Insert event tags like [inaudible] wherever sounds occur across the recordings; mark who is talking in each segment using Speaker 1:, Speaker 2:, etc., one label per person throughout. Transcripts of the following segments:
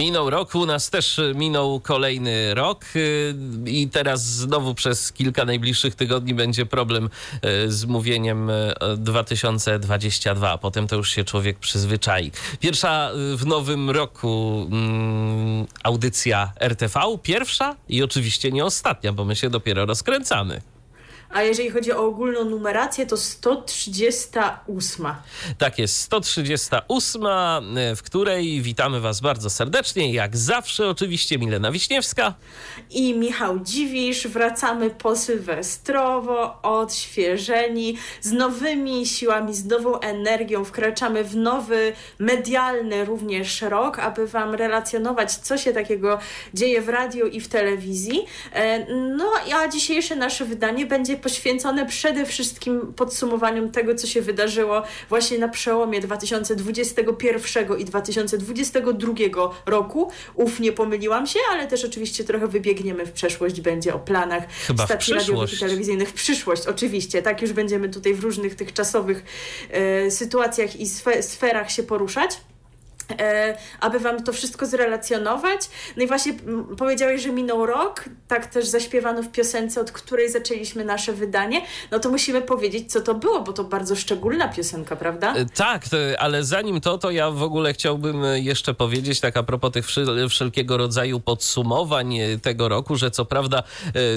Speaker 1: Minął rok, u nas też minął kolejny rok y, i teraz znowu przez kilka najbliższych tygodni będzie problem y, z mówieniem 2022, a potem to już się człowiek przyzwyczai. Pierwsza y, w nowym roku mm, audycja RTV, pierwsza i oczywiście nie ostatnia, bo my się dopiero rozkręcamy
Speaker 2: a jeżeli chodzi o ogólną numerację, to 138.
Speaker 1: Tak jest, 138, e, w której witamy Was bardzo serdecznie. Jak zawsze, oczywiście, Milena Wiśniewska
Speaker 2: i Michał Dziwisz. Wracamy po sylwestrowo, odświeżeni, z nowymi siłami, z nową energią. Wkraczamy w nowy, medialny również rok, aby Wam relacjonować, co się takiego dzieje w radiu i w telewizji. E, no, a dzisiejsze nasze wydanie będzie poświęcone przede wszystkim podsumowaniom tego, co się wydarzyło właśnie na przełomie 2021 i 2022 roku. Uf, nie pomyliłam się, ale też oczywiście trochę wybiegniemy w przeszłość, będzie o planach
Speaker 1: Chyba
Speaker 2: stacji radiowych i telewizyjnych. W przyszłość, oczywiście. Tak już będziemy tutaj w różnych tych czasowych e, sytuacjach i sferach się poruszać. E, aby Wam to wszystko zrelacjonować. No i właśnie powiedziałeś, że minął rok, tak też zaśpiewano w piosence, od której zaczęliśmy nasze wydanie. No to musimy powiedzieć, co to było, bo to bardzo szczególna piosenka, prawda? E,
Speaker 1: tak, ale zanim to, to ja w ogóle chciałbym jeszcze powiedzieć, tak a propos tych wszelkiego rodzaju podsumowań tego roku, że co prawda e,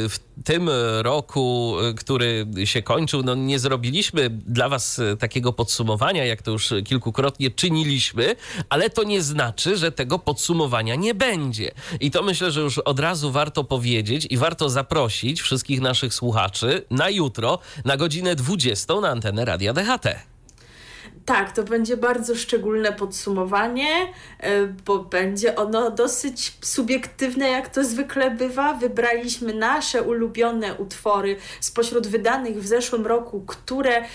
Speaker 1: w tym roku, który się kończył, no nie zrobiliśmy dla Was takiego podsumowania, jak to już kilkukrotnie czyniliśmy, ale ale to nie znaczy, że tego podsumowania nie będzie. I to myślę, że już od razu warto powiedzieć i warto zaprosić wszystkich naszych słuchaczy na jutro, na godzinę 20 na antenę Radia DHT.
Speaker 2: Tak, to będzie bardzo szczególne podsumowanie, e, bo będzie ono dosyć subiektywne, jak to zwykle bywa. Wybraliśmy nasze ulubione utwory spośród wydanych w zeszłym roku, które e,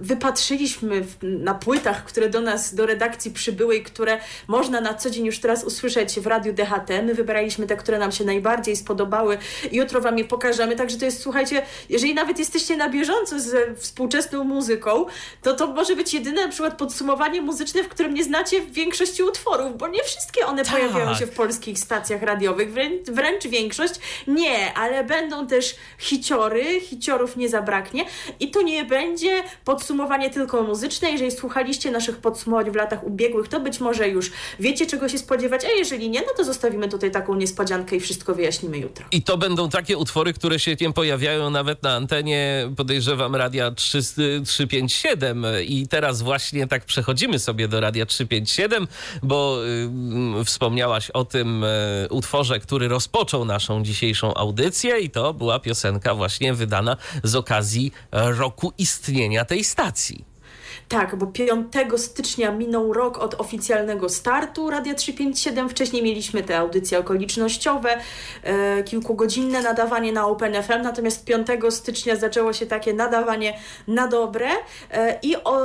Speaker 2: wypatrzyliśmy na płytach, które do nas, do redakcji przybyły i które można na co dzień już teraz usłyszeć w radiu DHT. My wybraliśmy te, które nam się najbardziej spodobały. Jutro Wam je pokażemy. Także to jest, słuchajcie, jeżeli nawet jesteście na bieżąco ze współczesną muzyką, to to może być jedyne na przykład podsumowanie muzyczne, w którym nie znacie większości utworów, bo nie wszystkie one tak. pojawiają się w polskich stacjach radiowych, wręcz, wręcz większość nie, ale będą też hiciory, hiciorów nie zabraknie i to nie będzie podsumowanie tylko muzyczne. Jeżeli słuchaliście naszych podsumowań w latach ubiegłych, to być może już wiecie czego się spodziewać, a jeżeli nie, no to zostawimy tutaj taką niespodziankę i wszystko wyjaśnimy jutro.
Speaker 1: I to będą takie utwory, które się nie pojawiają nawet na antenie, podejrzewam, Radia 3, 357 i teraz teraz właśnie tak przechodzimy sobie do Radia 357, bo y, wspomniałaś o tym y, utworze, który rozpoczął naszą dzisiejszą audycję i to była piosenka właśnie wydana z okazji roku istnienia tej stacji.
Speaker 2: Tak, bo 5 stycznia minął rok od oficjalnego startu Radia 357. Wcześniej mieliśmy te audycje okolicznościowe, e, kilkugodzinne nadawanie na OpenFM, natomiast 5 stycznia zaczęło się takie nadawanie na dobre e, i, o,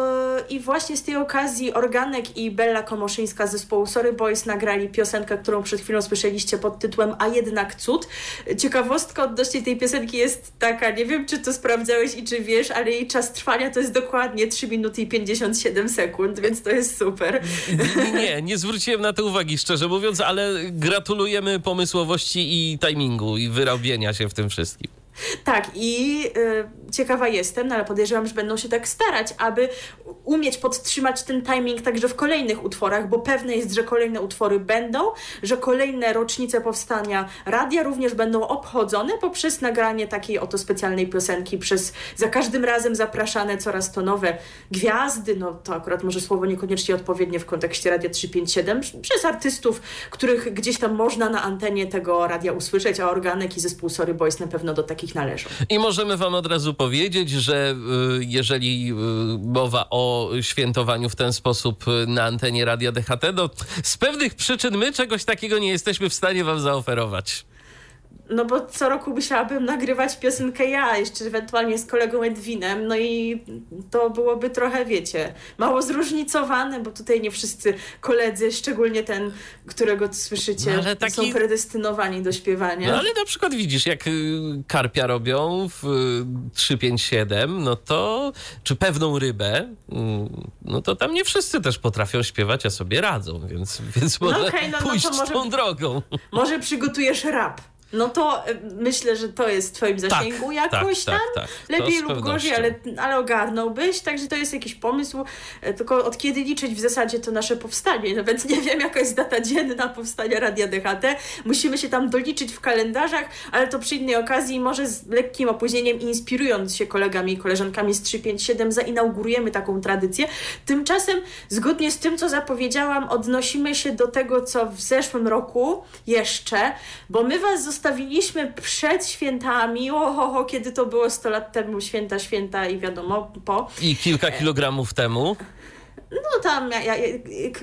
Speaker 2: i właśnie z tej okazji Organek i Bella Komoszyńska z zespołu Sorry Boys nagrali piosenkę, którą przed chwilą słyszeliście pod tytułem A jednak cud. Ciekawostka odnośnie tej piosenki jest taka, nie wiem czy to sprawdzałeś i czy wiesz, ale jej czas trwania to jest dokładnie 3 minuty i 57 sekund, więc to jest super.
Speaker 1: Nie, nie zwróciłem na to uwagi, szczerze mówiąc, ale gratulujemy pomysłowości i timingu i wyrobienia się w tym wszystkim.
Speaker 2: Tak, i y, ciekawa jestem, no ale podejrzewam, że będą się tak starać, aby umieć podtrzymać ten timing także w kolejnych utworach, bo pewne jest, że kolejne utwory będą, że kolejne rocznice powstania radia również będą obchodzone poprzez nagranie takiej oto specjalnej piosenki, przez za każdym razem zapraszane coraz to nowe gwiazdy, no to akurat może słowo niekoniecznie odpowiednie w kontekście Radia 357, przez artystów, których gdzieś tam można na antenie tego radia usłyszeć, a Organek i zespół Sorry Boys na pewno do takiej należą.
Speaker 1: I możemy Wam od razu powiedzieć, że y, jeżeli y, mowa o świętowaniu w ten sposób y, na antenie Radia DHT, no z pewnych przyczyn my czegoś takiego nie jesteśmy w stanie Wam zaoferować.
Speaker 2: No bo co roku musiałabym nagrywać piosenkę ja, jeszcze ewentualnie z kolegą Edwinem, no i to byłoby trochę, wiecie, mało zróżnicowane, bo tutaj nie wszyscy koledzy, szczególnie ten, którego słyszycie, no, taki... są predestynowani do śpiewania.
Speaker 1: No ale na przykład widzisz, jak y, Karpia robią w 357, y, no to, czy pewną rybę, mm, no to tam nie wszyscy też potrafią śpiewać, a sobie radzą, więc, więc może no okay, no, pójść no może, tą drogą.
Speaker 2: Może przygotujesz rap no to e, myślę, że to jest w twoim tak, zasięgu tak, jakoś tak, tam. Tak. Lepiej lub gorzej, ale, ale ogarnąłbyś, także to jest jakiś pomysł. E, tylko od kiedy liczyć w zasadzie to nasze powstanie? Nawet nie wiem, jaka jest data dzienna powstania Radia DHT. Musimy się tam doliczyć w kalendarzach, ale to przy innej okazji, może z lekkim opóźnieniem, inspirując się kolegami i koleżankami z 357, zainaugurujemy taką tradycję. Tymczasem, zgodnie z tym, co zapowiedziałam, odnosimy się do tego, co w zeszłym roku jeszcze, bo my was zostawiliśmy zostawiliśmy przed świętami, oho, kiedy to było 100 lat temu, święta, święta i wiadomo, po.
Speaker 1: I kilka kilogramów temu
Speaker 2: no tam ja, ja,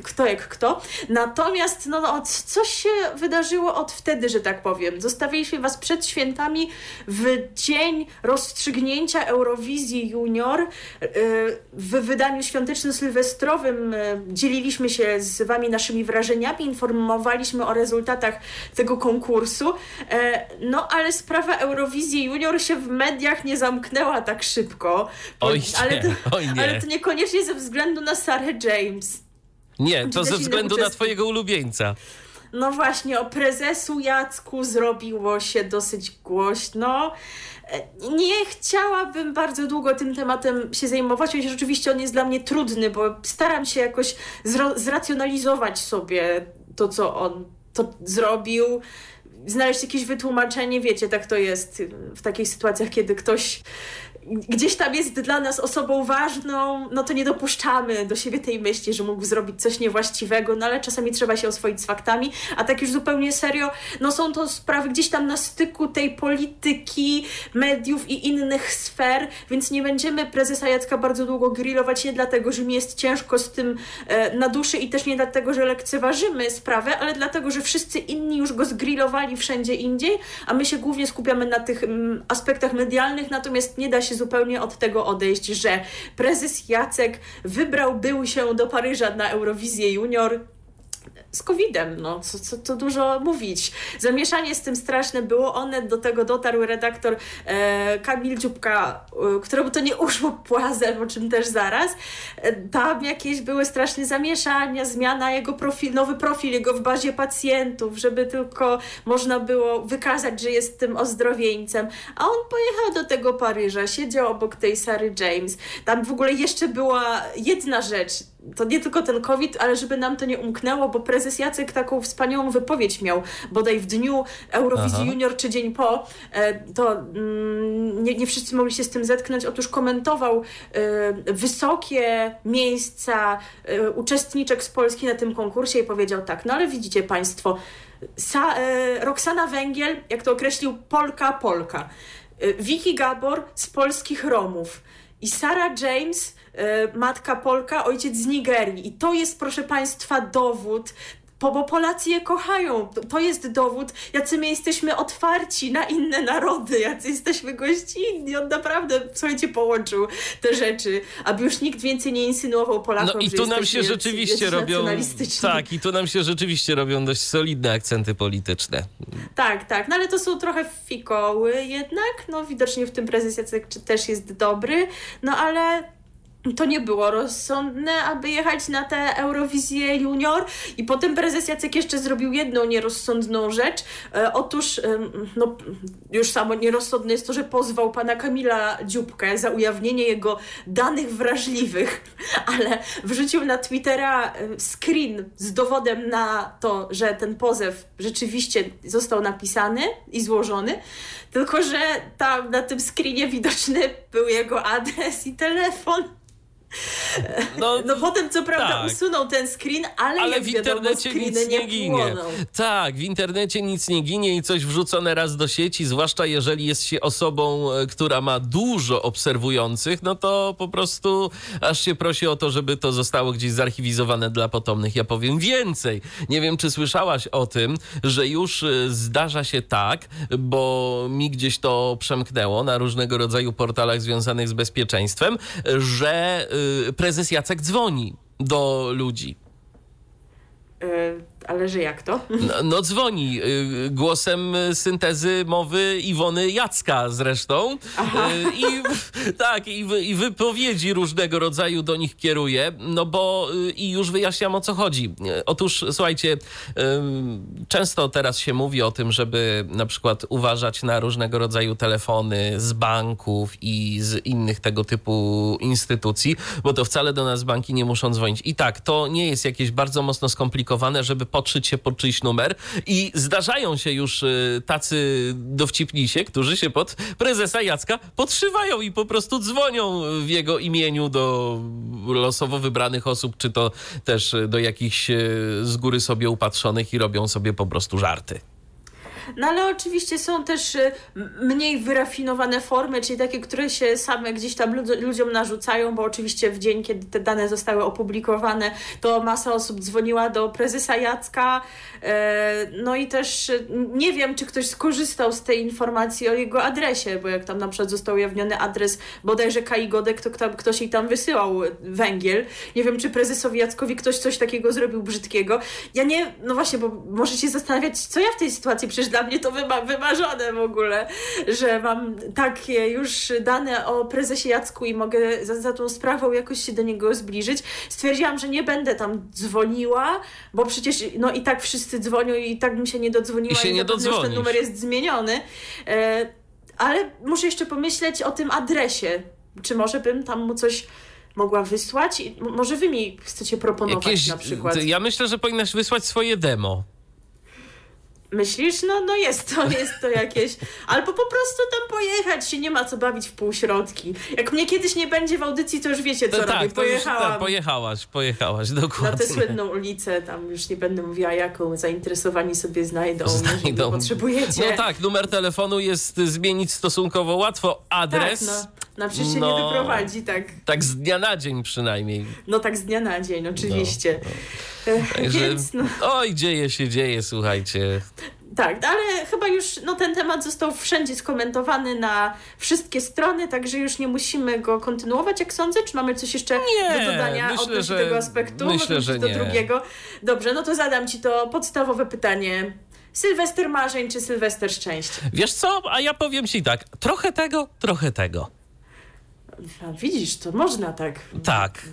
Speaker 2: kto jak kto. Natomiast no, no, coś się wydarzyło od wtedy, że tak powiem. Zostawiliśmy Was przed świętami w dzień rozstrzygnięcia Eurowizji Junior. Y, w wydaniu świąteczno-sylwestrowym y, dzieliliśmy się z Wami naszymi wrażeniami, informowaliśmy o rezultatach tego konkursu. E, no ale sprawa Eurowizji Junior się w mediach nie zamknęła tak szybko.
Speaker 1: Oj,
Speaker 2: ale, to,
Speaker 1: oj nie.
Speaker 2: ale to niekoniecznie ze względu na Sarah James.
Speaker 1: Nie, to ze względu na twojego ulubieńca.
Speaker 2: No właśnie, o prezesu Jacku zrobiło się dosyć głośno. E, nie chciałabym bardzo długo tym tematem się zajmować, chociaż oczywiście on jest dla mnie trudny, bo staram się jakoś zracjonalizować sobie to, co on to zrobił, znaleźć jakieś wytłumaczenie. Wiecie, tak to jest w takich sytuacjach, kiedy ktoś gdzieś tam jest dla nas osobą ważną, no to nie dopuszczamy do siebie tej myśli, że mógł zrobić coś niewłaściwego, no ale czasami trzeba się oswoić z faktami, a tak już zupełnie serio, no są to sprawy gdzieś tam na styku tej polityki, mediów i innych sfer, więc nie będziemy prezesa Jacka bardzo długo grillować, nie dlatego, że mi jest ciężko z tym e, na duszy i też nie dlatego, że lekceważymy sprawę, ale dlatego, że wszyscy inni już go zgrillowali wszędzie indziej, a my się głównie skupiamy na tych mm, aspektach medialnych, natomiast nie da się zupełnie od tego odejść, że prezes Jacek wybrał był się do Paryża na Eurowizję Junior z COVID-em, no co, co, co dużo mówić. Zamieszanie z tym straszne było, one do tego dotarł redaktor e, Kamil Dziubka, e, któremu to nie uszło płazem, o czym też zaraz. E, tam jakieś były straszne zamieszania, zmiana jego profil, nowy profil jego w bazie pacjentów, żeby tylko można było wykazać, że jest tym ozdrowieńcem. A on pojechał do tego Paryża, siedział obok tej Sary James. Tam w ogóle jeszcze była jedna rzecz, to nie tylko ten COVID, ale żeby nam to nie umknęło, bo prezes Jacek taką wspaniałą wypowiedź miał bodaj w dniu Eurowizji Aha. Junior czy dzień po, e, to mm, nie, nie wszyscy mogli się z tym zetknąć. Otóż komentował e, wysokie miejsca e, uczestniczek z Polski na tym konkursie i powiedział tak, no ale widzicie Państwo, Sa, Roxana Węgiel, jak to określił, Polka, Polka. Vicky Gabor z polskich Romów i Sarah James matka Polka, ojciec z Nigerii. I to jest, proszę Państwa, dowód bo, bo Polacy je kochają. To, to, jest dowód, jacy my jesteśmy otwarci na inne narody, jacy jesteśmy gościnni. On naprawdę, słuchajcie, połączył te rzeczy, aby już nikt więcej nie insynuował Polakom,
Speaker 1: No i tu nam się rzeczywiście robią, tak, i tu nam się rzeczywiście robią dość solidne akcenty polityczne.
Speaker 2: Tak, tak, no ale to są trochę fikoły jednak, no widocznie w tym prezes Jacek też jest dobry, no ale to nie było rozsądne, aby jechać na tę Eurowizję Junior. I potem prezes Jacek jeszcze zrobił jedną nierozsądną rzecz. E, otóż, e, no, już samo nierozsądne jest to, że pozwał pana Kamila Dziubkę za ujawnienie jego danych wrażliwych, [laughs] ale wrzucił na Twittera e, screen z dowodem na to, że ten pozew rzeczywiście został napisany i złożony. Tylko, że tam na tym screenie widoczny był jego adres i telefon. No, [laughs] no potem co prawda tak. usunął ten screen, ale, ale w internecie wiadomo, nic nie, ginie.
Speaker 1: Tak, w internecie nic nie ginie i coś wrzucone raz do sieci, zwłaszcza jeżeli jest się osobą, e, która ma dużo obserwujących, no to po prostu aż się prosi o to, żeby to zostało gdzieś zarchiwizowane dla potomnych. Ja powiem więcej. Nie wiem, czy słyszałaś o tym, że już e, zdarza się tak, bo mi gdzieś to przemknęło na różnego rodzaju portalach związanych z bezpieczeństwem, że Y, prezes Jacek dzwoni do ludzi.
Speaker 2: Y, ale że jak to? [laughs]
Speaker 1: No, no, dzwoni y, głosem syntezy mowy Iwony Jacka zresztą. Y, I tak, i, i wypowiedzi różnego rodzaju do nich kieruje, no bo y, i już wyjaśniam o co chodzi. Otóż słuchajcie, często teraz się mówi o tym, żeby na przykład uważać na różnego rodzaju telefony z banków i z innych tego typu instytucji, bo to wcale do nas banki nie muszą dzwonić. I tak, to nie jest jakieś bardzo mocno skomplikowane, żeby podszyć się pod czyjś numer i zdarzają się już y, tacy dowcipnisie, którzy się pod prezesa Jacka podszywają i po prostu dzwonią w jego imieniu do losowo wybranych osób, czy to też do jakichś y, z góry sobie upatrzonych i robią sobie po prostu żarty.
Speaker 2: No ale oczywiście są też y, mniej wyrafinowane formy, czyli takie, które się same gdzieś tam ludziom narzucają, bo oczywiście w dzień, kiedy te dane zostały opublikowane, to masa osób dzwoniła do prezesa Jacka. E, no i też y, nie wiem, czy ktoś skorzystał z tej informacji o jego adresie, bo jak tam na przykład został ujawniony adres bodajże Kai Godek, to ktoś jej tam wysyłał węgiel. Nie wiem, czy prezesowi Jackowi ktoś coś takiego zrobił brzydkiego. Ja nie, no właśnie, bo może się zastanawiać, co ja w tej sytuacji, przecież dla mnie to wyma wymarzone w ogóle, że mam takie już dane o prezesie Jacku i mogę za, za tą sprawą jakoś się do niego zbliżyć. Stwierdziłam, że nie będę tam dzwoniła, bo przecież no i tak wszyscy dzwonią i tak bym się nie dodzwoniła
Speaker 1: i, się i nie już
Speaker 2: ten numer jest zmieniony. E, ale muszę jeszcze pomyśleć o tym adresie. Czy może bym tam mu coś mogła wysłać? Może wy mi chcecie proponować Jakieś, na przykład.
Speaker 1: Ja myślę, że powinnaś wysłać swoje demo.
Speaker 2: Myślisz? No, no jest to, [laughs] jest to jakieś. Albo po prostu tam pojechać się, nie ma co bawić w półśrodki. Jak mnie kiedyś nie będzie w audycji, to już wiecie, co no robię. Tak, Pojechałam. Już, tak,
Speaker 1: pojechałaś, pojechałaś, dokładnie.
Speaker 2: Na tę słynną ulicę, tam już nie będę mówiła jaką, zainteresowani sobie znajdą, [laughs] znajdą. potrzebujecie.
Speaker 1: No tak, numer telefonu jest zmienić stosunkowo łatwo, adres...
Speaker 2: Tak, no. Na przecież się no, nie wyprowadzi, tak.
Speaker 1: Tak z dnia na dzień przynajmniej.
Speaker 2: No tak z dnia na dzień, oczywiście. No, no.
Speaker 1: Także, Więc, no. Oj, dzieje się, dzieje, słuchajcie.
Speaker 2: Tak, ale chyba już no, ten temat został wszędzie skomentowany na wszystkie strony, także już nie musimy go kontynuować, jak sądzę. Czy mamy coś jeszcze nie, do dodania myślę, odnośnie że, tego aspektu?
Speaker 1: Myślę, że
Speaker 2: do
Speaker 1: nie.
Speaker 2: drugiego. Dobrze, no to zadam Ci to podstawowe pytanie. Sylwester marzeń czy Sylwester szczęścia?
Speaker 1: Wiesz co, a ja powiem Ci tak, trochę tego, trochę tego.
Speaker 2: A widzisz, to można tak.
Speaker 1: Tak.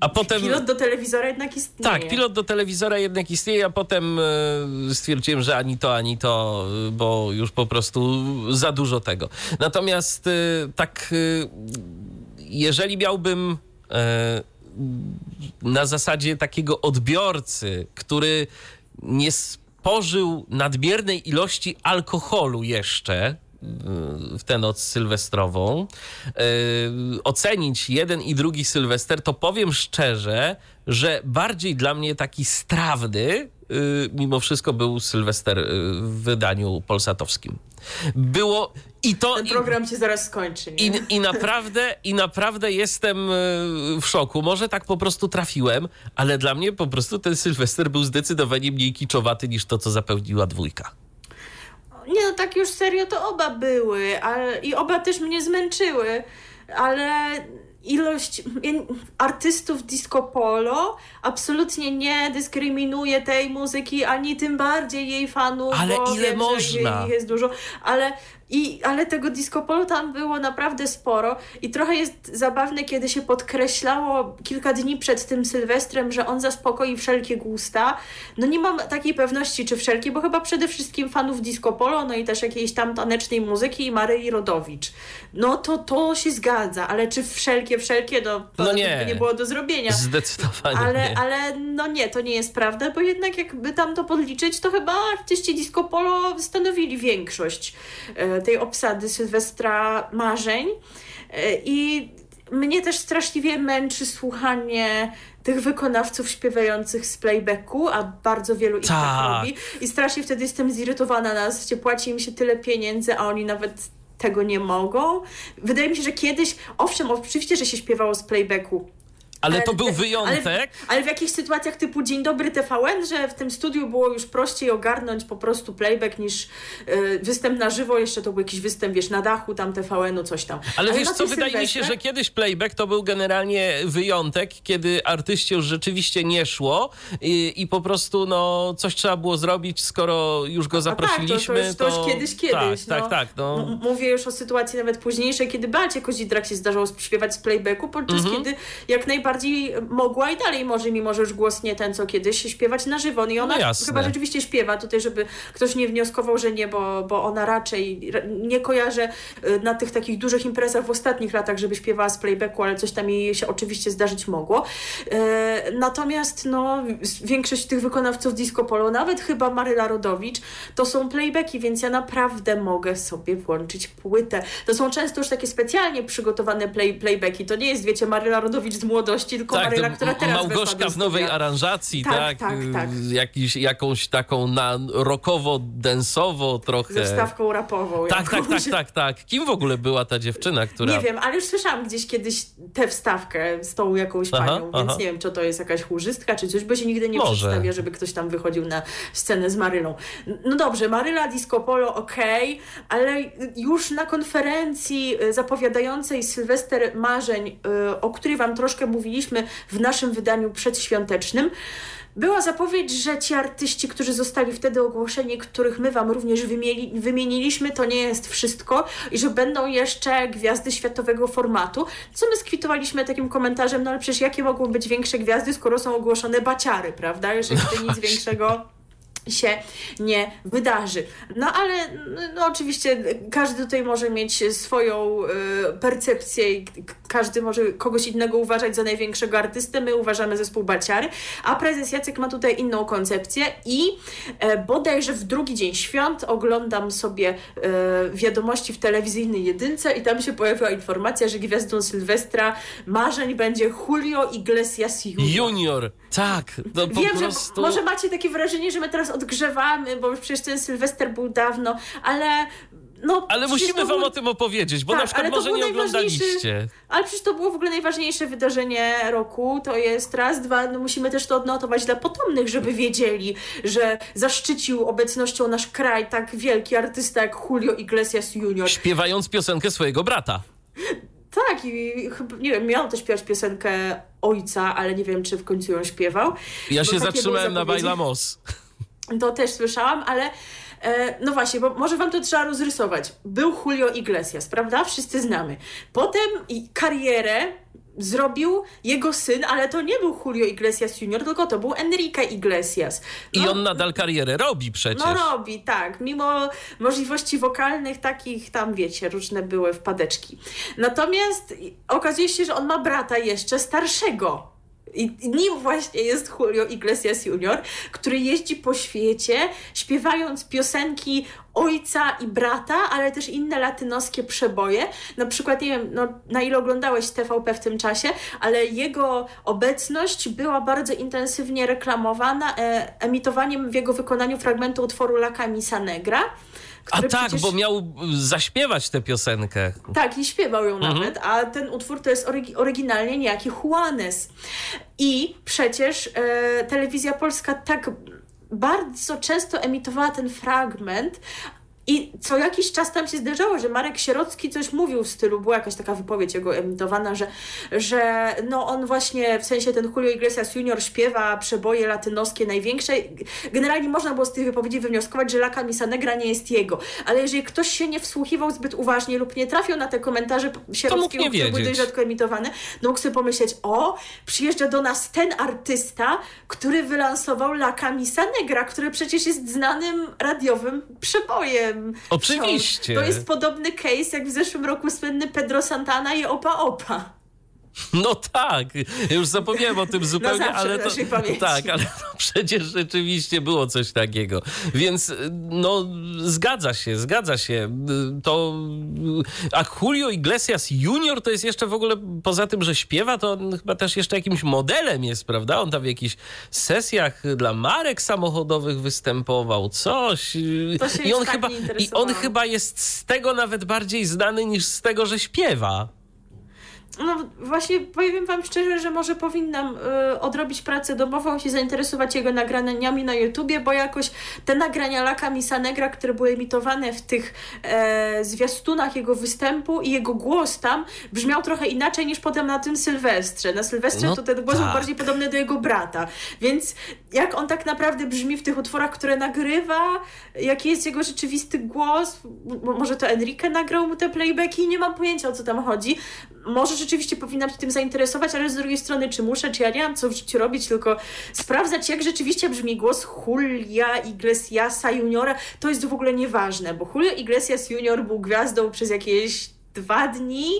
Speaker 1: A potem...
Speaker 2: Pilot do telewizora jednak istnieje.
Speaker 1: Tak, pilot do telewizora jednak istnieje, a potem e, stwierdziłem, że ani to, ani to, e, bo już po prostu za dużo tego. Natomiast e, tak, jeżeli miałbym na zasadzie takiego odbiorcy, który nie spożył nadmiernej ilości alkoholu jeszcze, w tę noc sylwestrową, yy, ocenić jeden i drugi sylwester, to powiem szczerze, że bardziej dla mnie taki strawny, yy, mimo wszystko był sylwester yy, w wydaniu polsatowskim. Było i to.
Speaker 2: Ten program się zaraz skończy.
Speaker 1: I, I, naprawdę, I naprawdę jestem w szoku. Może tak po prostu trafiłem, ale dla mnie po prostu ten Sylwester był zdecydowanie mniej kiczowaty niż to, co zapełniła dwójka.
Speaker 2: Nie no, tak już serio to oba były, ale, i oba też mnie zmęczyły, ale ilość artystów disco polo absolutnie nie dyskryminuje tej muzyki, ani tym bardziej jej fanów.
Speaker 1: Ale ile wiem, można?
Speaker 2: jest dużo, ale i, ale tego disco polo tam było naprawdę sporo i trochę jest zabawne, kiedy się podkreślało kilka dni przed tym Sylwestrem, że on zaspokoi wszelkie gusta. No nie mam takiej pewności, czy wszelkie, bo chyba przede wszystkim fanów disco polo, no i też jakiejś tam tanecznej muzyki i Maryi Rodowicz. No to to się zgadza, ale czy wszelkie, wszelkie, no to no nie. nie było do zrobienia.
Speaker 1: Zdecydowanie
Speaker 2: ale,
Speaker 1: nie.
Speaker 2: Ale no nie, to nie jest prawda, bo jednak jakby tam to podliczyć, to chyba artyści disco polo stanowili większość e, tej obsady Sylwestra Marzeń. E, I mnie też straszliwie męczy słuchanie tych wykonawców śpiewających z playbacku, a bardzo wielu ich tak,
Speaker 1: Tak.
Speaker 2: robi. I strasznie wtedy jestem zirytowana na zasadzie płaci im się tyle pieniędzy, a oni nawet tego nie mogą. Wydaje mi się, że kiedyś, owszem, oczywiście, że się śpiewało z playbacku,
Speaker 1: Ale to był
Speaker 2: ale,
Speaker 1: wyjątek.
Speaker 2: ale w jakichś sytuacjach typu Dzień Dobry TVN, że w tym studiu było już prościej ogarnąć po prostu playback niż y, występ na żywo. Jeszcze to był jakiś występ, wiesz, na dachu tam TVN-u, coś tam.
Speaker 1: Ale wiesz
Speaker 2: na
Speaker 1: co, wydaje mi się, że kiedyś playback to był generalnie wyjątek, kiedy artyście już rzeczywiście nie szło i, i po prostu no, coś trzeba było zrobić, skoro już go
Speaker 2: A tak, to-
Speaker 1: zaprosiliśmy.
Speaker 2: to, już, to już kiedyś, kiedyś.
Speaker 1: Tak,
Speaker 2: no.
Speaker 1: tak, tak. No.
Speaker 2: Mówię już o sytuacji nawet późniejszej, kiedy Beacie Kozidrak się zdarzało śpiewać z playbacku, podczas
Speaker 1: Mhm.
Speaker 2: kiedy jak najbardziej mogła i dalej może, mimo że już głos nie ten, co kiedyś, śpiewać na żywo. No I ona
Speaker 1: No
Speaker 2: chyba rzeczywiście śpiewa tutaj, żeby ktoś nie wnioskował, że nie, bo, bo ona raczej ra- nie kojarzę y, na tych takich dużych imprezach w ostatnich latach, żeby śpiewała z playbacku, ale coś tam jej się oczywiście zdarzyć mogło. E, Natomiast no, większość tych wykonawców disco polo, nawet chyba Maryla Rodowicz, to są playbacki, więc ja naprawdę mogę sobie włączyć płytę. To są często już takie specjalnie przygotowane play, playbacki. To nie jest, wiecie, Maryla Rodowicz z młodości, tylko
Speaker 1: Tak,
Speaker 2: Maryla,
Speaker 1: to
Speaker 2: która teraz do
Speaker 1: w nowej aranżacji,
Speaker 2: Tak,
Speaker 1: tak?
Speaker 2: tak, tak.
Speaker 1: Y, Jakiś, jakąś taką na rokowo-densowo trochę.
Speaker 2: Ze wstawką rapową.
Speaker 1: Tak, tak,
Speaker 2: jakąś.
Speaker 1: tak, tak, tak. Kim w ogóle była ta dziewczyna, która...
Speaker 2: Nie wiem, ale już słyszałam gdzieś kiedyś tę wstawkę z tą jakąś
Speaker 1: Aha,
Speaker 2: panią, więc
Speaker 1: aha.
Speaker 2: nie wiem, czy to jest jakaś chórzystka, czy coś, bo się nigdy nie
Speaker 1: Może.
Speaker 2: przedstawia, żeby ktoś tam wychodził na scenę z Marylą. No dobrze, Maryla Disco Polo, okej, ale już na konferencji y, zapowiadającej Sylwester Marzeń, y, o której wam troszkę mówiliśmy w naszym wydaniu przedświątecznym, była zapowiedź, że ci artyści, którzy zostali wtedy ogłoszeni, których my wam również wymieli, wymieniliśmy, to nie jest wszystko i że będą jeszcze gwiazdy światowego formatu. Co my skwitowaliśmy takim komentarzem, no ale przecież jakie mogą być większe gwiazdy, skoro są ogłoszone baciary, prawda? Jeżeli to nic większego się nie wydarzy. No ale no, oczywiście każdy tutaj może mieć swoją y, percepcję i każdy może kogoś innego uważać za największego artystę. My uważamy zespół Baciary, a prezes Jacek ma tutaj inną koncepcję i e, bodajże w drugi dzień świąt oglądam sobie e, wiadomości w telewizyjnej jedynce i tam się pojawiła informacja, że gwiazdą Sylwestra marzeń będzie Julio Iglesias Junior.
Speaker 1: Junior, tak. No
Speaker 2: Wiem,
Speaker 1: prostu...
Speaker 2: że może macie takie wrażenie, że my teraz odgrzewamy, bo już przecież ten Sylwester był dawno, ale no...
Speaker 1: Ale musimy wam
Speaker 2: było-
Speaker 1: o tym opowiedzieć, bo
Speaker 2: Tak,
Speaker 1: na przykład może
Speaker 2: był
Speaker 1: nie oglądaliście.
Speaker 2: Ale przecież to było w ogóle najważniejsze wydarzenie roku, to jest raz, dwa, no musimy też to odnotować dla potomnych, żeby wiedzieli, że zaszczycił obecnością nasz kraj tak wielki artysta jak Julio Iglesias Junior.
Speaker 1: Śpiewając piosenkę swojego brata.
Speaker 2: Tak, i chyba, nie wiem, miał też śpiewać piosenkę ojca, ale nie wiem, czy w końcu ją śpiewał.
Speaker 1: Ja się zatrzymałem na. Bailamos.
Speaker 2: To też słyszałam, ale e, no właśnie, bo może wam to trzeba rozrysować. Był Julio Iglesias, prawda? Wszyscy znamy. Potem i karierę zrobił jego syn, ale to nie był Julio Iglesias Junior, tylko to był Enrique Iglesias.
Speaker 1: I
Speaker 2: No,
Speaker 1: on nadal karierę robi przecież.
Speaker 2: no robi, tak. Mimo możliwości wokalnych, takich tam, wiecie, różne były wpadeczki. Natomiast okazuje się, że on ma brata jeszcze starszego. I nim właśnie jest Julio Iglesias Junior, który jeździ po świecie, śpiewając piosenki ojca i brata, ale też inne latynoskie przeboje. Na przykład, nie wiem, no, na ile oglądałeś TVP w tym czasie, ale jego obecność była bardzo intensywnie reklamowana e, emitowaniem w jego wykonaniu fragmentu utworu La Camisa Negra.
Speaker 1: A tak,
Speaker 2: przecież-
Speaker 1: bo miał zaśpiewać tę piosenkę.
Speaker 2: tak, i śpiewał ją
Speaker 1: Mhm.
Speaker 2: nawet, a ten utwór to jest orygi- oryginalnie niejaki Juanes. I przecież e, telewizja polska tak bardzo często emitowała ten fragment. I co jakiś czas tam się zdarzało, że Marek Sierocki coś mówił w stylu, była jakaś taka wypowiedź jego emitowana, że, że no on właśnie, w sensie ten Julio Iglesias Junior śpiewa przeboje latynoskie największe. Generalnie można było z tej wypowiedzi wywnioskować, że La Camisa Negra nie jest jego. Ale jeżeli ktoś się nie wsłuchiwał zbyt uważnie lub nie trafił na te komentarze Sierockiego, które były dość rzadko emitowane, no mógł sobie pomyśleć, o, przyjeżdża do nas ten artysta, który wylansował La Camisa Negra, który przecież jest znanym radiowym przebojem.
Speaker 1: Oczywiście.
Speaker 2: To jest podobny case jak w zeszłym roku słynny Pedro Santana i Opa Opa.
Speaker 1: No tak, już zapomniałem o tym zupełnie,
Speaker 2: zawsze
Speaker 1: ale to tak, ale to przecież rzeczywiście było coś takiego. Więc no zgadza się, zgadza się. To a Julio Iglesias Junior to jest jeszcze w ogóle poza tym, że śpiewa, to on chyba też jeszcze jakimś modelem jest, prawda? On tam w jakichś sesjach dla marek samochodowych występował, coś. I on
Speaker 2: tak
Speaker 1: chyba i on chyba jest z tego nawet bardziej znany niż z tego, że śpiewa.
Speaker 2: No właśnie powiem wam szczerze, że może powinnam y, odrobić pracę domową, się zainteresować jego nagraniami na YouTubie, bo jakoś te nagrania Laka Misanegra, które były emitowane w tych e, zwiastunach jego występu i jego głos tam brzmiał trochę inaczej niż potem na tym Sylwestrze. Na Sylwestrze
Speaker 1: No
Speaker 2: to ten głos był
Speaker 1: tak.
Speaker 2: bardziej podobny do jego brata. Więc jak on tak naprawdę brzmi w tych utworach, które nagrywa, jaki jest jego rzeczywisty głos, może to Enrique nagrał mu te playbacki, nie mam pojęcia o co tam chodzi. Może rzeczywiście powinnam się tym zainteresować, ale z drugiej strony, czy muszę, czy ja nie mam co w życiu robić, tylko sprawdzać, jak rzeczywiście brzmi głos Julia Iglesiasa Juniora, to jest w ogóle nieważne, bo Julio Iglesias Junior był gwiazdą przez jakieś dwa dni,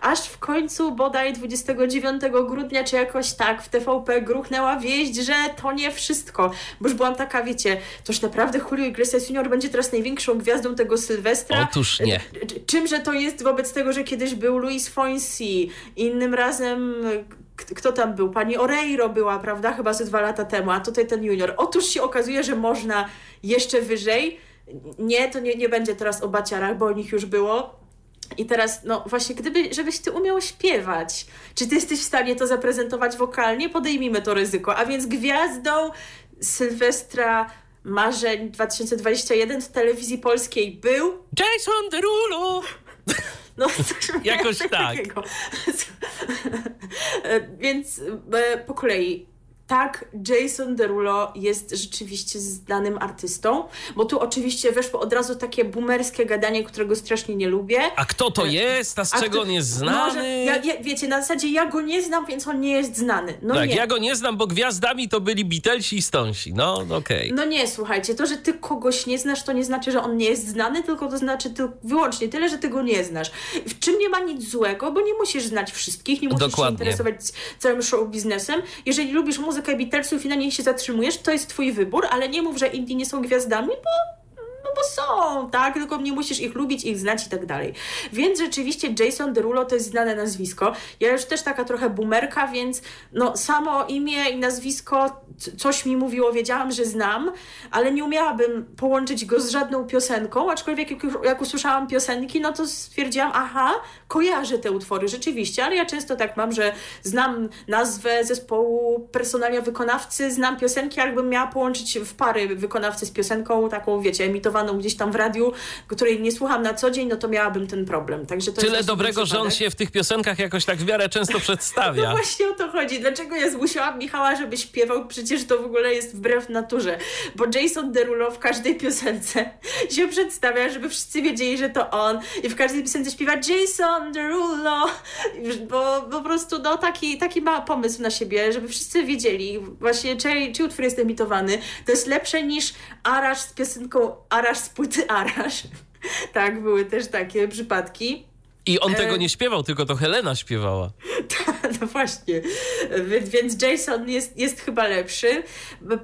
Speaker 2: aż w końcu bodaj 29 grudnia, czy jakoś tak w TVP gruchnęła wieść, że to nie wszystko. Bo już byłam taka, wiecie, toż naprawdę Julio Iglesias Junior będzie teraz największą gwiazdą tego Sylwestra.
Speaker 1: Otóż nie.
Speaker 2: Czy- Czymże to jest wobec tego, że kiedyś był Luis Fonsi, innym razem kto tam był? Pani Oreiro była, prawda? Chyba ze dwa lata temu, a tutaj ten junior. Otóż się okazuje, że można jeszcze wyżej. Nie, to nie, nie będzie teraz o baciarach, bo o nich już było. I teraz, no właśnie, gdyby, żebyś ty umiał śpiewać, czy ty jesteś w stanie to zaprezentować wokalnie, podejmijmy to ryzyko. A więc gwiazdą Sylwestra Marzeń 2021 w telewizji polskiej był
Speaker 1: Jason Derulo!
Speaker 2: no,
Speaker 1: Jakoś tak. [laughs]
Speaker 2: Więc e, po kolei. Tak, Jason Derulo jest rzeczywiście znanym artystą, bo tu oczywiście weszło od razu takie boomerskie gadanie, którego strasznie nie lubię.
Speaker 1: A kto to jest? A z
Speaker 2: A
Speaker 1: czego
Speaker 2: kto-
Speaker 1: on jest
Speaker 2: Może,
Speaker 1: znany?
Speaker 2: ja, ja, wiecie, na zasadzie ja go nie znam, więc on nie jest znany. No
Speaker 1: tak,
Speaker 2: nie.
Speaker 1: ja go nie znam, bo gwiazdami to byli Beatlesi i Stonesi. No, okej.
Speaker 2: No nie, słuchajcie, to, że ty kogoś nie znasz, to nie znaczy, że on nie jest znany, tylko to znaczy ty, wyłącznie tyle, że ty go nie znasz. W czym nie ma nic złego, bo nie musisz znać wszystkich, nie musisz
Speaker 1: Dokładnie.
Speaker 2: się interesować całym show biznesem. Jeżeli lubisz muzykę Beatlesów i na niej się zatrzymujesz, to jest twój wybór, ale nie mów, że indie nie są gwiazdami, bo bo są, tak? Tylko nie musisz ich lubić, ich znać i tak dalej. Więc rzeczywiście Jason Derulo to jest znane nazwisko. Ja już też taka trochę boomerka, więc no samo imię i nazwisko coś mi mówiło, wiedziałam, że znam, ale nie umiałabym połączyć go z żadną piosenką, aczkolwiek jak, jak usłyszałam piosenki, no to stwierdziłam, aha, kojarzę te utwory rzeczywiście, ale ja często tak mam, że znam nazwę zespołu, personalia wykonawcy, znam piosenki, jakbym miała połączyć w pary wykonawcy z piosenką, taką wiecie, emitowaną gdzieś tam w radiu, której nie słucham na co dzień, no to miałabym ten problem. Także to
Speaker 1: Tyle dobrego, że on się w tych piosenkach jakoś tak w miarę często [laughs]
Speaker 2: No
Speaker 1: przedstawia.
Speaker 2: właśnie o to chodzi. Dlaczego ja zmusiłam Michała, żeby śpiewał? Przecież to w ogóle jest wbrew naturze. Bo Jason Derulo w każdej piosence [laughs] się przedstawia, żeby wszyscy wiedzieli, że to on. I w każdej piosence śpiewa Jason Derulo. Bo po prostu no, taki, taki ma pomysł na siebie, żeby wszyscy wiedzieli właśnie, czy, czy utwór jest emitowany. To jest lepsze niż Arash z piosenką Arash z płyty. Tak, były też takie przypadki.
Speaker 1: I on
Speaker 2: E.
Speaker 1: tego nie śpiewał, tylko to Helena śpiewała. [laughs]
Speaker 2: No właśnie, więc Jason jest, jest chyba lepszy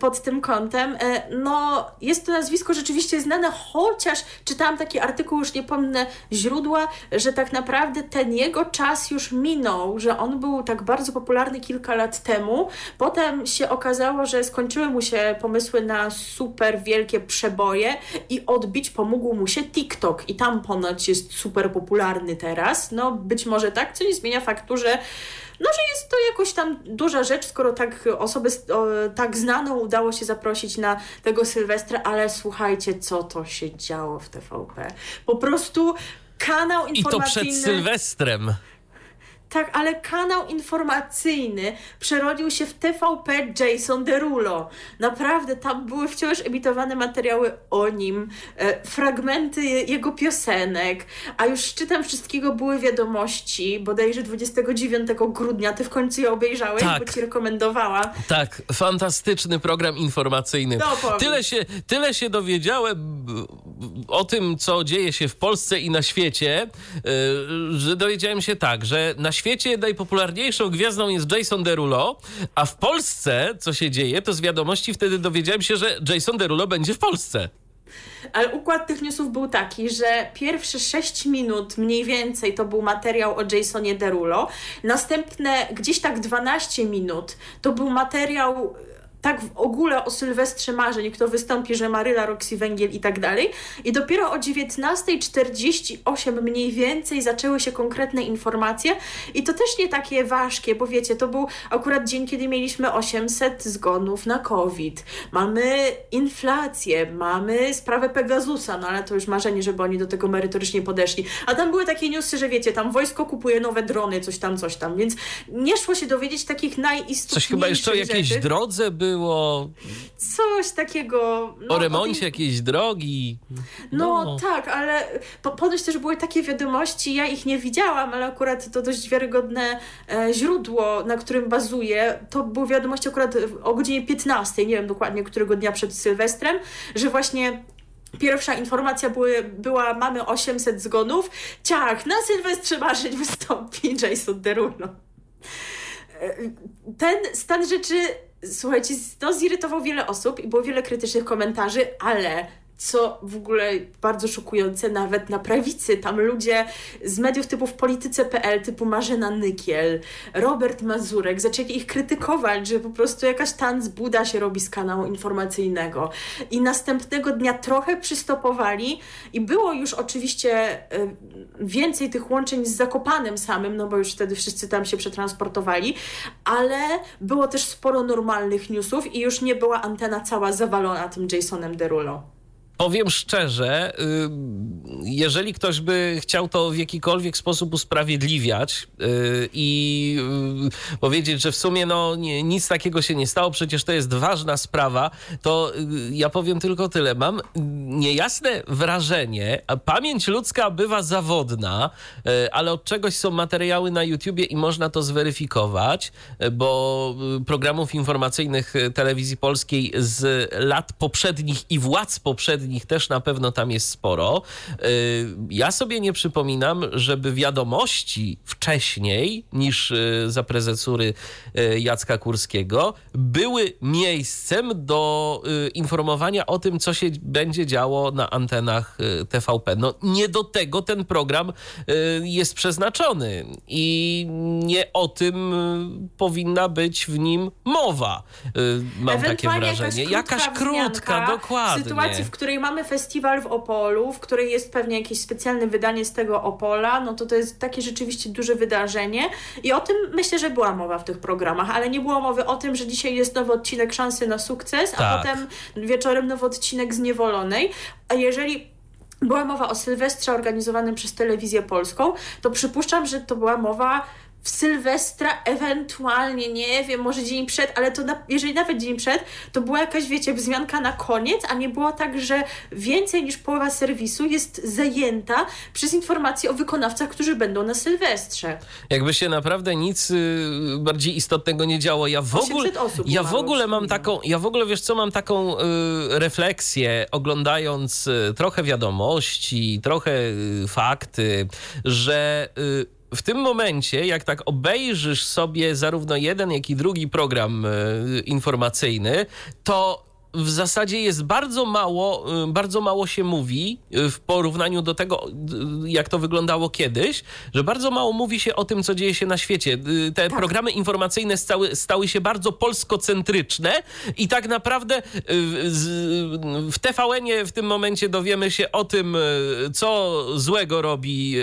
Speaker 2: pod tym kątem. E, No, jest to nazwisko rzeczywiście znane, chociaż czytałam taki artykuł, już nie pomnę źródła, że tak naprawdę ten jego czas już minął, że on był tak bardzo popularny kilka lat temu. Potem się okazało, że skończyły mu się pomysły na super wielkie przeboje i odbić pomógł mu się TikTok i tam ponoć jest super popularny teraz. No, być może tak, co nie zmienia faktu, że no, że jest to jakoś tam duża rzecz, skoro tak osobę o, tak znaną udało się zaprosić na tego Sylwestra, ale słuchajcie, co to się działo w TVP. Po prostu kanał
Speaker 1: I to
Speaker 2: informacyjny...
Speaker 1: przed Sylwestrem.
Speaker 2: Tak, ale kanał informacyjny przerodził się w TVP Jason Derulo. Naprawdę, tam były wciąż emitowane materiały o nim, e, fragmenty je- jego piosenek, a już szczytem wszystkiego były wiadomości, bodajże 29 grudnia, ty w końcu je obejrzałeś,
Speaker 1: Tak.
Speaker 2: bo ci rekomendowałam.
Speaker 1: Tak, fantastyczny program informacyjny.
Speaker 2: No,
Speaker 1: tyle, się, tyle się dowiedziałem o tym, co dzieje się w Polsce i na świecie, że dowiedziałem się tak, że na świecie najpopularniejszą gwiazdą jest Jason Derulo, a w Polsce, co się dzieje, to z wiadomości wtedy dowiedziałem się, że Jason Derulo będzie w Polsce.
Speaker 2: Ale układ tych newsów był taki, że pierwsze 6 minut mniej więcej to był materiał o Jasonie Derulo, następne gdzieś tak 12 minut to był materiał tak w ogóle o Sylwestrze Marzeń, kto wystąpi, że Maryla, Roxy Węgiel i tak dalej. I dopiero o 19.48 mniej więcej zaczęły się konkretne informacje i to też nie takie ważkie, bo wiecie, to był akurat dzień, kiedy mieliśmy 800 zgonów na COVID. Mamy inflację, mamy sprawę Pegasusa, no ale to już marzenie, żeby oni do tego merytorycznie podeszli. A tam były takie newsy, że wiecie, tam wojsko kupuje nowe drony, coś tam, coś tam, więc nie szło się dowiedzieć takich najistotniejszych
Speaker 1: Coś chyba jeszcze o jakiejś drodze by było.
Speaker 2: Coś takiego.
Speaker 1: No, o remoncie o jakiejś drogi.
Speaker 2: No, no, tak, ale po, ponoć też były takie wiadomości, ja ich nie widziałam, ale akurat to dość wiarygodne e, źródło, na którym bazuję, to były wiadomości akurat o godzinie 15, nie wiem dokładnie którego dnia przed Sylwestrem, że właśnie Pierwsza informacja były, była, mamy 800 zgonów. Ciach, na Sylwestrze Marzeń wystąpi Jason Derulo. E, ten stan rzeczy słuchajcie, to zirytował wiele osób i było wiele krytycznych komentarzy, ale co w ogóle bardzo szokujące nawet na prawicy. Tam ludzie z mediów typu w polityce.pl, typu Marzena Nykiel, Robert Mazurek, zaczęli ich krytykować, że po prostu jakaś tanc Buda się robi z kanału informacyjnego. I następnego dnia trochę przystopowali i było już oczywiście y, więcej tych łączeń z Zakopanem samym, no bo już wtedy wszyscy tam się przetransportowali, ale było też sporo normalnych newsów i już nie była antena cała zawalona tym Jasonem Derulo.
Speaker 1: Powiem szczerze, y, jeżeli ktoś by chciał to w jakikolwiek sposób usprawiedliwiać y, i y, powiedzieć, że w sumie no, nie, nic takiego się nie stało, przecież to jest ważna sprawa, to ja powiem tylko tyle. Mam niejasne wrażenie, a pamięć ludzka bywa zawodna, ale od czegoś są materiały na YouTubie i można to zweryfikować, bo programów informacyjnych telewizji polskiej z lat poprzednich i władz poprzednich nich też na pewno tam jest sporo. Y, ja sobie nie przypominam, żeby wiadomości wcześniej niż y, za prezesury y, Jacka Kurskiego były miejscem do informowania o tym, co się będzie działo na antenach TVP. No nie do tego ten program jest przeznaczony i nie o tym powinna być w nim mowa. Mam takie wrażenie.
Speaker 2: Jakaś krótka, jakaś krótka dokładnie. W sytuacji, w której której mamy festiwal w Opolu, w której jest pewnie jakieś specjalne wydanie z tego Opola, no to to jest takie rzeczywiście duże wydarzenie i o tym myślę, że była mowa w tych programach, ale nie było mowy o tym, że dzisiaj jest nowy odcinek Szansy na sukces, tak. a potem wieczorem nowy odcinek Zniewolonej, a jeżeli była mowa o Sylwestrze organizowanym przez Telewizję Polską, to przypuszczam, że to była mowa w Sylwestra, ewentualnie, nie wiem, może dzień przed, ale to na, jeżeli nawet dzień przed, to była jakaś, wiecie, wzmianka na koniec, a nie było tak, że więcej niż połowa serwisu jest zajęta przez informacje o wykonawcach, którzy będą na Sylwestrze.
Speaker 1: Jakby się naprawdę nic y, bardziej istotnego nie działo. Ja w ogóle, ja w ogóle mam taką, ja w ogóle, wiesz co, mam taką y, refleksję, oglądając y, trochę wiadomości, trochę y, fakty, że y, w tym momencie, jak tak obejrzysz sobie zarówno jeden, jak i drugi program e, informacyjny, to w zasadzie jest bardzo mało, y, bardzo mało się mówi y, w porównaniu do tego, y, jak to wyglądało kiedyś, że bardzo mało mówi się o tym, co dzieje się na świecie. Te tak. programy informacyjne stały, stały się bardzo polskocentryczne i tak naprawdę w TVN-ie w tym momencie dowiemy się o tym, co złego robi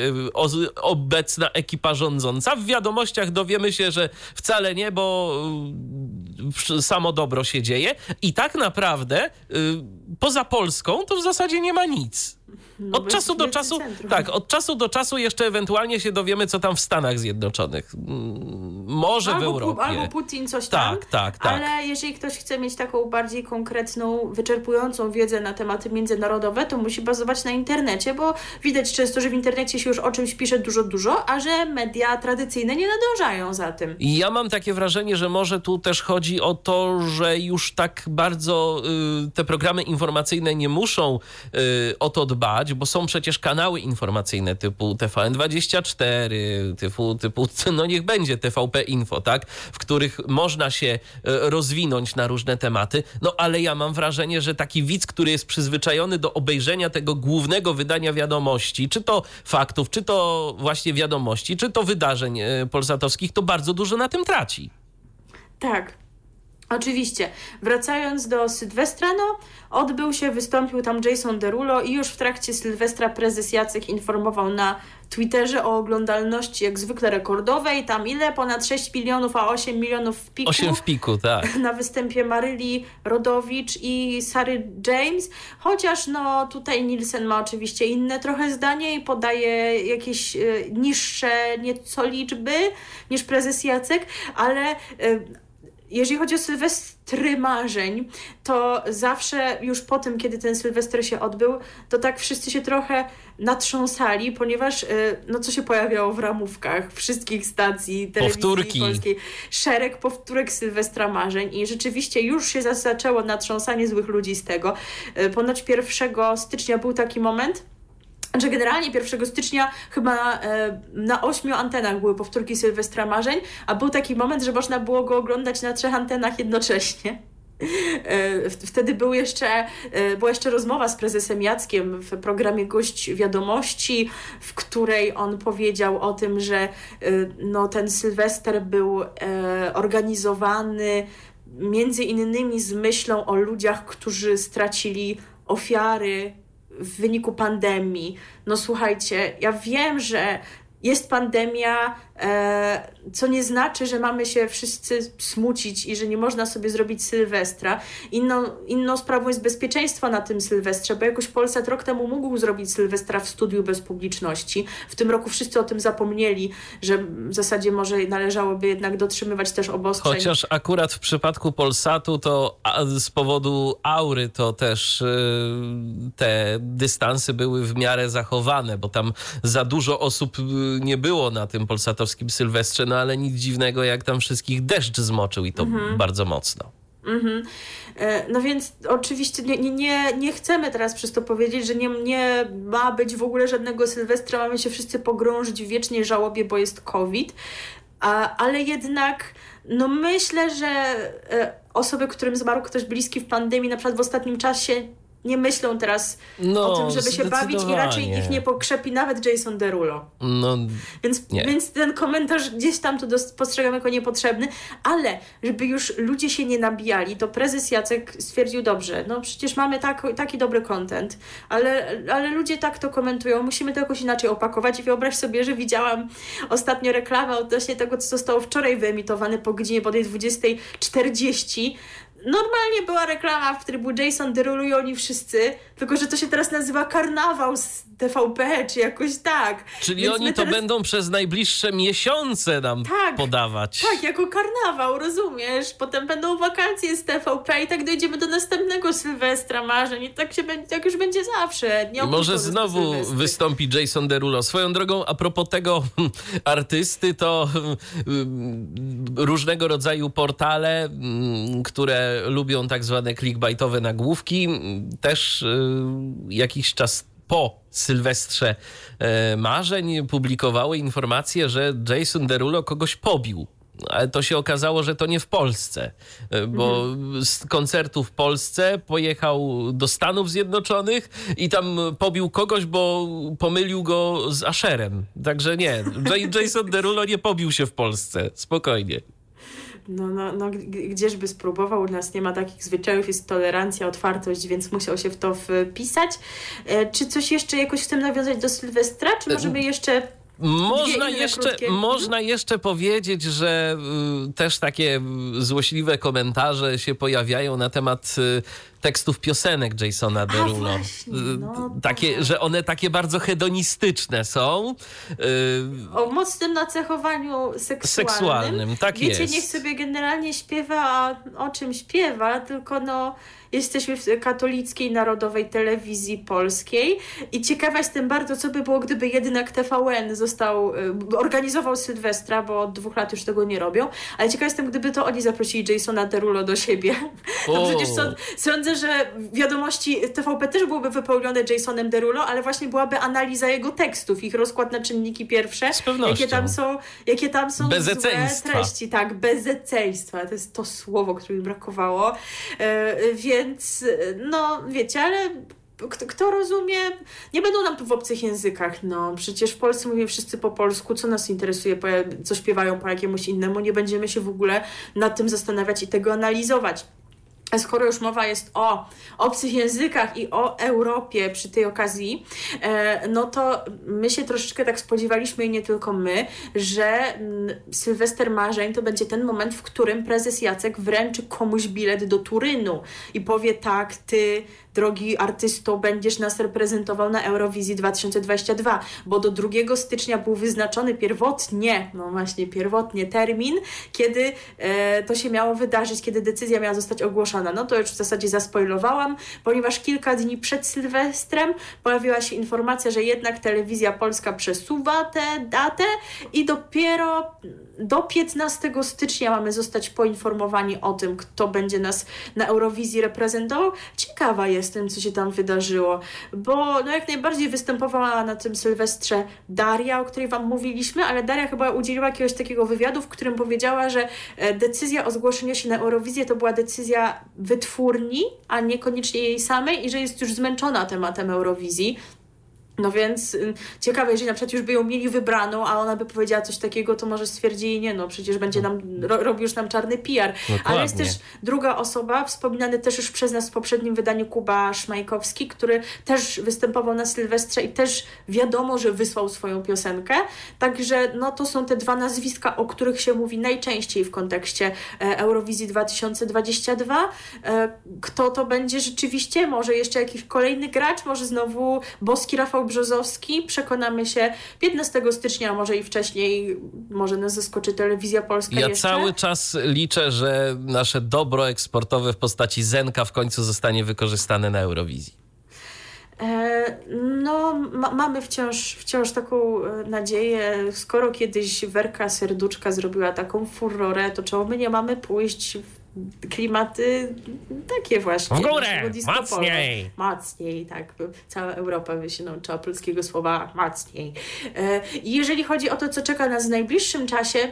Speaker 1: obecna ekipa rządząca. W wiadomościach dowiemy się, że wcale nie, bo samo dobro się dzieje i tak naprawdę y, poza Polską to w zasadzie nie ma nic.
Speaker 2: No
Speaker 1: od czasu do czasu,
Speaker 2: centrum.
Speaker 1: tak, od czasu do czasu jeszcze ewentualnie się dowiemy, co tam w Stanach Zjednoczonych. Mm, Może w
Speaker 2: albo,
Speaker 1: Europie.
Speaker 2: albo Putin coś tam.
Speaker 1: Tak, tak, tak.
Speaker 2: Ale jeżeli ktoś chce mieć taką bardziej konkretną, wyczerpującą wiedzę na tematy międzynarodowe, to musi bazować na internecie, bo widać często, że w internecie się już o czymś pisze dużo, dużo, a że media tradycyjne nie nadążają za tym.
Speaker 1: Ja mam takie wrażenie, że może tu też chodzi o to, że już tak bardzo y, te programy informacyjne nie muszą y, o to dbać, bo są przecież kanały informacyjne typu TVN24, typu, typu [laughs] no niech będzie TVP Info, tak? W których można się y, rozwinąć na różne tematy. No ale ja mam wrażenie, że taki widz, który jest przyzwyczajony do obejrzenia tego głównego wydania wiadomości, czy to faktów, czy to właśnie wiadomości, czy to wydarzeń y, polsatowskich, to bardzo dużo na tym traci.
Speaker 2: Tak. Oczywiście. Wracając do Sylwestra, no, odbył się, wystąpił tam Jason Derulo i już w trakcie Sylwestra prezes Jacek informował na Twitterze o oglądalności jak zwykle rekordowej. Tam ile? Ponad 6 milionów, a 8 milionów w piku.
Speaker 1: 8 w piku, tak. [laughs]
Speaker 2: na występie Maryli Rodowicz i Sary James, chociaż no tutaj Nielsen ma oczywiście inne trochę zdanie i podaje jakieś y, niższe nieco liczby niż prezes Jacek, ale y, jeżeli chodzi o Sylwestry marzeń, to zawsze już po tym, kiedy ten Sylwester się odbył, to tak wszyscy się trochę natrząsali, ponieważ y, no co się pojawiało w ramówkach wszystkich stacji telewizji
Speaker 1: Powtórki.
Speaker 2: polskiej, szereg powtórek Sylwestra marzeń i rzeczywiście już się za- zaczęło natrząsanie złych ludzi z tego. Y, Ponoć 1 stycznia był taki moment, że generalnie 1 stycznia chyba e, na ośmiu antenach były powtórki Sylwestra Marzeń, a był taki moment, że można było go oglądać na trzech antenach jednocześnie. E, Wtedy był jeszcze, e, była jeszcze rozmowa z prezesem Jackiem w programie Gość Wiadomości, w której on powiedział o tym, że no, ten Sylwester był organizowany między innymi z myślą o ludziach, którzy stracili ofiary w wyniku pandemii. No słuchajcie, ja wiem, że jest pandemia, co nie znaczy, że mamy się wszyscy smucić i że nie można sobie zrobić Sylwestra. Inną, inną sprawą jest bezpieczeństwo na tym Sylwestrze, bo jakoś Polsat rok temu mógł zrobić Sylwestra w studiu bez publiczności. W tym roku wszyscy o tym zapomnieli, że w zasadzie może należałoby jednak dotrzymywać też obostrzeń.
Speaker 1: Chociaż akurat w przypadku Polsatu to z powodu aury to też y, te dystanse były w miarę zachowane, bo tam za dużo osób y, nie było na tym polsatowskim Sylwestrze, no ale nic dziwnego jak tam wszystkich deszcz zmoczył i to bardzo mocno.
Speaker 2: Mhm. E, No więc oczywiście nie, nie, nie, nie chcemy teraz przez to powiedzieć, że nie, nie ma być w ogóle żadnego Sylwestra, mamy się wszyscy pogrążyć w wiecznej żałobie, bo jest COVID, A, ale jednak no myślę, że e, osoby, którym zmarł ktoś bliski w pandemii, na przykład w ostatnim czasie nie myślą teraz
Speaker 1: No,
Speaker 2: o tym, żeby się bawić i raczej ich nie pokrzepi nawet Jason Derulo.
Speaker 1: No,
Speaker 2: Więc,
Speaker 1: Nie.
Speaker 2: więc ten komentarz gdzieś tam to postrzegam jako niepotrzebny, ale żeby już ludzie się nie nabijali, to prezes Jacek stwierdził dobrze, no przecież mamy tak, taki dobry content, ale, ale ludzie tak to komentują, musimy to jakoś inaczej opakować i wyobraź sobie, że widziałam ostatnio reklamę odnośnie tego, co zostało wczoraj wyemitowane po godzinie bodaj 20.40, Normalnie była reklama, w był Jason Derulo i oni wszyscy, tylko że to się teraz nazywa Karnawał z TVP, czy jakoś tak.
Speaker 1: czyli
Speaker 2: Więc
Speaker 1: oni to
Speaker 2: teraz-
Speaker 1: będą przez najbliższe miesiące nam
Speaker 2: Tak,
Speaker 1: podawać.
Speaker 2: Tak, jako karnawał, rozumiesz? Potem będą wakacje z TVP i tak dojdziemy do następnego Sylwestra marzeń i tak, się, będzie- tak już będzie zawsze. Nie
Speaker 1: może znowu wystąpi Jason Derulo. Swoją drogą, a propos tego [laughs] artysty, to mm, różnego rodzaju portale, mm, które lubią tak zwane clickbaitowe nagłówki, mm, też y, jakiś czas po Sylwestrze e, marzeń publikowały informacje, że Jason Derulo kogoś pobił. Ale to się okazało, że to nie w Polsce, e, bo z koncertu w Polsce pojechał do Stanów Zjednoczonych i tam pobił kogoś, bo pomylił go z Asherem. Także nie, Jason Derulo nie pobił się w Polsce. Spokojnie.
Speaker 2: No, no, no gdzieżby spróbował, u nas nie ma takich zwyczajów, jest tolerancja, otwartość, więc musiał się w to wpisać. E, czy coś jeszcze jakoś chcemy nawiązać do Sylwestra, czy możemy jeszcze...
Speaker 1: Można jeszcze,
Speaker 2: krótkie. Mhm.
Speaker 1: można jeszcze powiedzieć, że y, też takie y, złośliwe komentarze się pojawiają na temat y, tekstów piosenek Jasona Derulo.
Speaker 2: właśnie, no
Speaker 1: takie,
Speaker 2: tak.
Speaker 1: że one takie bardzo hedonistyczne są. Y,
Speaker 2: O mocnym nacechowaniu seksualnym.
Speaker 1: Seksualnym, tak
Speaker 2: Wiecie,
Speaker 1: jest.
Speaker 2: niech sobie generalnie śpiewa, a o czym śpiewa, tylko no jesteśmy w katolickiej narodowej telewizji polskiej i ciekawa jestem bardzo, co by było, gdyby jednak TVN został, y, organizował Sylwestra, bo od dwóch lat już tego nie robią, ale ciekawa jestem, gdyby to oni zaprosili Jasona Derulo do siebie. [laughs] No przecież sąd, sądzę, że wiadomości TVP też byłyby wypełnione Jasonem Derulo, ale właśnie byłaby analiza jego tekstów, ich rozkład na czynniki pierwsze,
Speaker 1: Z pewnością.
Speaker 2: jakie tam są, jakie tam są złe treści. Tak, bezeceństwa. To jest to słowo, które mi brakowało. E, więc, no wiecie, ale kto, kto rozumie, nie będą nam tu w obcych językach, no. Przecież w Polsce mówimy wszyscy po polsku, co nas interesuje, co śpiewają po jakiemuś innemu, nie będziemy się w ogóle nad tym zastanawiać i tego analizować. Skoro już mowa jest o obcych językach i o Europie przy tej okazji, e, no to my się troszeczkę tak spodziewaliśmy i nie tylko my, że mm, Sylwester Marzeń to będzie ten moment, w którym prezes Jacek wręczy komuś bilet do Turynu i powie tak, ty drogi artysto, będziesz nas reprezentował na Eurowizji 2022, bo do 2 stycznia był wyznaczony pierwotnie, no właśnie pierwotnie termin, kiedy e, to się miało wydarzyć, kiedy decyzja miała zostać ogłoszona. No to już w zasadzie zaspoilowałam, ponieważ kilka dni przed Sylwestrem pojawiła się informacja, że jednak telewizja polska przesuwa tę datę i dopiero do 15 stycznia mamy zostać poinformowani o tym, kto będzie nas na Eurowizji reprezentował. Ciekawa jestem, co się tam wydarzyło, bo no jak najbardziej występowała na tym Sylwestrze Daria, o której Wam mówiliśmy, ale Daria chyba udzieliła jakiegoś takiego wywiadu, w którym powiedziała, że e, decyzja o zgłoszeniu się na Eurowizję to była decyzja wytwórni, a niekoniecznie jej samej i że jest już zmęczona tematem Eurowizji. No więc y, ciekawe, jeżeli na przykład już by ją mieli wybraną, a ona by powiedziała coś takiego, to może stwierdzili, nie no, przecież będzie nam, ro, robi już nam czarny PR. Ale jest
Speaker 1: Dokładnie.
Speaker 2: też druga osoba, wspominany też już przez nas w poprzednim wydaniu Kuba Szmajkowski, który też występował na Sylwestrze i też wiadomo, że wysłał swoją piosenkę. Także no to są te dwa nazwiska, o których się mówi najczęściej w kontekście e, Eurowizji 2022. E, kto to będzie rzeczywiście? Może jeszcze jakiś kolejny gracz? Może znowu boski Rafał Brzozowski? Przekonamy się 15 stycznia, a może i wcześniej. Może nas zaskoczy telewizja polska
Speaker 1: Ja
Speaker 2: jeszcze.
Speaker 1: cały czas liczę, że nasze dobro eksportowe w postaci Zenka w końcu zostanie wykorzystane na Eurowizji.
Speaker 2: E, No, ma, mamy wciąż, wciąż taką e, nadzieję. Skoro kiedyś Werka Serduczka zrobiła taką furorę, to czemu my nie mamy pójść w klimaty takie właśnie.
Speaker 1: W górę! Mocniej!
Speaker 2: Mocniej, tak. Cała Europa by się nauczyła polskiego słowa mocniej. E, i Jeżeli chodzi o to, co czeka nas w najbliższym czasie,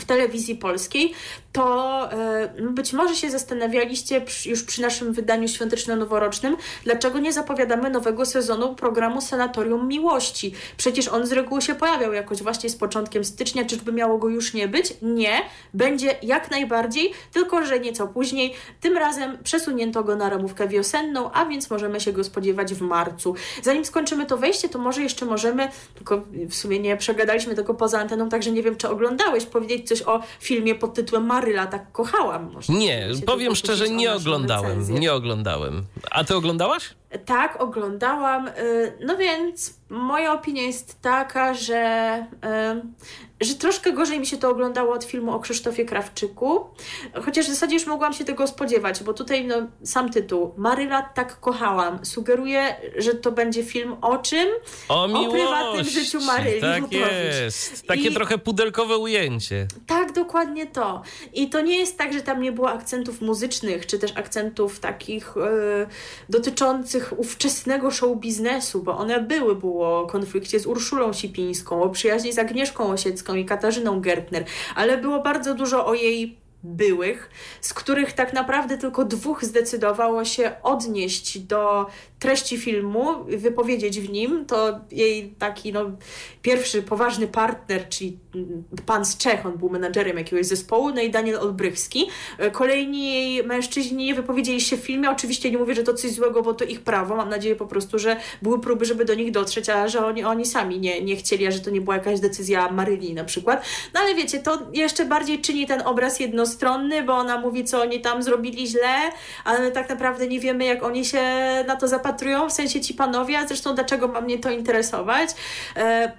Speaker 2: w telewizji polskiej, to e, być może się zastanawialiście już przy naszym wydaniu świąteczno-noworocznym, dlaczego nie zapowiadamy nowego sezonu programu Sanatorium Miłości. Przecież on z reguły się pojawiał jakoś właśnie z początkiem stycznia, czyżby miało go już nie być? Nie, będzie jak najbardziej, tylko że nieco później. Tym razem przesunięto go na ramówkę wiosenną, a więc możemy się go spodziewać w marcu. Zanim skończymy to wejście, to może jeszcze możemy, tylko w sumie nie przegadaliśmy tego poza anteną, także nie wiem, czy oglądałeś, powiedzieć coś o filmie pod tytułem Maryla tak kochałam. Może
Speaker 1: Nie, powiem szczerze, nie oglądałem.
Speaker 2: recenzję.
Speaker 1: Nie oglądałem. A ty oglądałaś?
Speaker 2: Tak, oglądałam. y, No więc moja opinia jest taka, że, y, że troszkę gorzej mi się to oglądało od filmu o Krzysztofie Krawczyku. Chociaż w zasadzie już mogłam się tego spodziewać, bo tutaj no, sam tytuł Maryla tak kochałam sugeruje, że to będzie film o czym?
Speaker 1: O miłości.
Speaker 2: prywatnym życiu Maryli
Speaker 1: Tak jest. Takie
Speaker 2: I-
Speaker 1: trochę pudelkowe ujęcie.
Speaker 2: Tak, dokładnie to. I to nie jest tak, że tam nie było akcentów muzycznych, czy też akcentów takich e, dotyczących ówczesnego show biznesu, bo one były. Było o konflikcie z Urszulą Sipińską, o przyjaźni z Agnieszką Osiecką i Katarzyną Gertner, ale było bardzo dużo o jej byłych, z których tak naprawdę tylko dwóch zdecydowało się odnieść do treści filmu, wypowiedzieć w nim. To jej taki no, pierwszy poważny partner, czyli pan z Czech, on był menadżerem jakiegoś zespołu, no i Daniel Olbrychski. Kolejni jej mężczyźni nie wypowiedzieli się w filmie. Oczywiście nie mówię, że to coś złego, bo to ich prawo. Mam nadzieję po prostu, że były próby, żeby do nich dotrzeć, a że oni, oni sami nie, nie chcieli, a że to nie była jakaś decyzja Maryli na przykład. No ale wiecie, to jeszcze bardziej czyni ten obraz jednostki postronny, bo ona mówi, co oni tam zrobili źle, ale tak naprawdę nie wiemy, jak oni się na to zapatrują, w sensie ci panowie, a zresztą dlaczego ma mnie to interesować. E,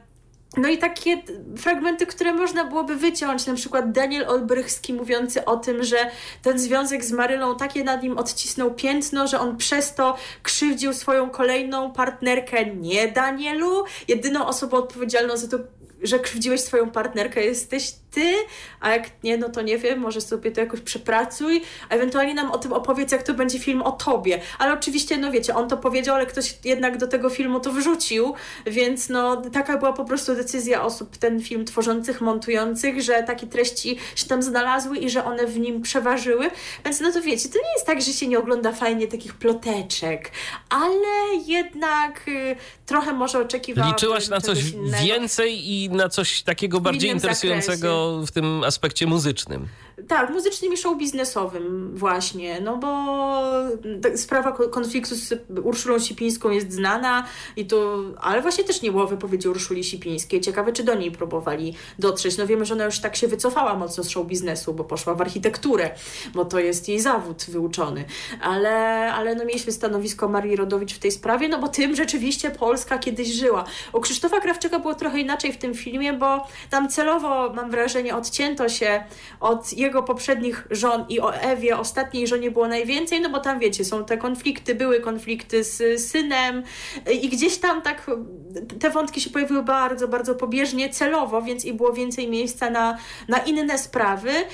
Speaker 2: no i takie fragmenty, które można byłoby wyciąć, na przykład Daniel Olbrychski mówiący o tym, że ten związek z Marylą takie nad nim odcisnął piętno, że on przez to krzywdził swoją kolejną partnerkę, nie Danielu. Jedyną osobą odpowiedzialną za to że krzywdziłeś swoją partnerkę, jesteś ty, a jak nie, no to nie wiem, może sobie to jakoś przepracuj, a ewentualnie nam o tym opowiedz, jak to będzie film o tobie. Ale oczywiście, no wiecie, on to powiedział, ale ktoś jednak do tego filmu to wrzucił, więc no taka była po prostu decyzja osób ten film tworzących, montujących, że takie treści się tam znalazły i że one w nim przeważyły, więc no to wiecie, to nie jest tak, że się nie ogląda fajnie takich ploteczek, ale jednak y, trochę może oczekiwałam
Speaker 1: Liczyłaś na coś
Speaker 2: innego.
Speaker 1: więcej i na coś takiego bardziej interesującego zakresie. w tym aspekcie muzycznym.
Speaker 2: Tak, muzycznym i show biznesowym właśnie, no bo sprawa konfliktu z Urszulą Sipińską jest znana i to, ale właśnie też nie było wypowiedzi Urszuli Sipińskiej. Ciekawe, czy do niej próbowali dotrzeć. No wiemy, że ona już tak się wycofała mocno z show biznesu, bo poszła w architekturę, bo to jest jej zawód wyuczony. Ale, ale no mieliśmy stanowisko Marii Rodowicz w tej sprawie, no bo tym rzeczywiście Polska kiedyś żyła. U Krzysztofa Krawczyka było trochę inaczej w tym filmie, bo tam celowo, mam wrażenie, odcięto się od jego poprzednich żon i o Ewie, ostatniej żonie było najwięcej, no bo tam wiecie, są te konflikty, były konflikty z synem i gdzieś tam tak te wątki się pojawiły bardzo, bardzo pobieżnie, celowo, więc i było więcej miejsca na, na inne sprawy, e,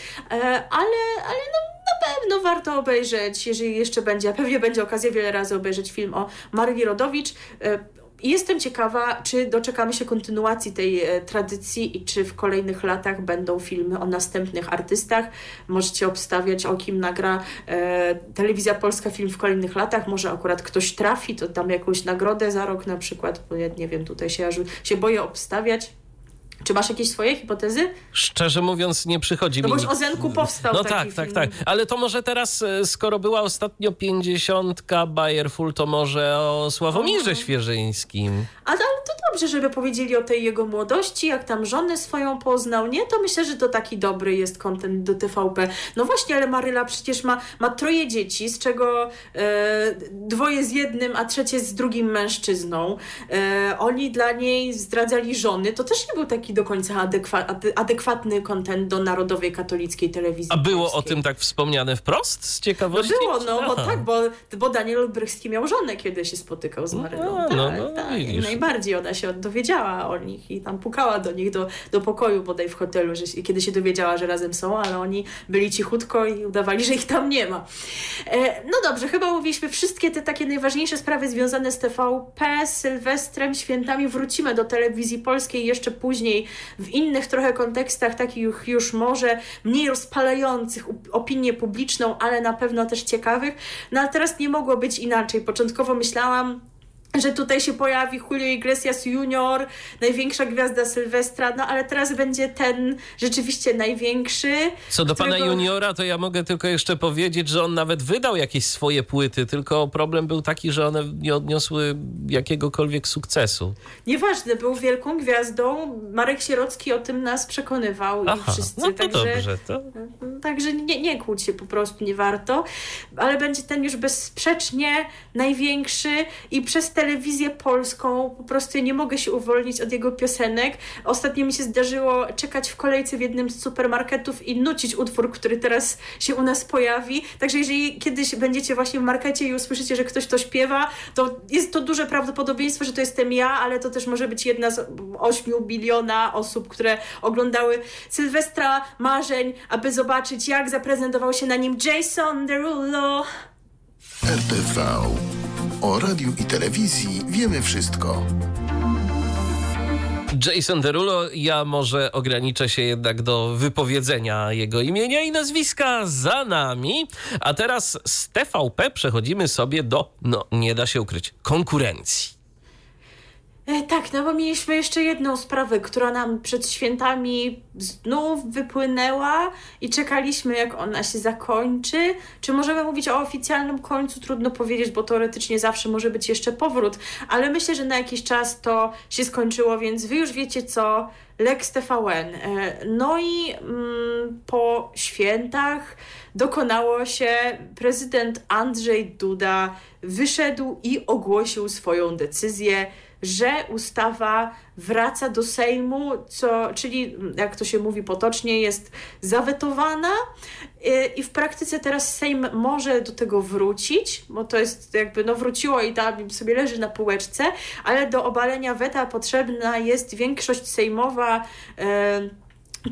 Speaker 2: ale, ale no, na pewno warto obejrzeć, jeżeli jeszcze będzie, a pewnie będzie okazja wiele razy obejrzeć film o Marii Rodowicz. I jestem ciekawa, czy doczekamy się kontynuacji tej e, tradycji i czy w kolejnych latach będą filmy o następnych artystach. Możecie obstawiać, o kim nagra e, Telewizja Polska film w kolejnych latach. Może akurat ktoś trafi, to dam jakąś nagrodę za rok na przykład, bo ja nie wiem, tutaj się, się boję obstawiać. Czy masz jakieś swoje hipotezy?
Speaker 1: Szczerze mówiąc, nie przychodzi
Speaker 2: no
Speaker 1: mi.
Speaker 2: No bo już o Zenku powstał.
Speaker 1: No tak, tak, tak. Ale to może teraz, e, skoro była ostatnio pięćdziesiątka Bayerful, to może o Sławomirze o. Świeżyńskim.
Speaker 2: Ale, ale to dobrze, żeby powiedzieli o tej jego młodości, jak tam żonę swoją poznał, nie? To myślę, że to taki dobry jest kontent do TVP. No właśnie, ale Maryla przecież ma, ma troje dzieci, z czego e, dwoje z jednym, a trzecie z drugim mężczyzną. E, oni dla niej zdradzali żony. To też nie był taki do końca adekwa adekwatny kontent do Narodowej Katolickiej Telewizji
Speaker 1: A było
Speaker 2: polskiej.
Speaker 1: o tym tak wspomniane wprost z ciekawości?
Speaker 2: No było, no bo tak, bo, bo Daniel Brychski miał żonę, kiedy się spotykał z Marylą. No, tak, no, no, tak. Najbardziej ona się dowiedziała o nich i tam pukała do nich do, do pokoju bodaj w hotelu, że, kiedy się dowiedziała, że razem są, ale oni byli cichutko i udawali, że ich tam nie ma. E, no dobrze, chyba mówiliśmy wszystkie te takie najważniejsze sprawy związane z TVP, Sylwestrem, świętami. Wrócimy do telewizji polskiej jeszcze później w innych trochę kontekstach, takich już może mniej rozpalających opinię publiczną, ale na pewno też ciekawych. No ale teraz nie mogło być inaczej. Początkowo myślałam, że tutaj się pojawi Julio Iglesias Junior, największa gwiazda Sylwestra, no ale teraz będzie ten rzeczywiście największy.
Speaker 1: Co do którego... pana Juniora, to ja mogę tylko jeszcze powiedzieć, że on nawet wydał jakieś swoje płyty, tylko problem był taki, że one nie odniosły jakiegokolwiek sukcesu.
Speaker 2: Nieważne, był wielką gwiazdą. Marek Sierocki o tym nas przekonywał Aha, i wszyscy.
Speaker 1: No to także, dobrze. To...
Speaker 2: Także nie, nie kłóć się po prostu, nie warto. Ale będzie ten już bezsprzecznie największy i przez te telewizję polską, po prostu nie mogę się uwolnić od jego piosenek. Ostatnio mi się zdarzyło czekać w kolejce w jednym z supermarketów i nucić utwór, który teraz się u nas pojawi. Także jeżeli kiedyś będziecie właśnie w markecie i usłyszycie, że ktoś to śpiewa, to jest to duże prawdopodobieństwo, że to jestem ja, ale to też może być jedna z 8 biliona osób, które oglądały Sylwestra Marzeń, aby zobaczyć, jak zaprezentował się na nim Jason Derulo.
Speaker 3: RTV. O radiu i telewizji wiemy wszystko.
Speaker 1: Jason Derulo, ja może ograniczę się jednak do wypowiedzenia jego imienia i nazwiska za nami. A teraz z TVP przechodzimy sobie do, no nie da się ukryć, konkurencji.
Speaker 2: E, tak, no bo mieliśmy jeszcze jedną sprawę, która nam przed świętami znów wypłynęła i czekaliśmy, jak ona się zakończy. Czy możemy mówić o oficjalnym końcu? Trudno powiedzieć, bo teoretycznie zawsze może być jeszcze powrót, ale myślę, że na jakiś czas to się skończyło, więc wy już wiecie co. Lex TVN. E, no i mm, po świętach dokonało się, prezydent Andrzej Duda wyszedł i ogłosił swoją decyzję że ustawa wraca do Sejmu, co, czyli jak to się mówi potocznie, jest zawetowana y, i w praktyce teraz Sejm może do tego wrócić, bo to jest jakby no wróciło i tam sobie leży na półeczce, ale do obalenia weta potrzebna jest większość sejmowa. Yy,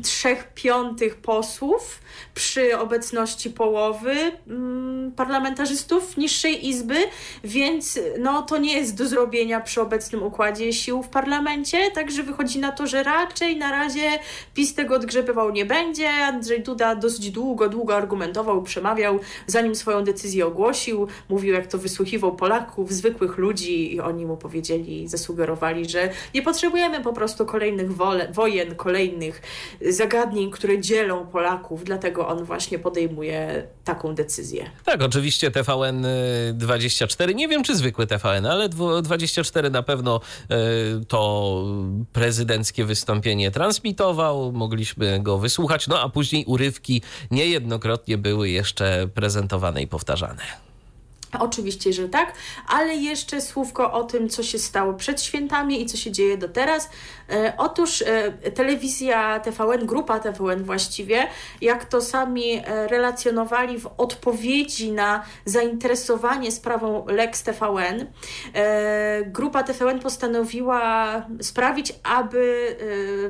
Speaker 2: trzech piątych posłów przy obecności połowy mm, parlamentarzystów niższej izby, więc no, to nie jest do zrobienia przy obecnym układzie sił w parlamencie, także wychodzi na to, że raczej na razie PiS tego odgrzebywał nie będzie. Andrzej Duda dosyć długo, długo argumentował, przemawiał, zanim swoją decyzję ogłosił, mówił jak to wysłuchiwał Polaków, zwykłych ludzi i oni mu powiedzieli, zasugerowali, że nie potrzebujemy po prostu kolejnych wojen, kolejnych zagadnień, które dzielą Polaków, dlatego on właśnie podejmuje taką decyzję.
Speaker 1: Tak, oczywiście TVN 24, nie wiem czy zwykły TVN, ale 24 na pewno e, to prezydenckie wystąpienie transmitował, mogliśmy go wysłuchać, no a później urywki niejednokrotnie były jeszcze prezentowane i powtarzane.
Speaker 2: Oczywiście, że tak, ale jeszcze słówko o tym, co się stało przed świętami i co się dzieje do teraz. E, otóż e, telewizja TVN, grupa TVN właściwie, jak to sami e, relacjonowali w odpowiedzi na zainteresowanie sprawą Lex TVN, e, grupa TVN postanowiła sprawić, aby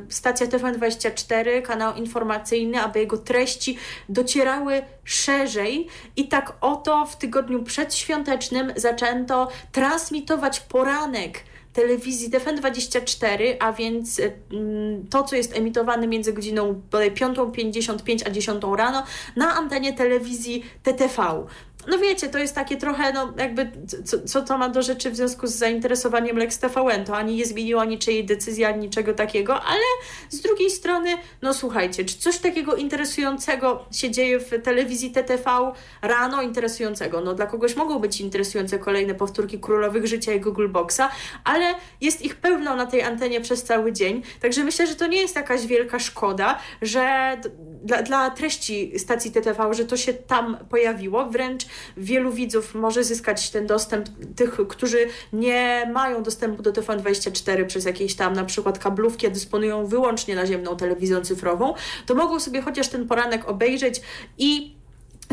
Speaker 2: e, stacja TVN24, kanał informacyjny, aby jego treści docierały szerzej i tak oto w tygodniu przedświątecznym zaczęto transmitować poranek telewizji TVN24, a więc mm, to, co jest emitowane między godziną 5.55 a 10 rano na antenie telewizji TTV no wiecie, to jest takie trochę, no jakby, co, co to ma do rzeczy w związku z zainteresowaniem Lex TVN, to ani nie zmieniło niczyjej decyzji, ani niczego takiego, ale z drugiej strony, no słuchajcie, czy coś takiego interesującego się dzieje w telewizji TTV rano, interesującego, no dla kogoś mogą być interesujące kolejne powtórki Królowych Życia i Google Boxa, ale jest ich pełno na tej antenie przez cały dzień, także myślę, że to nie jest jakaś wielka szkoda, że dla, dla treści stacji TTV, że to się tam pojawiło, wręcz wielu widzów może zyskać ten dostęp, tych, którzy nie mają dostępu do TVN24 przez jakieś tam na przykład kablówki, a dysponują wyłącznie naziemną telewizją cyfrową, to mogą sobie chociaż ten poranek obejrzeć i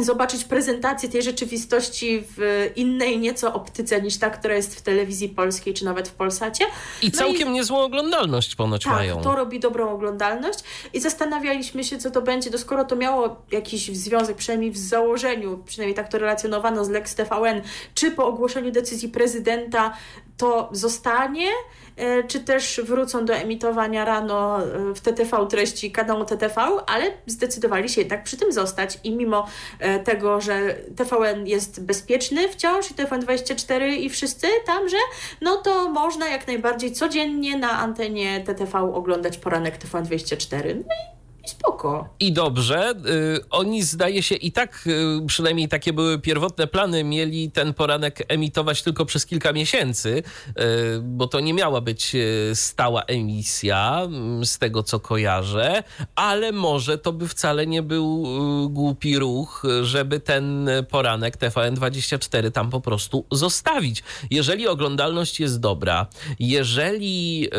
Speaker 2: zobaczyć prezentację tej rzeczywistości w innej nieco optyce niż ta, która jest w telewizji polskiej czy nawet w Polsacie.
Speaker 1: I no całkiem i... niezłą oglądalność ponoć
Speaker 2: tak,
Speaker 1: mają.
Speaker 2: to robi dobrą oglądalność i zastanawialiśmy się, co to będzie, to skoro to miało jakiś związek, przynajmniej w założeniu, przynajmniej tak to relacjonowano z Lex TVN, czy po ogłoszeniu decyzji prezydenta to zostanie, e, czy też wrócą do emitowania rano e, w TTV treści kanału TTV, ale zdecydowali się jednak przy tym zostać i mimo e, tego, że TVN jest bezpieczny wciąż i TVN24 i wszyscy tamże, no to można jak najbardziej codziennie na antenie TTV oglądać poranek TVN24. No i spoko.
Speaker 1: I dobrze. Y, oni zdaje się i tak, y, przynajmniej takie były pierwotne plany, mieli ten poranek emitować tylko przez kilka miesięcy, y, bo to nie miała być stała emisja, mm, z tego co kojarzę, ale może to by wcale nie był głupi ruch, żeby ten poranek TVN24 tam po prostu zostawić. Jeżeli oglądalność jest dobra, jeżeli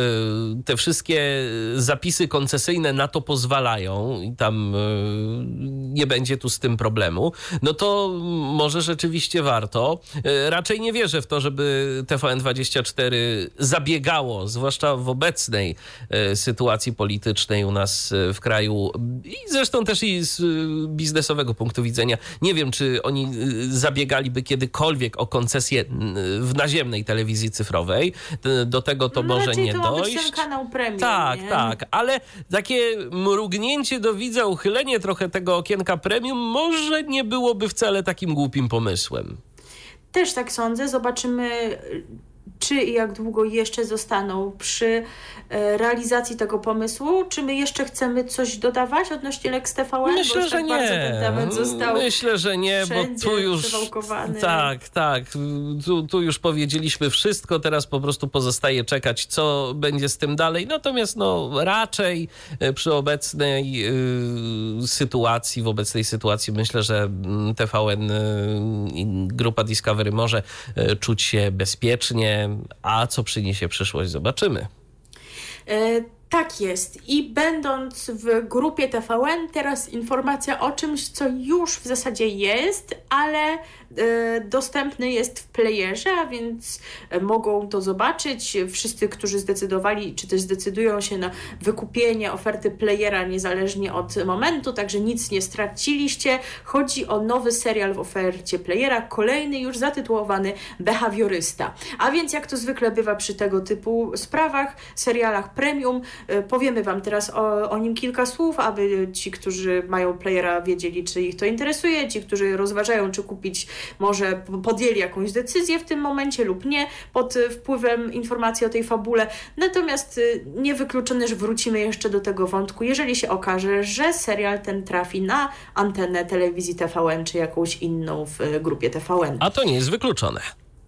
Speaker 1: te wszystkie zapisy koncesyjne na to pozwalają, i tam e, nie będzie tu z tym problemu, no to może rzeczywiście warto. E, raczej nie wierzę w to, żeby TVN24 zabiegało, zwłaszcza w obecnej e, sytuacji politycznej u nas w kraju i zresztą też i z biznesowego punktu widzenia. Nie wiem, czy oni zabiegaliby kiedykolwiek o koncesję w naziemnej telewizji cyfrowej. Do tego to no, może nie
Speaker 2: to
Speaker 1: dojść.
Speaker 2: Ten kanał premium,
Speaker 1: tak,
Speaker 2: nie?
Speaker 1: tak, ale takie mrugnięcie wciągnięcie do widza, uchylenie trochę tego okienka premium może nie byłoby wcale takim głupim pomysłem.
Speaker 2: Też tak sądzę. Zobaczymy czy i jak długo jeszcze zostaną przy e, realizacji tego pomysłu? Czy my jeszcze chcemy coś dodawać odnośnie Lex TVN?
Speaker 1: Myślę, że
Speaker 2: tak
Speaker 1: nie.
Speaker 2: Temat został
Speaker 1: Myślę, że nie, bo tu już. Tak, tak. Tu, tu już powiedzieliśmy wszystko. Teraz po prostu pozostaje czekać, co będzie z tym dalej. Natomiast no, raczej e, przy obecnej y, sytuacji, w obecnej sytuacji myślę, że mm, TVN i grupa Discovery może czuć się bezpiecznie, a co przyniesie przyszłość, zobaczymy.
Speaker 2: E, tak jest. I będąc w grupie TVN, teraz informacja o czymś, co już w zasadzie jest, ale dostępny jest w playerze, a więc e, mogą to zobaczyć. Wszyscy, którzy zdecydowali, czy też zdecydują się na wykupienie oferty playera niezależnie od momentu, także nic nie straciliście. Chodzi o nowy serial w ofercie playera, kolejny już zatytułowany Behawiorysta. A więc jak to zwykle bywa przy tego typu sprawach, serialach premium, e, powiemy Wam teraz o, o nim kilka słów, aby ci, którzy mają playera wiedzieli, czy ich to interesuje, ci, którzy rozważają, czy kupić może podjęli jakąś decyzję w tym momencie lub nie pod wpływem informacji o tej fabule. Natomiast y, niewykluczone, że wrócimy jeszcze do tego wątku, jeżeli się okaże, że serial ten trafi na antenę telewizji TVN czy jakąś inną w y, grupie TVN.
Speaker 1: A to nie jest wykluczone.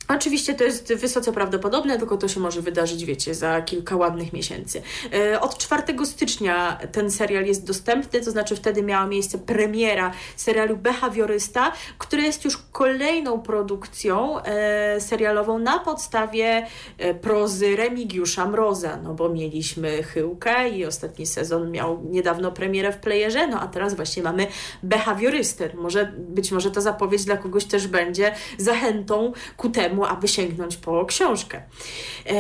Speaker 2: Oczywiście to jest wysoce prawdopodobne, tylko to się może wydarzyć, wiecie, za kilka ładnych miesięcy. E, od 4 stycznia ten serial jest dostępny, to znaczy wtedy miała miejsce premiera serialu Behawiorysta, który jest już kolejną produkcją e, serialową na podstawie e, prozy Remigiusza Mroza, no bo mieliśmy Chyłkę i ostatni sezon miał niedawno premierę w playerze, no a teraz właśnie mamy Behawiorystę. Może, być może ta zapowiedź dla kogoś też będzie zachętą ku temu, aby sięgnąć po książkę. E,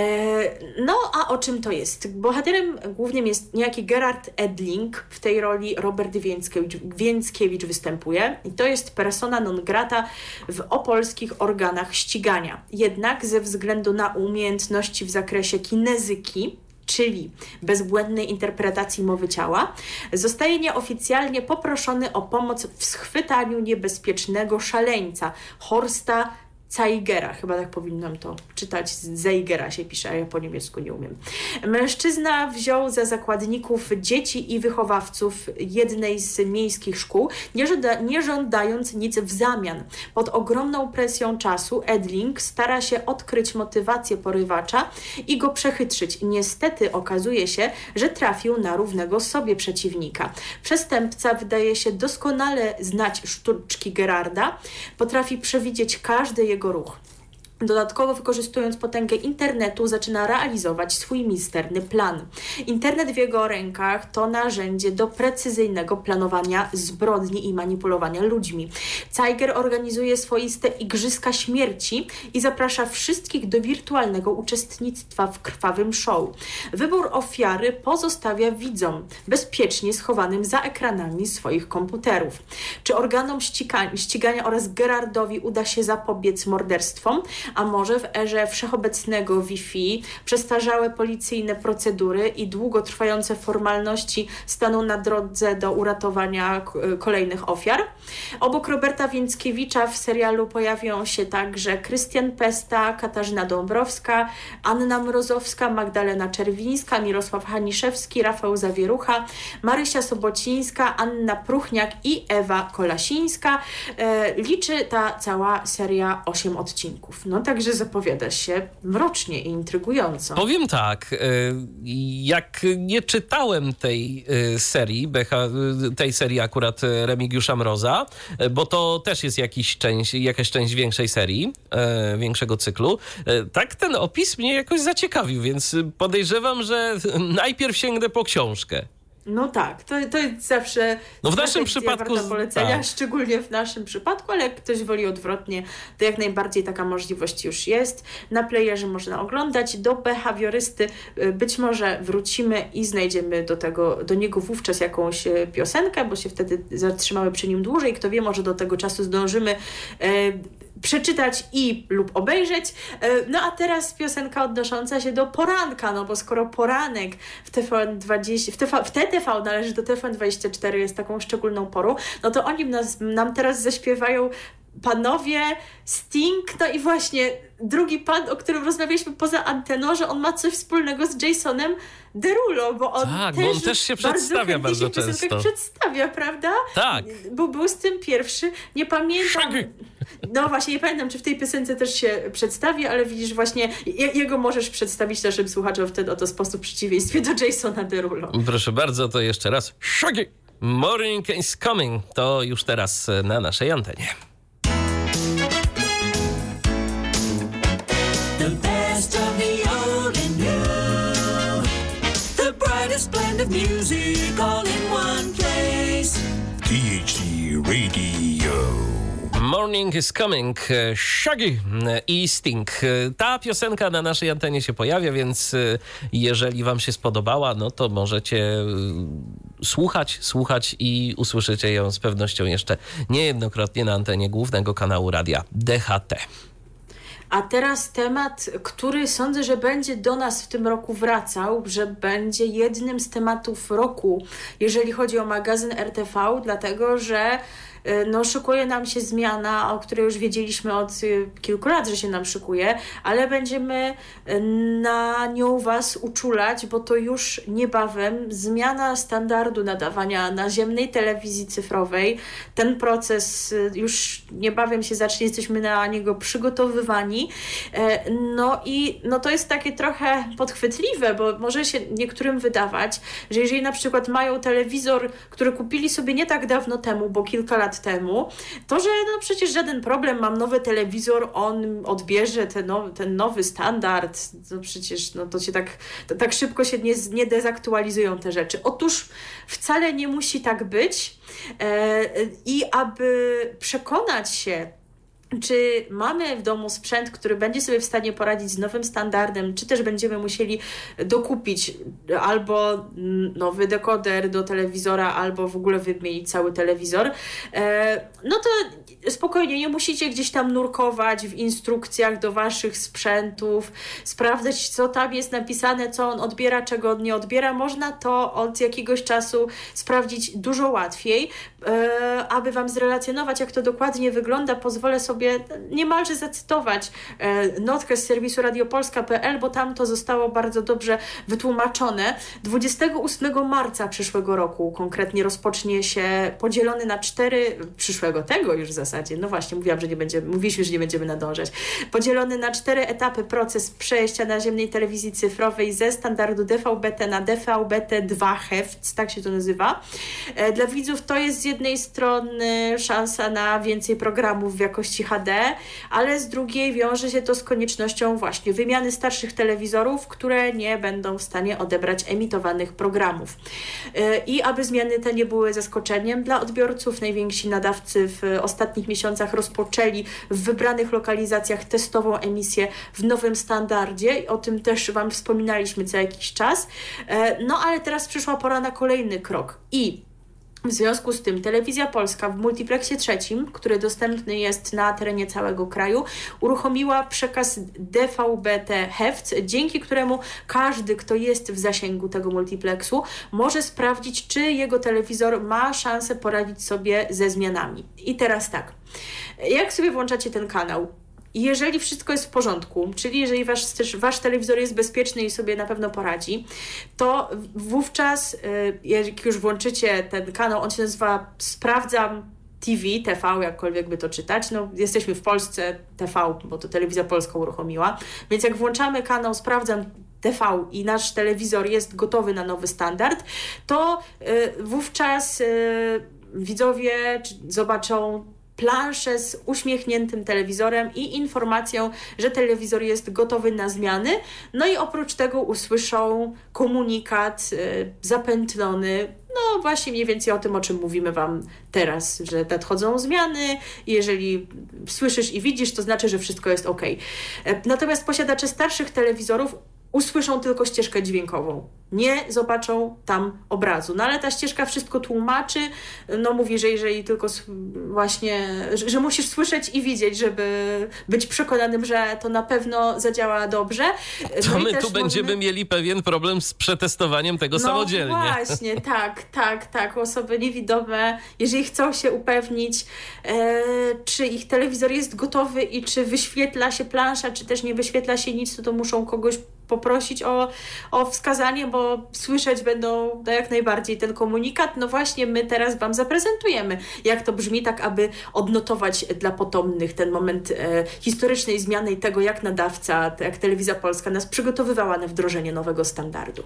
Speaker 2: no a o czym to jest? Bohaterem głównym jest niejaki Gerard Edling, w tej roli Robert Więckiewicz, Więckiewicz występuje i to jest persona non grata w opolskich organach ścigania. Jednak ze względu na umiejętności w zakresie kinezyki, czyli bezbłędnej interpretacji mowy ciała, zostaje nieoficjalnie poproszony o pomoc w schwytaniu niebezpiecznego szaleńca Horsta Zeigera, chyba tak powinnam to czytać, Zeigera się pisze, a ja po niemiecku nie umiem. Mężczyzna wziął za zakładników dzieci i wychowawców jednej z miejskich szkół, nie, żąda, nie żądając nic w zamian. Pod ogromną presją czasu Edling stara się odkryć motywację porywacza i go przechytrzyć. Niestety okazuje się, że trafił na równego sobie przeciwnika. Przestępca wydaje się doskonale znać sztuczki Gerarda, potrafi przewidzieć każdy jego jego ruch. Dodatkowo wykorzystując potęgę internetu zaczyna realizować swój misterny plan. Internet w jego rękach to narzędzie do precyzyjnego planowania zbrodni i manipulowania ludźmi. Zeiger organizuje swoiste igrzyska śmierci i zaprasza wszystkich do wirtualnego uczestnictwa w krwawym show. Wybór ofiary pozostawia widzom, bezpiecznie schowanym za ekranami swoich komputerów. Czy organom ścigania, ścigania oraz Gerardowi uda się zapobiec morderstwom? A może w erze wszechobecnego Wi-Fi przestarzałe policyjne procedury i długotrwające formalności staną na drodze do uratowania kolejnych ofiar. Obok Roberta Więckiewicza w serialu pojawią się także Krystian Pesta, Katarzyna Dąbrowska, Anna Mrozowska, Magdalena Czerwińska, Mirosław Haniszewski, Rafał Zawierucha, Marysia Sobocińska, Anna Pruchniak i Ewa Kolasińska. E, liczy ta cała seria 8 odcinków. No także zapowiada się mrocznie i intrygująco.
Speaker 1: Powiem tak, e, jak nie czytałem tej e, serii, e, tej serii akurat Remigiusza Mroza, bo to też jest jakiś część, jakaś część większej serii, większego cyklu, tak ten opis mnie jakoś zaciekawił, więc podejrzewam, że najpierw sięgnę po książkę.
Speaker 2: No tak, to, to jest zawsze
Speaker 1: no w naszym przypadku
Speaker 2: polecenia, tak. szczególnie w naszym przypadku, ale jak ktoś woli odwrotnie, to jak najbardziej taka możliwość już jest. Na playerze można oglądać. Do behawiorysty y, być może wrócimy i znajdziemy do tego, do niego wówczas jakąś y, piosenkę, bo się wtedy zatrzymały przy nim dłużej. Kto wie, może do tego czasu zdążymy e, przeczytać i lub obejrzeć. No a teraz piosenka odnosząca się do poranka, no bo skoro poranek w TVN20, w, TV, TTV należy do TVN24, jest taką szczególną porą, no to oni nas, nam teraz zaśpiewają panowie, Sting, no i właśnie drugi pan, o którym rozmawialiśmy poza anteną, że on ma coś wspólnego z Jasonem Derulo, bo on,
Speaker 1: tak,
Speaker 2: też,
Speaker 1: bo on też się przedstawia bardzo,
Speaker 2: bardzo
Speaker 1: często.
Speaker 2: przedstawia, prawda?
Speaker 1: Tak.
Speaker 2: Bo był z tym pierwszy. Nie pamiętam.
Speaker 1: Shaggy.
Speaker 2: No właśnie, nie pamiętam, czy w tej piosence też się przedstawi, ale widzisz właśnie, jego możesz przedstawić naszym słuchaczom w ten oto sposób w przeciwieństwie do Jasona Derulo.
Speaker 1: Proszę bardzo, to jeszcze raz. Shaggy! Morning is coming. To już teraz na naszej antenie.
Speaker 4: The best of the old and new. The brightest blend of music all in one place.
Speaker 3: THD Radio.
Speaker 1: Morning is coming, Shaggy i Sting. Ta piosenka na naszej antenie się pojawia, więc jeżeli wam się spodobała, no to możecie słuchać, słuchać i usłyszycie ją z pewnością jeszcze niejednokrotnie na antenie głównego kanału radia DHT.
Speaker 2: A teraz temat, który sądzę, że będzie do nas w tym roku wracał, że będzie jednym z tematów roku, jeżeli chodzi o magazyn RTV, dlatego że no, szykuje nam się zmiana, o której już wiedzieliśmy od y, kilku lat, że się nam szykuje, ale będziemy y, na nią Was uczulać, bo to już niebawem zmiana standardu nadawania naziemnej telewizji cyfrowej. Ten proces już niebawem się zacznie, jesteśmy na niego przygotowywani. No i no to jest takie trochę podchwytliwe, bo może się niektórym wydawać, że jeżeli na przykład mają telewizor, który kupili sobie nie tak dawno temu, bo kilka lat lat temu, to, że no przecież żaden problem, mam nowy telewizor, on odbierze ten, no, ten nowy standard, no przecież no to się tak, to, tak szybko się nie, nie dezaktualizują te rzeczy. Otóż wcale nie musi tak być e, i aby przekonać się, czy mamy w domu sprzęt, który będzie sobie w stanie poradzić z nowym standardem, czy też będziemy musieli dokupić albo nowy dekoder do telewizora, albo w ogóle wymienić cały telewizor, e, no to spokojnie, nie musicie gdzieś tam nurkować w instrukcjach do waszych sprzętów, sprawdzać, co tam jest napisane, co on odbiera, czego on nie odbiera. Można to od jakiegoś czasu sprawdzić dużo łatwiej. E, aby wam zrelacjonować, jak to dokładnie wygląda, pozwolę sobie niemalże zacytować e, notkę z serwisu radiopolska.pl, bo tam to zostało bardzo dobrze wytłumaczone. 28 marca przyszłego roku konkretnie rozpocznie się podzielony na cztery, przyszłego tego już w zasadzie, no właśnie, mówiłam, że nie będziemy, mówiliśmy, że nie będziemy nadążać, podzielony na cztery etapy proces przejścia naziemnej telewizji cyfrowej ze standardu DVB-T na DVB-T2 HEFC, tak się to nazywa. E, dla widzów to jest z jednej strony szansa na więcej programów w jakości HD, ale z drugiej wiąże się to z koniecznością właśnie wymiany starszych telewizorów, które nie będą w stanie odebrać emitowanych programów. E, I aby zmiany te nie były zaskoczeniem dla odbiorców, najwięksi nadawcy w ostatnich miesiącach rozpoczęli w wybranych lokalizacjach testową emisję w nowym standardzie. O tym też Wam wspominaliśmy co jakiś czas. E, no ale teraz przyszła pora na kolejny krok i w związku z tym Telewizja Polska w multiplexie trzecim, który dostępny jest na terenie całego kraju, uruchomiła przekaz DVB-T HEFC, dzięki któremu każdy, kto jest w zasięgu tego multiplexu, może sprawdzić, czy jego telewizor ma szansę poradzić sobie ze zmianami. I teraz tak. Jak sobie włączacie ten kanał? Jeżeli wszystko jest w porządku, czyli jeżeli wasz, też wasz telewizor jest bezpieczny i sobie na pewno poradzi, to wówczas, y, jak już włączycie ten kanał, on się nazywa Sprawdzam TV, TV, jakkolwiek by to czytać. No, jesteśmy w Polsce, TV, bo to telewizja polska uruchomiła. Więc jak włączamy kanał Sprawdzam TV i nasz telewizor jest gotowy na nowy standard, to y, wówczas y, widzowie zobaczą planszę z uśmiechniętym telewizorem i informacją, że telewizor jest gotowy na zmiany. No i oprócz tego usłyszą komunikat y, zapętlony, no właśnie mniej więcej o tym, o czym mówimy Wam teraz, że nadchodzą zmiany. Jeżeli słyszysz i widzisz, to znaczy, że wszystko jest ok. E, natomiast posiadacze starszych telewizorów usłyszą tylko ścieżkę dźwiękową nie zobaczą tam obrazu. No ale ta ścieżka wszystko tłumaczy, no mówi, że jeżeli tylko właśnie, że, że musisz słyszeć i widzieć, żeby być przekonanym, że to na pewno zadziała dobrze.
Speaker 1: To
Speaker 2: No
Speaker 1: my tu będziemy
Speaker 2: możemy-
Speaker 1: mieli pewien problem z przetestowaniem tego
Speaker 2: no
Speaker 1: samodzielnie.
Speaker 2: właśnie, [laughs] tak, tak, tak. Osoby niewidome, jeżeli chcą się upewnić, e, czy ich telewizor jest gotowy i czy wyświetla się plansza, czy też nie wyświetla się nic, to, to muszą kogoś poprosić o, o wskazanie, bo słyszeć będą no, jak najbardziej ten komunikat. No właśnie, my teraz Wam zaprezentujemy, jak to brzmi, tak aby odnotować dla potomnych ten moment e, historycznej zmiany i tego, jak nadawca, jak Telewizja Polska nas przygotowywała na wdrożenie nowego standardu.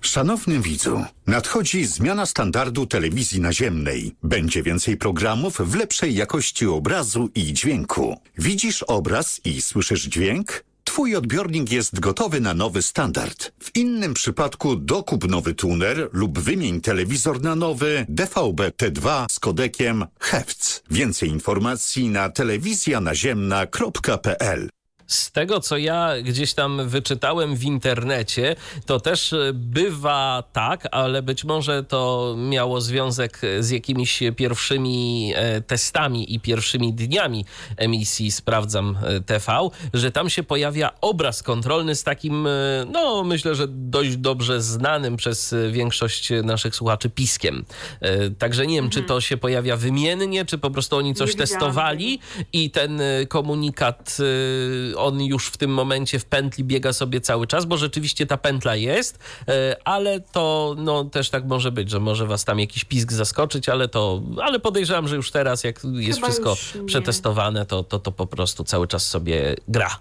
Speaker 3: Szanowny widzu, nadchodzi zmiana standardu telewizji naziemnej. Będzie więcej programów w lepszej jakości obrazu i dźwięku. Widzisz obraz i słyszysz dźwięk? Twój odbiornik jest gotowy na nowy standard. W innym przypadku dokup nowy tuner lub wymień telewizor na nowy DVB-T2 z kodekiem HEFC. Więcej informacji na telewizjanaziemna.pl
Speaker 1: Z tego, co ja gdzieś tam wyczytałem w internecie, to też e, bywa tak, ale być może to miało związek z jakimiś pierwszymi e, testami i pierwszymi dniami emisji Sprawdzam e, TV, że tam się pojawia obraz kontrolny z takim, e, no myślę, że dość dobrze znanym przez e, większość naszych słuchaczy piskiem. E, Także nie wiem, czy to się pojawia wymiennie, czy po prostu oni coś testowali i ten komunikat, on już w tym momencie w pętli biega sobie cały czas, bo rzeczywiście ta pętla jest, y, ale to no, też tak może być, że może was tam jakiś pisk zaskoczyć, ale to, ale podejrzewam, że już teraz, jak jest
Speaker 2: Chyba
Speaker 1: wszystko przetestowane, to, to, to po prostu cały czas sobie gra.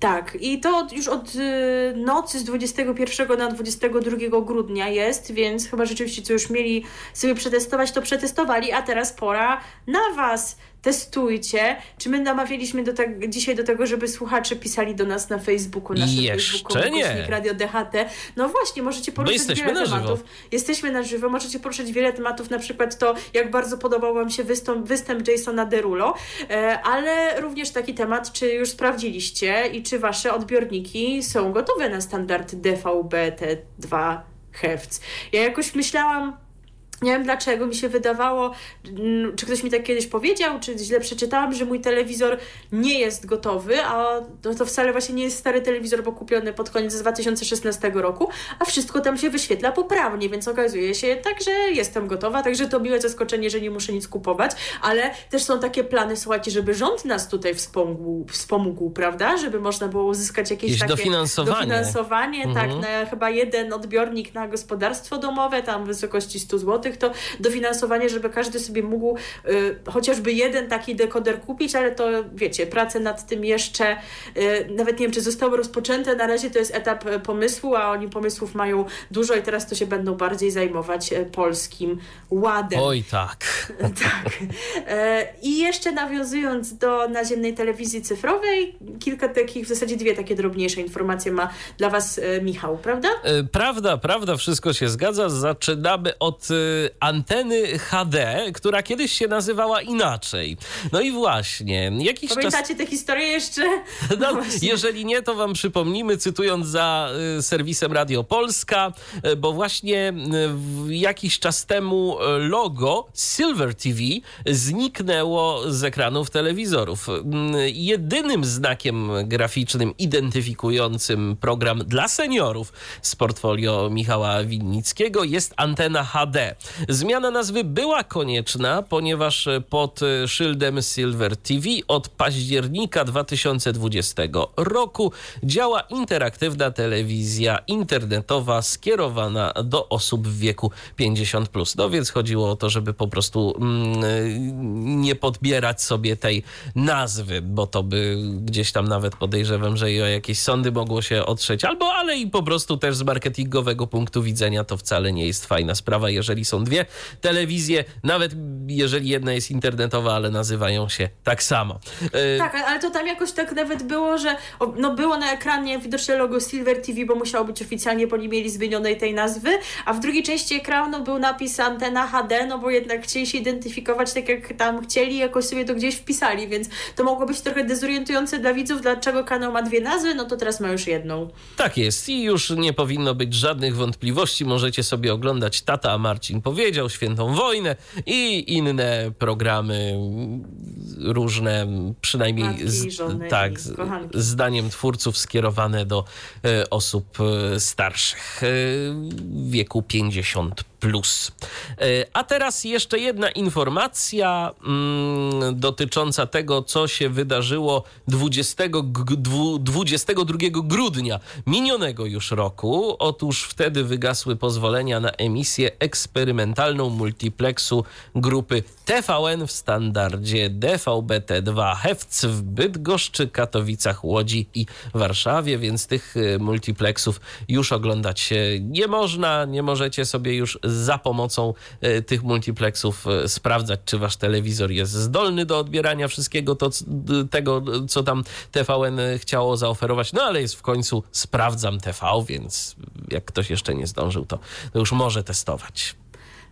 Speaker 2: Tak, i to już od y, nocy z 21 na 22 grudnia jest, więc chyba rzeczywiście, co już mieli sobie przetestować, to przetestowali, a teraz pora na Was. Testujcie. Czy my namawialiśmy do tak, dzisiaj do tego, żeby słuchacze pisali do nas na Facebooku, naszym
Speaker 1: Jeszcze nie.
Speaker 2: Radio DHT. No właśnie, możecie poruszyć
Speaker 1: jesteśmy
Speaker 2: wiele
Speaker 1: na żywo.
Speaker 2: tematów. Jesteśmy na żywo, możecie poruszyć wiele tematów, na przykład to, jak bardzo podobał Wam się występ, występ Jasona Derulo, e, ale również taki temat, czy już sprawdziliście i czy Wasze odbiorniki są gotowe na standard DVB-T2 Hz. Ja jakoś myślałam, nie wiem dlaczego, mi się wydawało, mm, czy ktoś mi tak kiedyś powiedział, czy źle przeczytałam, że mój telewizor nie jest gotowy, a to, to wcale właśnie nie jest stary telewizor, bo kupiony pod koniec 2016 roku, a wszystko tam się wyświetla poprawnie, więc okazuje się tak, że jestem gotowa, także to miłe zaskoczenie, że nie muszę nic kupować, ale też są takie plany, słuchajcie, żeby rząd nas tutaj wspomógł, wspomógł prawda, żeby można było uzyskać jakieś takie
Speaker 1: dofinansowanie.
Speaker 2: dofinansowanie tak, na chyba jeden odbiornik na gospodarstwo domowe, tam w wysokości 100 zł, to dofinansowanie, żeby każdy sobie mógł y, chociażby jeden taki dekoder kupić, ale to wiecie, prace nad tym jeszcze y, nawet nie wiem, czy zostały rozpoczęte, na razie to jest etap y, pomysłu, a oni pomysłów mają dużo i teraz to się będą bardziej zajmować y, polskim ładem.
Speaker 1: Oj tak. [laughs]
Speaker 2: Tak. E, I jeszcze nawiązując do naziemnej telewizji cyfrowej, kilka takich, w zasadzie dwie takie drobniejsze informacje ma dla Was e, Michał, prawda?
Speaker 1: Prawda, prawda, wszystko się zgadza. Zaczynamy od anteny HD, która kiedyś się nazywała inaczej. No i właśnie, jakiś czas...
Speaker 2: Pamiętacie tę historię jeszcze? [laughs]
Speaker 1: No,
Speaker 2: właśnie.
Speaker 1: jeżeli nie, to wam przypomnimy, cytując za y, serwisem Radio Polska, y, bo właśnie y, jakiś czas temu logo Silver TV zniknęło z ekranów telewizorów. Jedynym znakiem graficznym identyfikującym program dla seniorów z portfolio Michała Winnickiego jest antena HD. Zmiana nazwy była konieczna, ponieważ pod y, szyldem Silver TV od października 2020 roku działa interaktywna telewizja internetowa skierowana do osób w wieku 50. No więc chodziło o to, żeby po prostu mm, y, nie podbierać sobie tej nazwy, bo to by gdzieś tam nawet podejrzewam, że i o jakieś sądy mogło się otrzeć, albo ale i po prostu też z marketingowego punktu widzenia to wcale nie jest fajna sprawa, jeżeli są są dwie telewizje, nawet jeżeli jedna jest internetowa, ale nazywają się tak samo. E,
Speaker 2: Tak, ale to tam jakoś tak nawet było, że no było na ekranie widoczne logo Silver TV, bo musiało być oficjalnie, bo nie mieli zmienionej tej nazwy, a w drugiej części ekranu był napis antena HD, no bo jednak chcieli się identyfikować tak jak tam chcieli, jakoś sobie to gdzieś wpisali, więc to mogło być trochę dezorientujące dla widzów, dlaczego kanał ma dwie nazwy, no to teraz ma już jedną.
Speaker 1: Tak jest i już nie powinno być żadnych wątpliwości. Możecie sobie oglądać Tata Marcin powiedział, Świętą Wojnę i inne programy różne, przynajmniej
Speaker 2: Matki, żony
Speaker 1: tak, z- zdaniem twórców skierowane do e, osób e, starszych e, w wieku 50 plus. E, A teraz jeszcze jedna informacja mm, dotycząca tego, co się wydarzyło 20, g- dwu- 22 grudnia minionego już roku. Otóż wtedy wygasły pozwolenia na emisję eksperymentalną multiplexu grupy TVN w standardzie DVB-T2 Hewc w Bydgoszczy, Katowicach, Łodzi i Warszawie, więc tych e, multiplexów już oglądać nie można. Nie możecie sobie już za pomocą e, tych multiplexów e, sprawdzać, czy wasz telewizor jest zdolny do odbierania wszystkiego to, tego, co tam TVN chciało zaoferować. No ale jest w końcu Sprawdzam TV, więc jak ktoś jeszcze nie zdążył, to już może testować.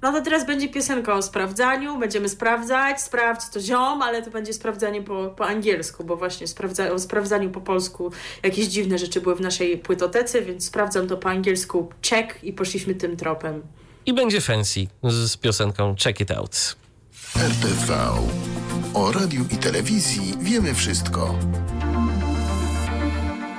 Speaker 2: No to teraz będzie piosenka o sprawdzaniu, będziemy sprawdzać, sprawdź to ziom, ale to będzie sprawdzanie po, po angielsku, bo właśnie sprawdza, o sprawdzaniu po polsku jakieś dziwne rzeczy były w naszej płytotece, więc sprawdzam to po angielsku check i poszliśmy tym tropem.
Speaker 1: I będzie fancy z piosenką Check It Out.
Speaker 5: RTV. O radiu i telewizji wiemy wszystko.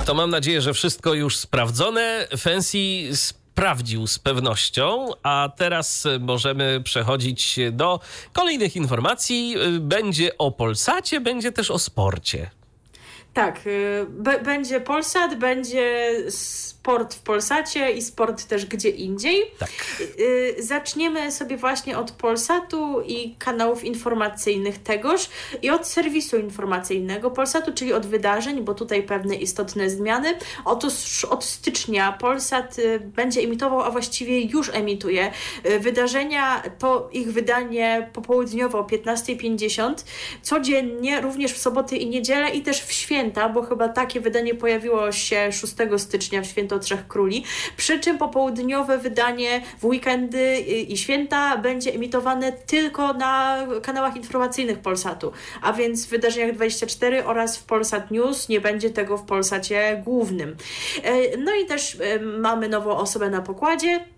Speaker 1: To mam nadzieję, że wszystko już sprawdzone. Fancy sprawdził z pewnością, a teraz możemy przechodzić do kolejnych informacji. Będzie o Polsacie, będzie też o sporcie.
Speaker 2: Tak, y, b- będzie Polsat, będzie sport w Polsacie i sport też gdzie indziej.
Speaker 1: Tak.
Speaker 2: Y, Zaczniemy sobie właśnie od Polsatu i kanałów informacyjnych tegoż i od serwisu informacyjnego Polsatu, czyli od wydarzeń, bo tutaj pewne istotne zmiany. Otóż od stycznia Polsat y, będzie emitował, a właściwie już emituje y, wydarzenia, to ich wydanie popołudniowo o 15.50 codziennie, również w soboty i niedzielę i też w święta, bo chyba takie wydanie pojawiło się 6 stycznia w Święto Trzech Króli. Przy czym popołudniowe wydanie w weekendy i i święta będzie emitowane tylko na kanałach informacyjnych Polsatu, a więc w wydarzeniach 24 oraz w Polsat News nie będzie tego w Polsacie głównym. E, No i też e, mamy nową osobę na pokładzie.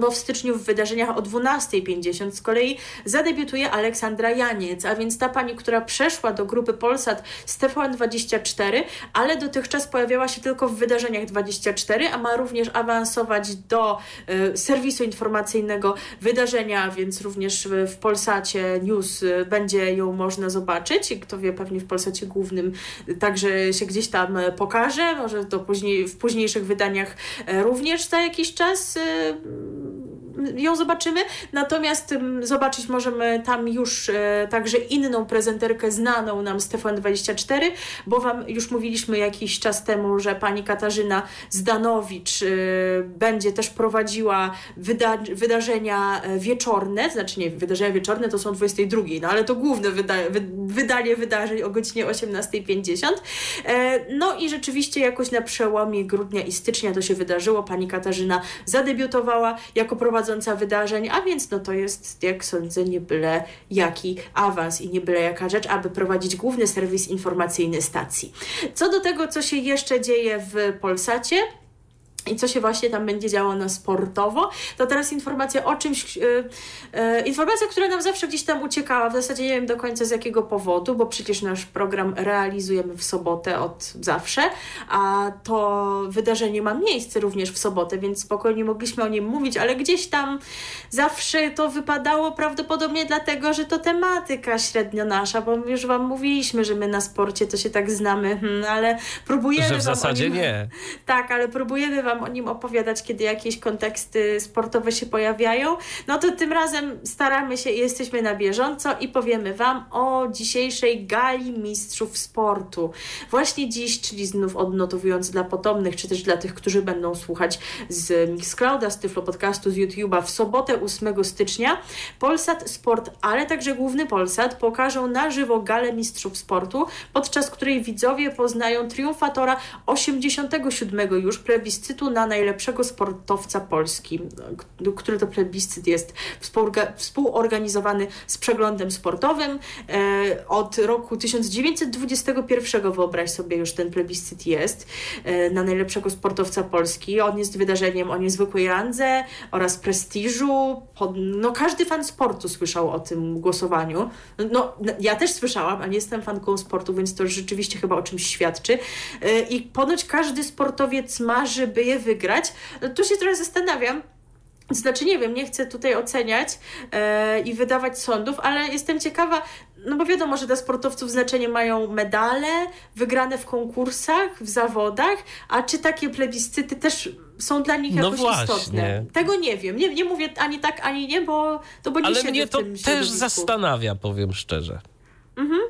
Speaker 2: Bo w styczniu w wydarzeniach o 12.50 z kolei zadebiutuje Aleksandra Janiec, a więc ta pani, która przeszła do grupy Polsat z TVN24, ale dotychczas pojawiała się tylko w wydarzeniach 24, a ma również awansować do y, serwisu informacyjnego wydarzenia, więc również w, Polsacie News y, będzie ją można zobaczyć. Kto wie, pewnie w Polsacie głównym także się gdzieś tam pokaże, może to później, w późniejszych wydaniach y, również za jakiś czas y, Mm-hmm. Ją zobaczymy. Natomiast zobaczyć możemy tam już e, także inną prezenterkę znaną nam z TVN24, bo Wam już mówiliśmy jakiś czas temu, że pani Katarzyna Zdanowicz e, będzie też prowadziła wyda wydarzenia e, wieczorne, znaczy nie, wydarzenia wieczorne to są o 22, no ale to główne wyda wy wydanie wydarzeń o godzinie 18.50. E, no i rzeczywiście jakoś na przełomie grudnia i stycznia to się wydarzyło. Pani Katarzyna zadebiutowała jako prowadząca wydarzeń, a więc no to jest, jak sądzę, nie byle jaki awans i nie byle jaka rzecz, aby prowadzić główny serwis informacyjny stacji. Co do tego, co się jeszcze dzieje w Polsacie, i co się właśnie tam będzie działo na sportowo, to teraz informacja o czymś, yy, yy, informacja, która nam zawsze gdzieś tam uciekała, w zasadzie nie wiem do końca z jakiego powodu, bo przecież nasz program realizujemy w sobotę od zawsze, a to wydarzenie ma miejsce również w sobotę, więc spokojnie mogliśmy o nim mówić, ale gdzieś tam zawsze to wypadało prawdopodobnie dlatego, że to tematyka średnio nasza, bo już Wam mówiliśmy, że my na sporcie to się tak znamy, hmm, ale próbujemy
Speaker 1: Że w zasadzie
Speaker 2: nim...
Speaker 1: nie.
Speaker 2: Tak, ale próbujemy Wam Wam o nim opowiadać, kiedy jakieś konteksty sportowe się pojawiają. No to tym razem staramy się i jesteśmy na bieżąco i powiemy Wam o dzisiejszej gali mistrzów sportu. Właśnie dziś, czyli znów odnotowując dla potomnych, czy też dla tych, którzy będą słuchać z Mixclouda, z Tyflo Podcastu, z YouTube'a w sobotę 8 stycznia, Polsat Sport, ale także główny Polsat pokażą na żywo galę mistrzów sportu, podczas której widzowie poznają triumfatora 87 już plebiscytu na najlepszego sportowca Polski, który to plebiscyt jest współorganizowany z przeglądem sportowym. E, od roku 1921, wyobraź sobie, już ten plebiscyt jest e, na najlepszego sportowca Polski. On jest wydarzeniem o niezwykłej randze oraz prestiżu. No, każdy fan sportu słyszał o tym głosowaniu. No, ja też słyszałam, a nie jestem fanką sportu, więc to rzeczywiście chyba o czymś świadczy. E, I ponoć każdy sportowiec marzy, by je wygrać. Tu się trochę zastanawiam, znaczy, nie wiem, nie chcę tutaj oceniać e, i wydawać sądów, ale jestem ciekawa, no bo wiadomo, że dla sportowców znaczenie mają medale wygrane w konkursach, w zawodach, a czy takie plebiscyty też są dla nich no jakoś właśnie. istotne? Tego nie wiem. Nie, nie mówię ani tak, ani nie, bo to bo nie
Speaker 1: Ale mnie to też zastanawia, powiem szczerze. Mhm.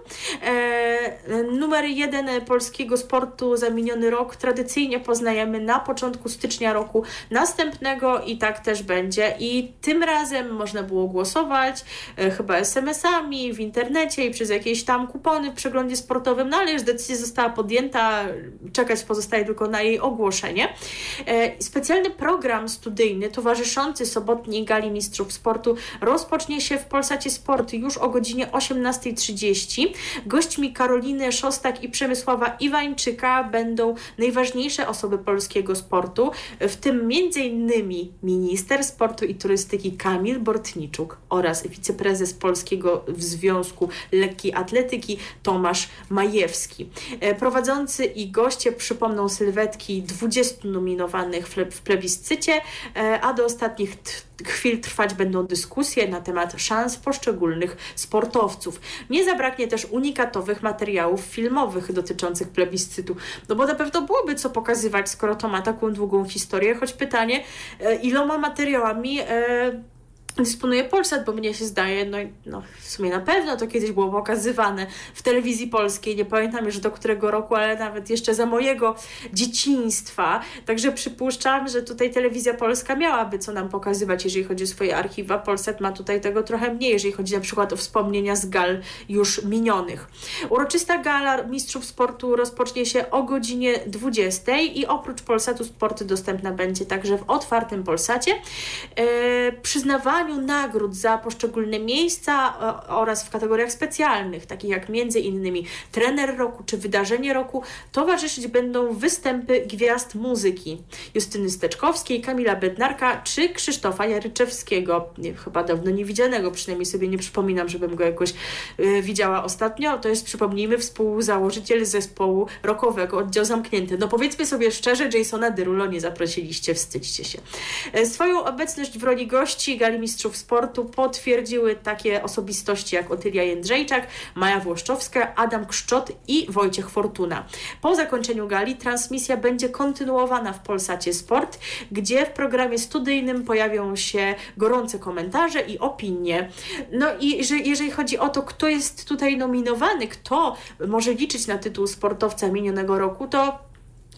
Speaker 2: E, numer jeden polskiego sportu za miniony rok tradycyjnie poznajemy na początku stycznia roku następnego i tak też będzie. I tym razem można było głosować e, chyba SMS-ami, w internecie i przez jakieś tam kupony w przeglądzie sportowym, no ale już decyzja została podjęta, czekać pozostaje tylko na jej ogłoszenie. E, specjalny program studyjny towarzyszący sobotniej gali mistrzów sportu rozpocznie się w Polsacie Sport już o godzinie 18.30 Gośćmi Karoliny Szostak i Przemysława Iwańczyka będą najważniejsze osoby polskiego sportu, w tym m.in. minister sportu i turystyki Kamil Bortniczuk oraz wiceprezes Polskiego Związku Lekkiej Atletyki Tomasz Majewski. E, prowadzący i goście przypomną sylwetki 20 nominowanych w plebiscycie, e, a do ostatnich chwil trwać będą dyskusje na temat szans poszczególnych sportowców. Nie zabraknie też unikatowych materiałów filmowych dotyczących plebiscytu, no bo na pewno byłoby co pokazywać, skoro to ma taką długą historię, choć pytanie, e, iloma materiałami e, dysponuje Polsat, bo mnie się zdaje, no, no w sumie na pewno to kiedyś było pokazywane w telewizji polskiej, nie pamiętam już do którego roku, ale nawet jeszcze za mojego dzieciństwa, także przypuszczam, że tutaj telewizja polska miałaby co nam pokazywać, jeżeli chodzi o swoje archiwa. Polsat ma tutaj tego trochę mniej, jeżeli chodzi na przykład o wspomnienia z gal już minionych. Uroczysta gala Mistrzów Sportu rozpocznie się o godzinie 20 i oprócz Polsatu Sporty dostępna będzie także w otwartym Polsacie. E, przyznawanie przyznawaniu nagród za poszczególne miejsca e, oraz w kategoriach specjalnych, takich jak między innymi trener roku czy wydarzenie roku, towarzyszyć będą występy gwiazd muzyki Justyny Steczkowskiej, Kamila Bednarka czy Krzysztofa Jaryczewskiego, nie, chyba dawno nie widzianego, przynajmniej sobie nie przypominam, żebym go jakoś y, widziała ostatnio. To jest, przypomnijmy, współzałożyciel zespołu rockowego Oddział Zamknięty. No powiedzmy sobie szczerze, Jasona Derulo nie zaprosiliście, wstydźcie się. E, swoją obecność w roli gości Gali mistrzów sportu potwierdziły takie osobistości jak Otylia Jędrzejczak, Maja Włoszczowska, Adam Kszczot i Wojciech Fortuna. Po zakończeniu gali transmisja będzie kontynuowana w Polsacie Sport, gdzie w programie studyjnym pojawią się gorące komentarze i opinie. No i że, jeżeli chodzi o to, kto jest tutaj nominowany, kto może liczyć na tytuł sportowca minionego roku, to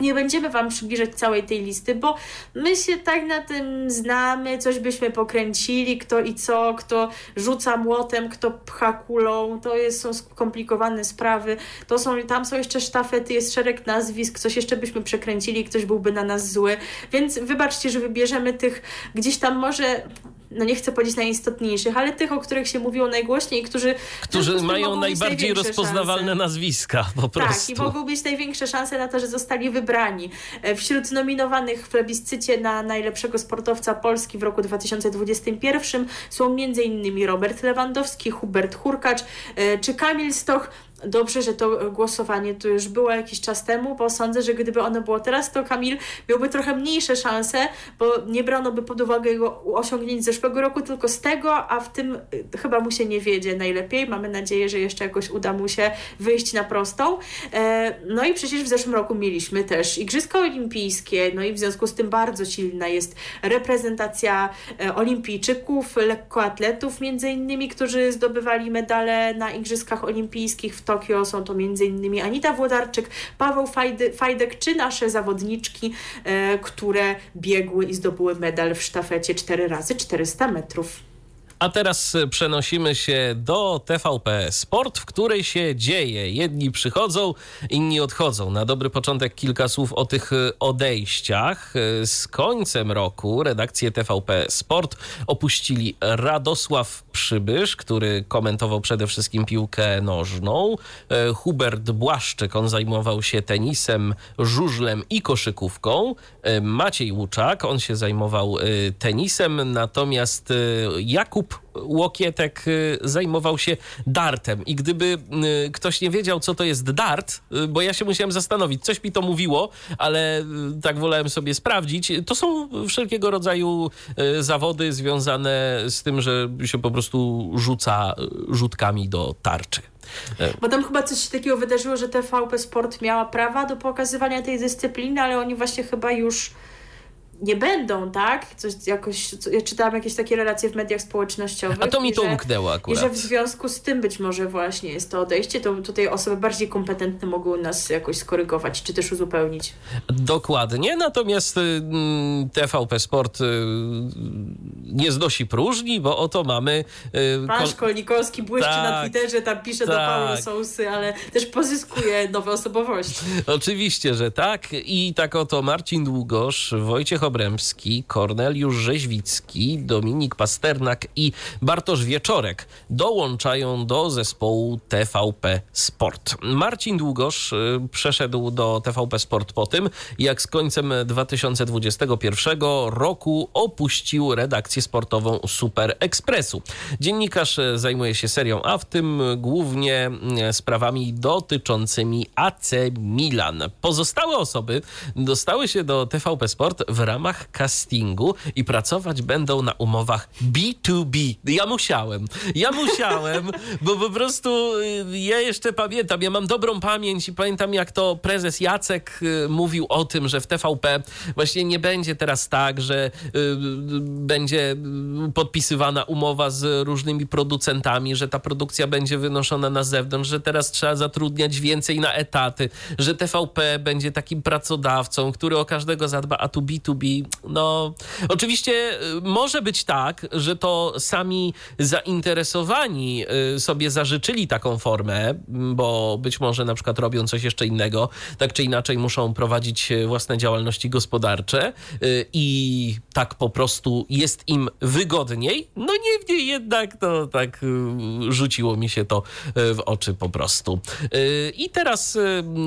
Speaker 2: nie będziemy Wam przybliżać całej tej listy, bo my się tak na tym znamy, coś byśmy pokręcili, kto i co, kto rzuca młotem, kto pcha kulą, to jest, są skomplikowane sprawy, to są, tam są jeszcze sztafety, jest szereg nazwisk, coś jeszcze byśmy przekręcili, ktoś byłby na nas zły, więc wybaczcie, że wybierzemy tych gdzieś tam może no nie chcę powiedzieć najistotniejszych, ale tych, o których się mówiło najgłośniej, którzy...
Speaker 1: Którzy mają najbardziej rozpoznawalne szanse. nazwiska po prostu.
Speaker 2: Tak, i mogą mieć największe szanse na to, że zostali wybrani. E, wśród nominowanych w plebiscycie na najlepszego sportowca Polski w roku 2021 są m.in. Robert Lewandowski, Hubert Hurkacz e, czy Kamil Stoch, dobrze, że to głosowanie tu już było jakiś czas temu, bo sądzę, że gdyby ono było teraz, to Kamil miałby trochę mniejsze szanse, bo nie brano by pod uwagę jego osiągnięć z zeszłego roku, tylko z tego, a w tym y, chyba mu się nie wiedzie najlepiej. Mamy nadzieję, że jeszcze jakoś uda mu się wyjść na prostą. E, no i przecież w zeszłym roku mieliśmy też Igrzyska Olimpijskie, no i w związku z tym bardzo silna jest reprezentacja e, olimpijczyków, lekkoatletów między innymi, którzy zdobywali medale na Igrzyskach Olimpijskich w Tokio. Są to innymi Anita Włodarczyk, Paweł Fajdek, czy nasze zawodniczki, e, które biegły i zdobyły medal w sztafecie 4 razy 400 metrów.
Speaker 1: A teraz y, przenosimy się do TVP Sport, w której się dzieje. Jedni przychodzą, inni odchodzą. Na dobry początek kilka słów o tych y, odejściach. Y, Z końcem roku redakcję TVP Sport opuścili Radosław Przybysz, który komentował przede wszystkim piłkę nożną. E, Hubert Błaszczyk, on zajmował się tenisem, żużlem i koszykówką. E, Maciej Łuczak, on się zajmował e, tenisem, natomiast e, Jakub Łokietek y, zajmował się dartem. I gdyby y, ktoś nie wiedział, co to jest dart, y, bo ja się musiałem zastanowić, coś mi to mówiło, ale tak wolałem sobie sprawdzić, to są wszelkiego rodzaju zawody związane z tym, że się po prostu rzuca rzutkami do tarczy.
Speaker 2: Bo tam chyba coś takiego wydarzyło, że TVP Sport miała prawa do pokazywania tej dyscypliny, ale oni właśnie chyba już nie będą, tak? Coś jakoś, co, ja czytałam jakieś takie relacje w mediach społecznościowych.
Speaker 1: A to mi
Speaker 2: i
Speaker 1: to
Speaker 2: że-
Speaker 1: umknęło
Speaker 2: I
Speaker 1: akurat.
Speaker 2: że w związku z tym być może właśnie jest to odejście, to tutaj osoby bardziej kompetentne mogą nas jakoś skorygować, czy też uzupełnić.
Speaker 1: Dokładnie, natomiast y, mm, TVP Sport y, nie znosi próżni, bo oto mamy... y,
Speaker 2: Pan
Speaker 1: kol-
Speaker 2: Szkolnikowski błyszczy na
Speaker 1: Tak,
Speaker 2: Twitterze, tam pisze do
Speaker 1: tak.
Speaker 2: Paulo Sousy, ale też pozyskuje nowe osobowości. [laughs]
Speaker 1: Oczywiście, że tak. I tak oto Marcin Długosz, Wojciech Obremski, Korneliusz Rzeźwicki, Dominik Pasternak i Bartosz Wieczorek dołączają do zespołu TVP Sport. Marcin Długosz y, przeszedł do TVP Sport po tym, jak z końcem 2021 roku opuścił redakcję sportową Super Expressu. Dziennikarz y, zajmuje się serią A, w tym głównie y, sprawami dotyczącymi AC Milan. Pozostałe osoby dostały się do TVP Sport w ramach castingu i pracować będą na umowach B2B. Ja musiałem. Ja musiałem, [laughs] bo po prostu y, ja jeszcze pamiętam, ja mam dobrą pamięć i pamiętam jak to prezes Jacek y, mówił o tym, że w TVP właśnie nie będzie teraz tak, że y, będzie podpisywana umowa z różnymi producentami, że ta produkcja będzie wynoszona na zewnątrz, że teraz trzeba zatrudniać więcej na etaty, że TVP będzie takim pracodawcą, który o każdego zadba, a tu B2B, no oczywiście y, może być tak, że to sami zainteresowani y, sobie zażyczyli taką formę, bo być może na przykład robią coś jeszcze innego, tak czy inaczej muszą prowadzić y, własne działalności gospodarcze i tak po prostu jest im wygodniej. No niemniej jednak to tak y, rzuciło mi się to w oczy po prostu. I teraz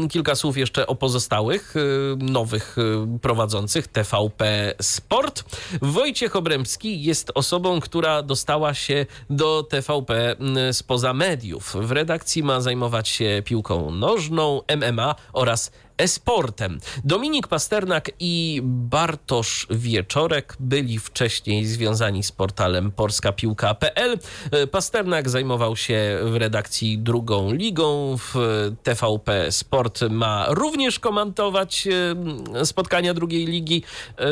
Speaker 1: kilka słów jeszcze o pozostałych nowych prowadzących TVP Sport. Wojciech Obremski jest osobą, która dostała się do TVP spoza mediów. W redakcji ma zajmować się piłką nożną, MMA oraz e-sportem. Dominik Pasternak i Bartosz Wieczorek byli wcześniej związani z portalem polskapiłka.pl. Pasternak zajmował się w redakcji drugą ligą. W TVP Sport ma również komentować e, spotkania drugiej ligi. E,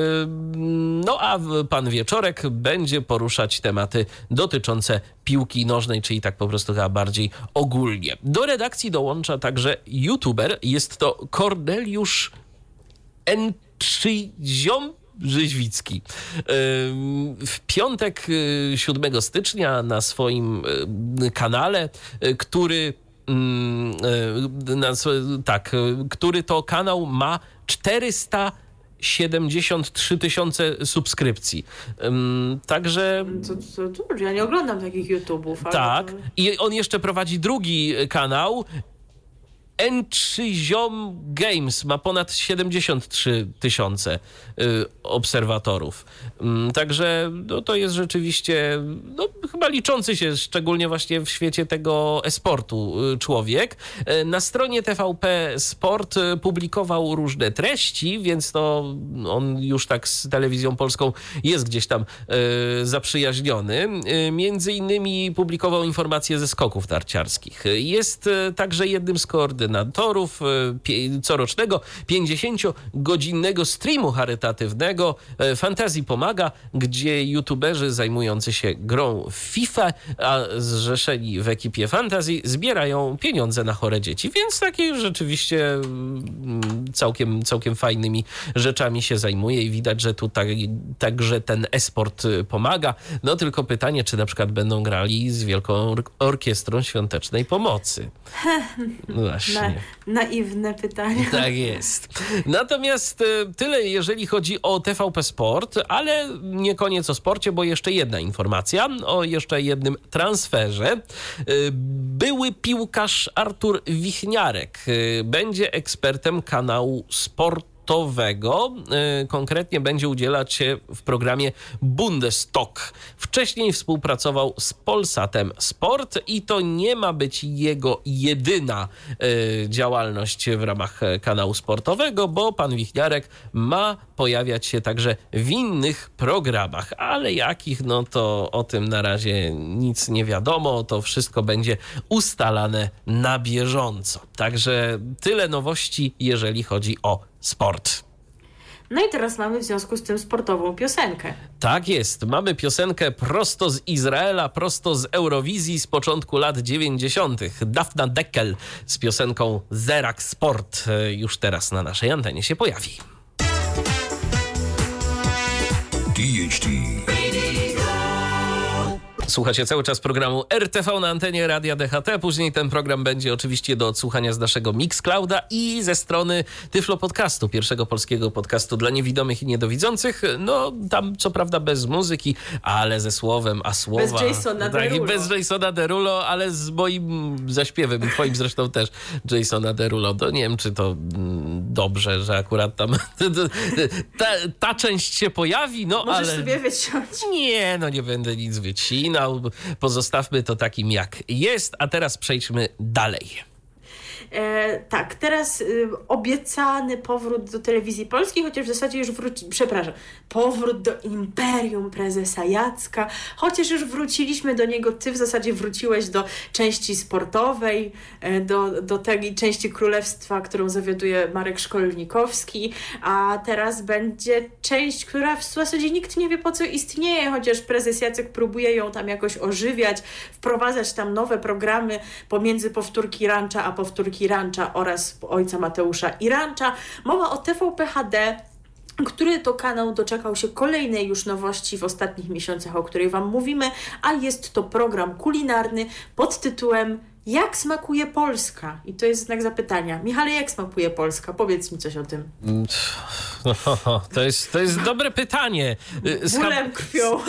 Speaker 1: No a pan Wieczorek będzie poruszać tematy dotyczące piłki nożnej, czyli tak po prostu chyba bardziej ogólnie. Do redakcji dołącza także youtuber. Jest to Korneliusz Enczyziom Rzeźwicki. W piątek y, 7 stycznia na swoim y, kanale, y, który y, tak, y, który to kanał ma 400 73 tysiące subskrypcji. Ym, Także
Speaker 2: To, to, to, ja nie oglądam takich YouTube'ów. ale
Speaker 1: tak.
Speaker 2: To...
Speaker 1: I on jeszcze prowadzi drugi kanał. Enchiziom Games ma ponad 73 tysiące y, obserwatorów. Mm, Także no, to jest rzeczywiście no, chyba liczący się szczególnie właśnie w świecie tego e-sportu y, człowiek. Y, Na stronie TVP Sport y, publikował różne treści, więc to on już tak z telewizją polską jest gdzieś tam zaprzyjaźniony. Między innymi publikował informacje ze skoków narciarskich. Y, Jest także jednym z koordynatorów y, pie- corocznego 50-godzinnego streamu charytatywnego y, Fantazji Pomaga, gdzie youtuberzy zajmujący się grą w FIFA, a zrzeszeni w ekipie Fantazji zbierają pieniądze na chore dzieci. Więc takie rzeczywiście mm, całkiem, całkiem fajnymi rzeczami się zajmuje i widać, że tu tak, także ten e-sport y, pomaga. No tylko pytanie, czy na przykład będą grali z Wielką Or- Orkiestrą Świątecznej Pomocy. [laughs]
Speaker 2: Na, naiwne pytanie.
Speaker 1: Tak jest. Natomiast e, tyle, jeżeli chodzi o TVP Sport, ale nie koniec o sporcie, bo jeszcze jedna informacja o jeszcze jednym transferze. E, Były piłkarz Artur Wichniarek e, będzie ekspertem kanału sportowego. E, Konkretnie będzie udzielać się w programie Bundestalk. Wcześniej współpracował z Polsatem Sport i to nie ma być jego jedyna e, działalność w ramach e, kanału sportowego, bo pan Wichniarek ma pojawiać się także w innych programach, ale jakich, no to o tym na razie nic nie wiadomo, to wszystko będzie ustalane na bieżąco. Także tyle nowości, jeżeli chodzi o sport.
Speaker 2: No i teraz mamy w związku z tym sportową piosenkę.
Speaker 1: Tak jest. Mamy piosenkę prosto z Izraela, prosto z Eurowizji z początku lat 90. Dafna Deckel z piosenką Zerak Sport e, już teraz na naszej antenie się pojawi.
Speaker 5: DHT.
Speaker 1: Słuchacie cały czas programu RTV na antenie Radia DHT. Później ten program będzie oczywiście do odsłuchania z naszego Mixclouda i ze strony Tyflo Podcastu, pierwszego polskiego podcastu dla niewidomych i niedowidzących. No, tam co prawda bez muzyki, ale ze słowem, a słowa...
Speaker 2: Bez Jasona
Speaker 1: tak,
Speaker 2: Derulo.
Speaker 1: bez Jasona Derulo, ale z moim zaśpiewem i twoim zresztą też Jasona Derulo. To nie wiem, czy to mm, dobrze, że akurat tam [laughs] ta, ta część się pojawi, no
Speaker 2: Możesz
Speaker 1: ale...
Speaker 2: sobie wyciąć.
Speaker 1: Nie, no nie będę nic wycinał. Pozostawmy to takim jak jest, a teraz przejdźmy dalej.
Speaker 2: E, tak, teraz y, obiecany powrót do telewizji polskiej, chociaż w zasadzie już wróci, przepraszam, powrót do imperium prezesa Jacka, chociaż już wróciliśmy do niego, ty w zasadzie wróciłeś do części sportowej, e, do, do tej części królestwa, którą zawiaduje Marek Szkolnikowski, a teraz będzie część, która w zasadzie nikt nie wie po co istnieje, chociaż prezes Jacek próbuje ją tam jakoś ożywiać, wprowadzać tam nowe programy pomiędzy powtórki Rancza a powtórki Rancza oraz ojca Mateusza i Rancza. Mowa o TVP HD, który to kanał doczekał się kolejnej już nowości w ostatnich miesiącach, o której Wam mówimy, a jest to program kulinarny pod tytułem Jak smakuje Polska? I to jest znak zapytania. Michale, jak smakuje Polska? Powiedz mi coś o tym.
Speaker 1: No, to, jest, to jest dobre pytanie. Y, z
Speaker 2: Bólem, krwią.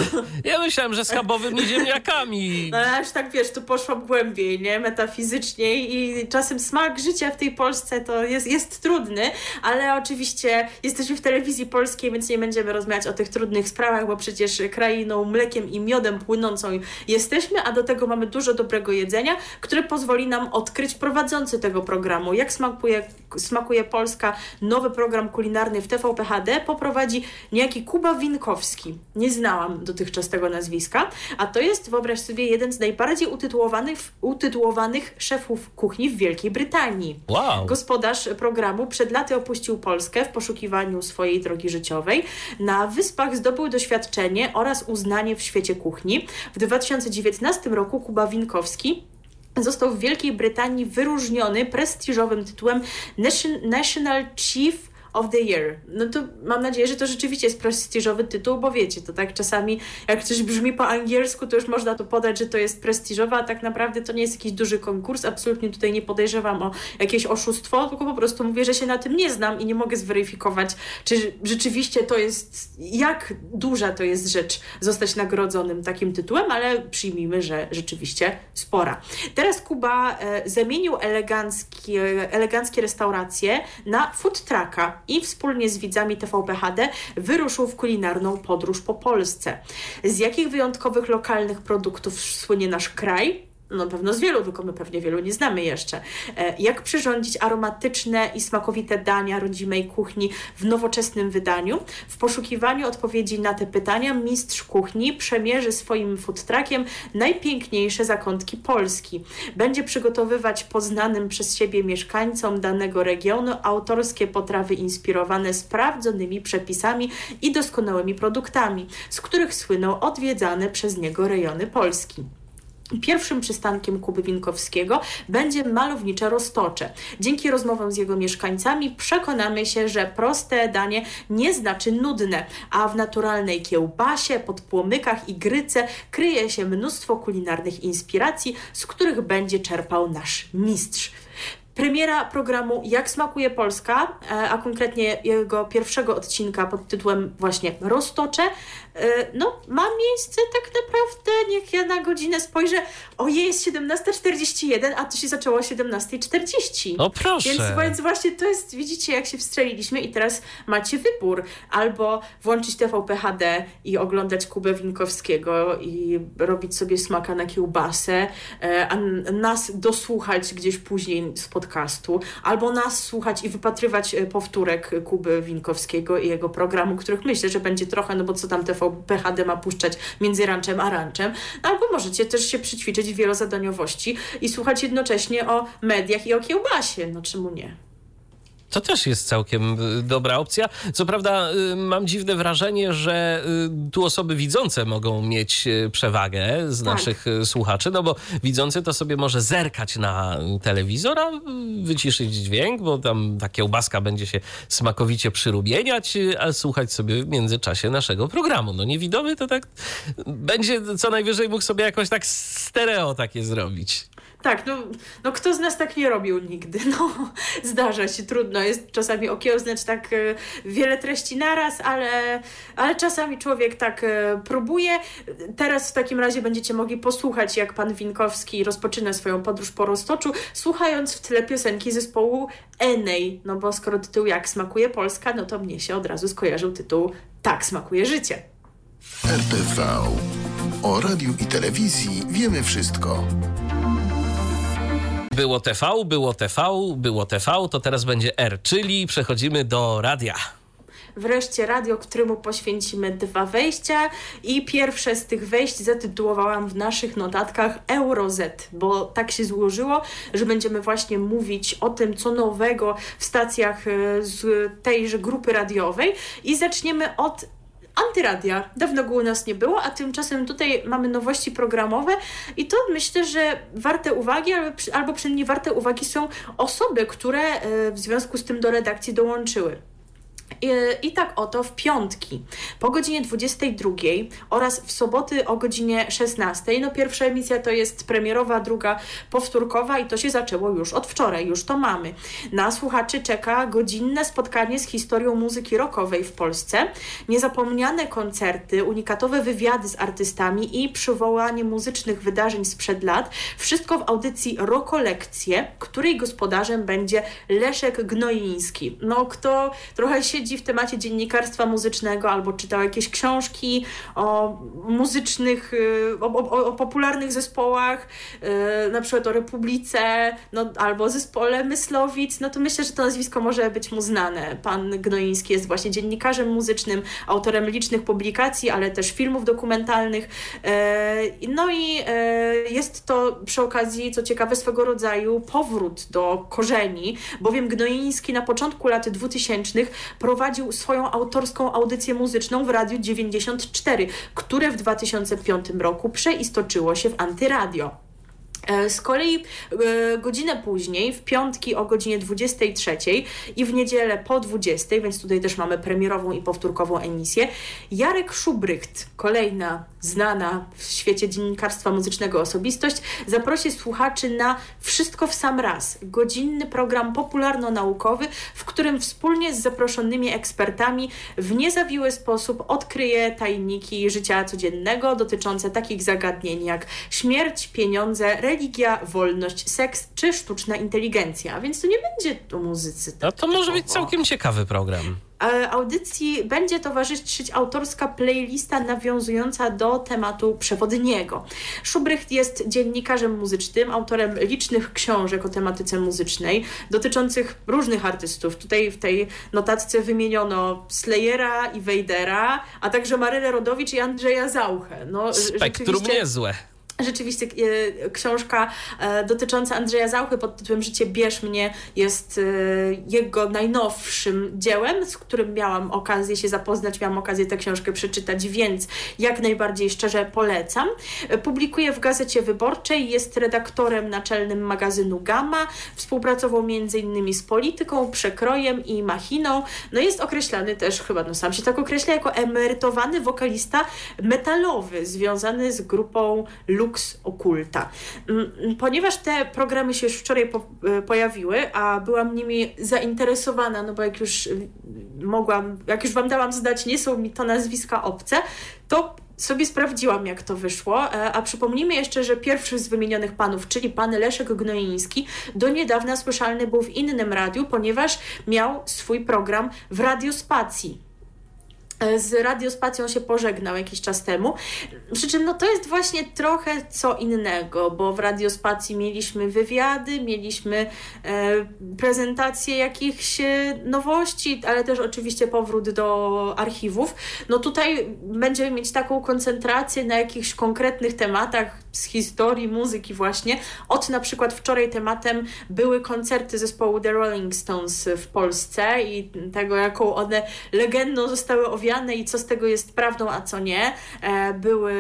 Speaker 1: Ja myślałem, że schabowymi ziemniakami. [laughs]
Speaker 2: No aż tak wiesz, tu poszłam głębiej, nie? Metafizycznie i czasem smak życia w tej Polsce to jest, jest trudny, ale oczywiście jesteśmy w telewizji polskiej, więc nie będziemy rozmawiać o tych trudnych sprawach, bo przecież krainą mlekiem i miodem płynącą jesteśmy, a do tego mamy dużo dobrego jedzenia, które pozwoli nam odkryć prowadzący tego programu. Jak smakuje, smakuje Polska, nowy program kulinarny w TVP HD poprowadzi niejaki Kuba Winkowski. Nie znałam dotychczas tego nazwiska, a to jest, wyobraź sobie, jeden z najbardziej utytułowanych, utytułowanych szefów kuchni w Wielkiej Brytanii.
Speaker 1: Wow.
Speaker 2: Gospodarz programu przed laty opuścił Polskę w poszukiwaniu swojej drogi życiowej. Na Wyspach zdobył doświadczenie oraz uznanie w świecie kuchni. W 2019 roku Kuba Winkowski został w Wielkiej Brytanii wyróżniony prestiżowym tytułem Nation- National Chief of the Year. No to mam nadzieję, że to rzeczywiście jest prestiżowy tytuł, bo wiecie, to tak czasami jak coś brzmi po angielsku, to już można to podać, że to jest prestiżowe, a tak naprawdę to nie jest jakiś duży konkurs. Absolutnie tutaj nie podejrzewam o jakieś oszustwo, tylko po prostu mówię, że się na tym nie znam i nie mogę zweryfikować, czy rzeczywiście to jest, jak duża to jest rzecz zostać nagrodzonym takim tytułem, ale przyjmijmy, że rzeczywiście spora. Teraz Kuba e, zamienił eleganckie, eleganckie restauracje na food trucka i wspólnie z widzami TVP HD wyruszył w kulinarną podróż po Polsce. Z jakich wyjątkowych lokalnych produktów słynie nasz kraj? No pewno z wielu, tylko my pewnie wielu nie znamy jeszcze. E, jak przyrządzić aromatyczne i smakowite dania rodzimej kuchni w nowoczesnym wydaniu? W poszukiwaniu odpowiedzi na te pytania mistrz kuchni przemierzy swoim food truckiem najpiękniejsze zakątki Polski. Będzie przygotowywać poznanym przez siebie mieszkańcom danego regionu autorskie potrawy inspirowane sprawdzonymi przepisami i doskonałymi produktami, z których słyną odwiedzane przez niego rejony Polski. Pierwszym przystankiem Kuby Winkowskiego będzie malownicze Roztocze. Dzięki rozmowom z jego mieszkańcami przekonamy się, że proste danie nie znaczy nudne, a w naturalnej kiełbasie, podpłomykach i gryce kryje się mnóstwo kulinarnych inspiracji, z których będzie czerpał nasz mistrz. Premiera programu Jak smakuje Polska, e, a konkretnie jego pierwszego odcinka pod tytułem właśnie Roztocze, no ma miejsce tak naprawdę, niech ja na godzinę spojrzę, ojej, jest 17.41, a to się zaczęło o 17.40.
Speaker 1: O proszę.
Speaker 2: Więc, więc właśnie to jest, widzicie jak się wstrzeliliśmy i teraz macie wybór. Albo włączyć TVP HD i oglądać Kubę Winkowskiego i robić sobie smaka na kiełbasę, e, a nas dosłuchać gdzieś później spotkać podcastu, albo nas słuchać i wypatrywać e, powtórek Kuby Winkowskiego i jego programu, których myślę, że będzie trochę, no bo co tam TVP ma puszczać między ranczem a ranczem, albo możecie też się przyćwiczyć w wielozadaniowości i słuchać jednocześnie o mediach i o kiełbasie, no czemu nie?
Speaker 1: To też jest całkiem y, dobra opcja. Co prawda, y, mam dziwne wrażenie, że y, tu osoby widzące mogą mieć przewagę z tak. naszych słuchaczy, no bo widzący to sobie może zerkać na telewizor, a wyciszyć dźwięk, bo tam ta kiełbaska będzie się smakowicie przyrubieniać, a słuchać sobie w międzyczasie naszego programu. No niewidomy to tak będzie co najwyżej mógł sobie jakoś tak stereo takie zrobić.
Speaker 2: Tak, no, no kto z nas tak nie robił nigdy? No, zdarza się, trudno jest czasami okiełznać tak e, wiele treści naraz, ale, ale czasami człowiek tak e, próbuje. Teraz w takim razie będziecie mogli posłuchać, jak pan Winkowski rozpoczyna swoją podróż po Roztoczu, słuchając w tle piosenki zespołu Enej, no bo skoro tytuł Jak smakuje Polska, no to mnie się od razu skojarzył tytuł Tak smakuje życie.
Speaker 5: RTV. O radiu i telewizji wiemy wszystko.
Speaker 1: Było TV, było TV, było TV, to teraz będzie R, czyli przechodzimy do radia.
Speaker 2: Wreszcie radio, któremu poświęcimy dwa wejścia i pierwsze z tych wejść zatytułowałam w naszych notatkach EuroZ, bo tak się złożyło, że będziemy właśnie mówić o tym, co nowego w stacjach e, z tejże grupy radiowej i zaczniemy od antyradia. Dawno go u nas nie było, a tymczasem tutaj mamy nowości programowe i to myślę, że warte uwagi, albo, przynajmniej warte uwagi są osoby, które e, w związku z tym do redakcji dołączyły. I, I, tak oto w piątki po godzinie 22 oraz w soboty o godzinie 16. No pierwsza emisja to jest premierowa, druga powtórkowa i to się zaczęło już od wczoraj, już to mamy. Na słuchaczy czeka godzinne spotkanie z historią muzyki rockowej w Polsce, niezapomniane koncerty, unikatowe wywiady z artystami i przywołanie muzycznych wydarzeń sprzed lat. Wszystko w audycji Rokolekcje, której gospodarzem będzie Leszek Gnoiński. No kto trochę siedzi siedzi w temacie dziennikarstwa muzycznego albo czytał jakieś książki o muzycznych, y, o, o, o popularnych zespołach, y, na przykład o Republice, no, albo zespole Myslowic, no to myślę, że to nazwisko może być mu znane. Pan Gnoiński jest właśnie dziennikarzem muzycznym, autorem licznych publikacji, ale też filmów dokumentalnych. Y, no i jest to przy okazji, co ciekawe, swego rodzaju powrót do korzeni, bowiem Gnoiński na początku lat 2000 prowadził swoją autorską audycję muzyczną w Radiu 94, które w 2005 roku przeistoczyło się w antyradio. E, z kolei e, godzinę później, w piątki o godzinie 23 i w niedzielę po 20, więc tutaj też mamy premierową i powtórkową emisję, Jarek Szubrycht, kolejna znana w świecie dziennikarstwa muzycznego osobistość, zaprosi słuchaczy na Wszystko w sam raz, godzinny program popularno-naukowy, w którym wspólnie z zaproszonymi ekspertami w niezawiły sposób odkryje tajniki życia codziennego dotyczące takich zagadnień jak śmierć, pieniądze, religia, wolność, seks czy sztuczna inteligencja. Więc to nie będzie o muzyce.
Speaker 1: No to może być całkiem ciekawy program.
Speaker 2: Audycji będzie towarzyszyć autorska playlista nawiązująca do tematu przewodniego. Szubrycht jest dziennikarzem muzycznym, autorem licznych książek o tematyce muzycznej dotyczących różnych artystów. Tutaj w tej notatce wymieniono Slayera i Wejdera, a także Marylę Rodowicz i Andrzeja Zauchę. No,
Speaker 1: Spektrum
Speaker 2: rzeczywiście-
Speaker 1: niezłe.
Speaker 2: Rzeczywiście e, książka e, dotycząca Andrzeja Zauchy pod tytułem Życie bierz mnie jest e, jego najnowszym dziełem, z którym miałam okazję się zapoznać, miałam okazję tę książkę przeczytać, więc jak najbardziej szczerze polecam. Publikuje w Gazecie Wyborczej, jest redaktorem naczelnym magazynu Gamma, współpracował m.in. z Polityką, Przekrojem i Machiną. No jest określany też, chyba no sam się tak określa, jako emerytowany wokalista metalowy, związany z grupą Lux Okulta. Mm, Ponieważ te programy się już wczoraj po, e, pojawiły, a byłam nimi zainteresowana, no bo jak już y, mogłam, jak już Wam dałam zdać, nie są mi to nazwiska obce, to sobie sprawdziłam, jak to wyszło, e, a przypomnijmy jeszcze, że pierwszy z wymienionych panów, czyli pan Leszek Gnoiński, do niedawna słyszalny był w innym radiu, ponieważ miał swój program w Radiospacji. E, Z radiospacją się pożegnał jakiś czas temu. Przy czym no, to jest właśnie trochę co innego, bo w radiospacji mieliśmy wywiady, mieliśmy e, prezentacje jakichś e, nowości, ale też oczywiście powrót do archiwów. No tutaj będziemy mieć taką koncentrację na jakichś konkretnych tematach z historii muzyki właśnie. Od na przykład wczoraj tematem były koncerty zespołu The Rolling Stones w Polsce i tego, jaką one legendą zostały owiane i co z tego jest prawdą, a co nie. E, Były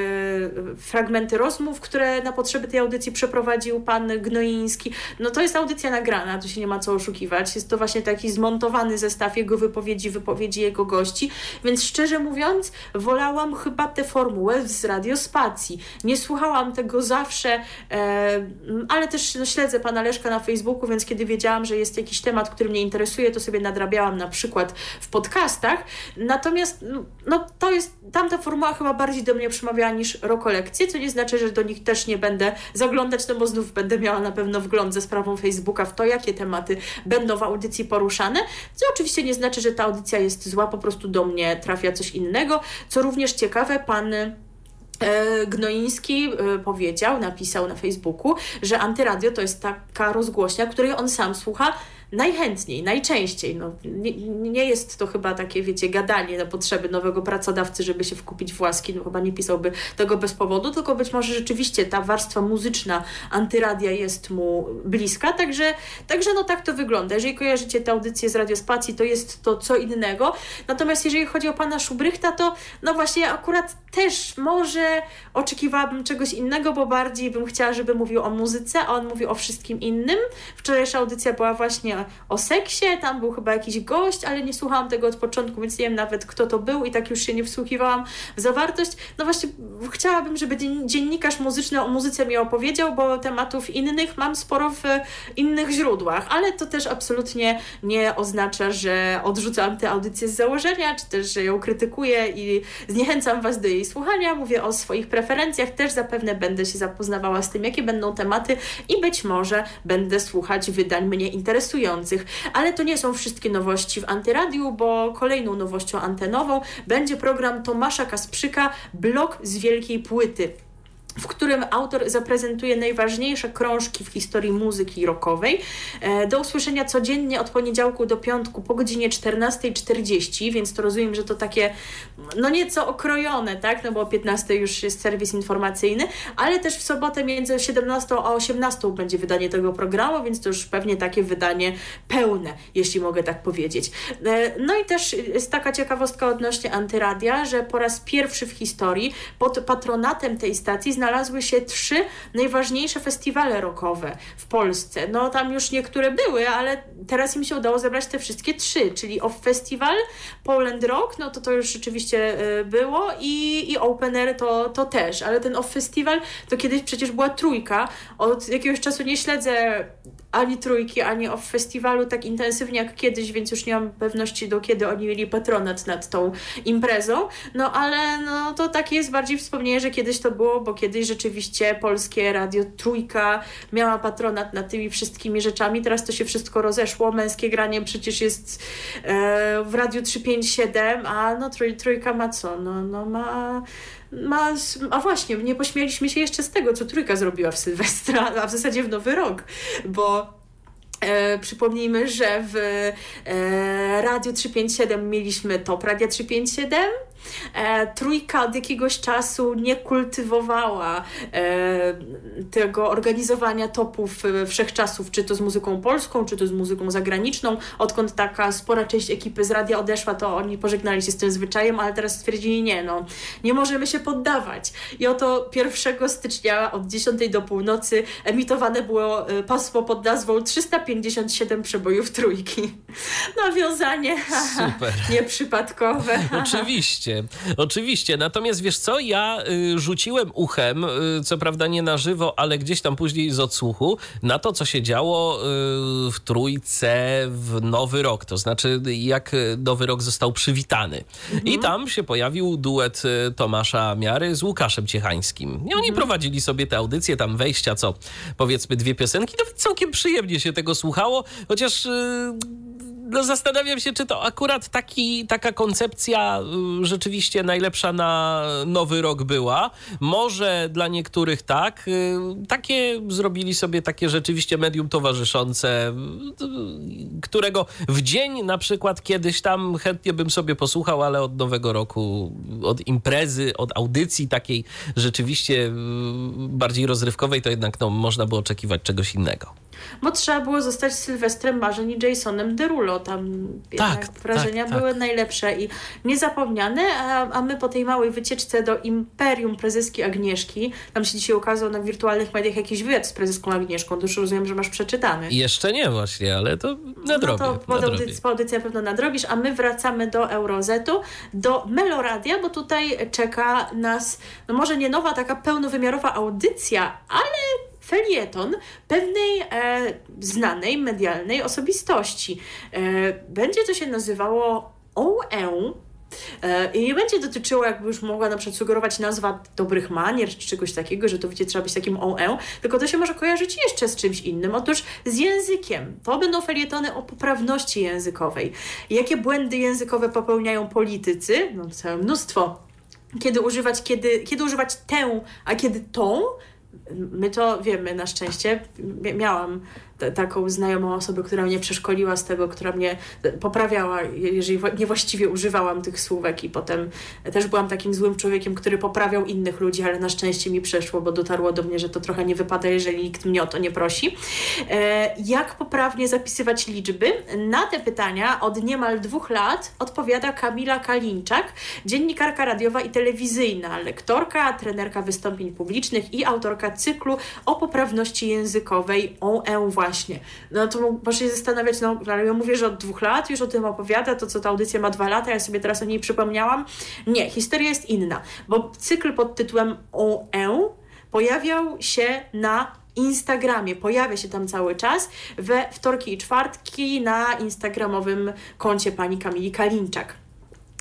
Speaker 2: fragmenty rozmów, które na potrzeby tej audycji przeprowadził pan Gnoiński. No to jest audycja nagrana, tu się nie ma co oszukiwać. Jest to właśnie taki zmontowany zestaw jego wypowiedzi, wypowiedzi jego gości, więc szczerze mówiąc, wolałam chyba tę formułę z radiospacji. Nie słuchałam tego zawsze, e, ale też no, śledzę pana Leszka na Facebooku, więc kiedy wiedziałam, że jest jakiś temat, który mnie interesuje, to sobie nadrabiałam na przykład w podcastach. Natomiast no, to jest, tamta formuła chyba bardziej do mnie przemawiała niż rokolekcje, co nie znaczy, że do nich też nie będę zaglądać, no bo znów będę miała na pewno wgląd ze sprawą Facebooka w to, jakie tematy będą w audycji poruszane, co oczywiście nie znaczy, że ta audycja jest zła, po prostu do mnie trafia coś innego, co również ciekawe, pan e, Gnoiński e, powiedział, napisał na Facebooku, że Antyradio to jest taka rozgłośnia, której on sam słucha najchętniej, najczęściej. No, nie, nie jest to chyba takie, wiecie, gadanie na potrzeby nowego pracodawcy, żeby się wkupić w łaski. No, chyba nie pisałby tego bez powodu, tylko być może rzeczywiście ta warstwa muzyczna antyradia jest mu bliska, także, także no tak to wygląda. Jeżeli kojarzycie tę audycję z Radiospacji, to jest to co innego. Natomiast jeżeli chodzi o pana Szubrychta, to no właśnie akurat też może oczekiwałabym czegoś innego, bo bardziej bym chciała, żeby mówił o muzyce, a on mówił o wszystkim innym. Wczorajsza audycja była właśnie o seksie, tam był chyba jakiś gość, ale nie słuchałam tego od początku, więc nie wiem nawet kto to był i tak już się nie wsłuchiwałam w zawartość. No właśnie chciałabym, żeby dzien- dziennikarz muzyczny o muzyce mi opowiedział, bo tematów innych mam sporo w innych źródłach, ale to też absolutnie nie oznacza, że odrzucam tę audycję z założenia, czy też, że ją krytykuję i zniechęcam Was do jej słuchania. Mówię o swoich preferencjach, też zapewne będę się zapoznawała z tym, jakie będą tematy i być może będę słuchać wydań mnie interesujących. Ale to nie są wszystkie nowości w Antyradiu, bo kolejną nowością antenową będzie program Tomasza Kasprzyka Blok z Wielkiej Płyty w którym autor zaprezentuje najważniejsze krążki w historii muzyki rockowej. E, Do usłyszenia codziennie od poniedziałku do piątku po godzinie 14.40, więc to rozumiem, że to takie no nieco okrojone, tak? No bo o 15 już jest serwis informacyjny, ale też w sobotę między 17 a 18 będzie wydanie tego programu, więc to już pewnie takie wydanie pełne, jeśli mogę tak powiedzieć. E, No i też jest taka ciekawostka odnośnie Antyradia, że po raz pierwszy w historii pod patronatem tej stacji znalazł znalazły się trzy najważniejsze festiwale rockowe w Polsce. No tam już niektóre były, ale teraz im się udało zebrać te wszystkie trzy, czyli Off Festival, Poland Rock, no to to już rzeczywiście y, było i, i Open Air to, to też, ale ten Off Festival to kiedyś przecież była trójka. Od jakiegoś czasu nie śledzę ani trójki, ani off festiwalu tak intensywnie jak kiedyś, więc już nie mam pewności do kiedy oni mieli patronat nad tą imprezą. No ale no, to takie jest bardziej wspomnienie, że kiedyś to było, bo kiedyś rzeczywiście polskie radio trójka miała patronat nad tymi wszystkimi rzeczami. Teraz to się wszystko rozeszło. Męskie granie przecież jest e, w radiu 357, a no trój, trójka ma co? No, no ma ma, a właśnie, nie pośmieliśmy się jeszcze z tego, co trójka zrobiła w Sylwestra, a w zasadzie w Nowy Rok, bo E, przypomnijmy, że w e, Radio 357 mieliśmy Top Radio 357, e, trójka od jakiegoś czasu nie kultywowała e, tego organizowania topów e, wszechczasów, czy to z muzyką polską, czy to z muzyką zagraniczną. Odkąd taka spora część ekipy z radia odeszła, to oni pożegnali się z tym zwyczajem, ale teraz stwierdzili, nie no, nie możemy się poddawać. I oto 1 stycznia od 10 do północy emitowane było e, pasmo pod nazwą 357 przebojów trójki. [laughs] Nawiązanie [laughs] nieprzypadkowe. [laughs]
Speaker 1: Oczywiście, oczywiście. Natomiast wiesz co, ja y, rzuciłem uchem, y, co prawda nie na żywo, ale gdzieś tam później z odsłuchu, na to, co się działo y, w Trójce w Nowy Rok. To znaczy, jak Nowy Rok został przywitany. I tam się pojawił duet Tomasza Miary z Łukaszem Ciechańskim. I oni prowadzili sobie te audycje, tam wejścia, co powiedzmy dwie piosenki. Nawet całkiem przyjemnie się tego słuchało, chociaż... no zastanawiam się, czy to akurat taki, taka koncepcja y, rzeczywiście najlepsza na nowy rok była. Może dla niektórych tak. Y, Takie zrobili sobie takie rzeczywiście medium towarzyszące, y, którego w dzień na przykład kiedyś tam chętnie bym sobie posłuchał, ale od nowego roku, od imprezy, od audycji takiej rzeczywiście bardziej rozrywkowej, to jednak no, można było oczekiwać czegoś innego.
Speaker 2: Bo trzeba było zostać Sylwestrem Marzeń i Jasonem Derulo. Tam jednak
Speaker 1: Tak,
Speaker 2: wrażenia
Speaker 1: tak, tak.
Speaker 2: były najlepsze i niezapomniane, a, a my po tej małej wycieczce do Imperium Prezeski Agnieszki, tam się dzisiaj ukazał na wirtualnych mediach jakiś wywiad z prezeską Agnieszką, to już rozumiem, że masz przeczytany.
Speaker 1: Jeszcze nie właśnie, ale to nadrobię.
Speaker 2: No to po audycji, po audycji na pewno nadrobisz, a my wracamy do Eurozetu, do Meloradia, bo tutaj czeka nas, no może nie nowa, taka pełnowymiarowa audycja, ale felieton pewnej e, znanej medialnej osobistości. E, będzie to się nazywało OE. E, I nie będzie dotyczyło, jakby już mogła na przykład sugerować nazwa dobrych manier czy czegoś takiego, że to wiecie, trzeba być takim OE, tylko to się może kojarzyć jeszcze z czymś innym. Otóż z językiem. To będą felietony o poprawności językowej. Jakie błędy językowe popełniają politycy? No, całe mnóstwo. Kiedy używać, kiedy, kiedy używać tę, a kiedy tą? My to wiemy na szczęście. Mia- Miałam taką znajomą osobę, która mnie przeszkoliła z tego, która mnie poprawiała, je- jeżeli niewłaściwie używałam tych słówek i potem też byłam takim złym człowiekiem, który poprawiał innych ludzi, ale na szczęście mi przeszło, bo dotarło do mnie, że to trochę nie wypada, jeżeli nikt mnie o to nie prosi. E, jak poprawnie zapisywać liczby? Na te pytania od niemal dwóch lat odpowiada Kamila Kalinczak, dziennikarka radiowa i telewizyjna, lektorka, trenerka wystąpień publicznych i autorka cyklu o poprawności językowej OE właśnie. No to można się zastanawiać, no ale ja mówię, że od dwóch lat już o tym opowiada, to co ta audycja ma dwa lata, ja sobie teraz o niej przypomniałam. Nie, historia jest inna, bo cykl pod tytułem OE pojawiał się na Instagramie. Pojawia się tam cały czas we wtorki i czwartki na instagramowym koncie pani Kamili Kalinczak.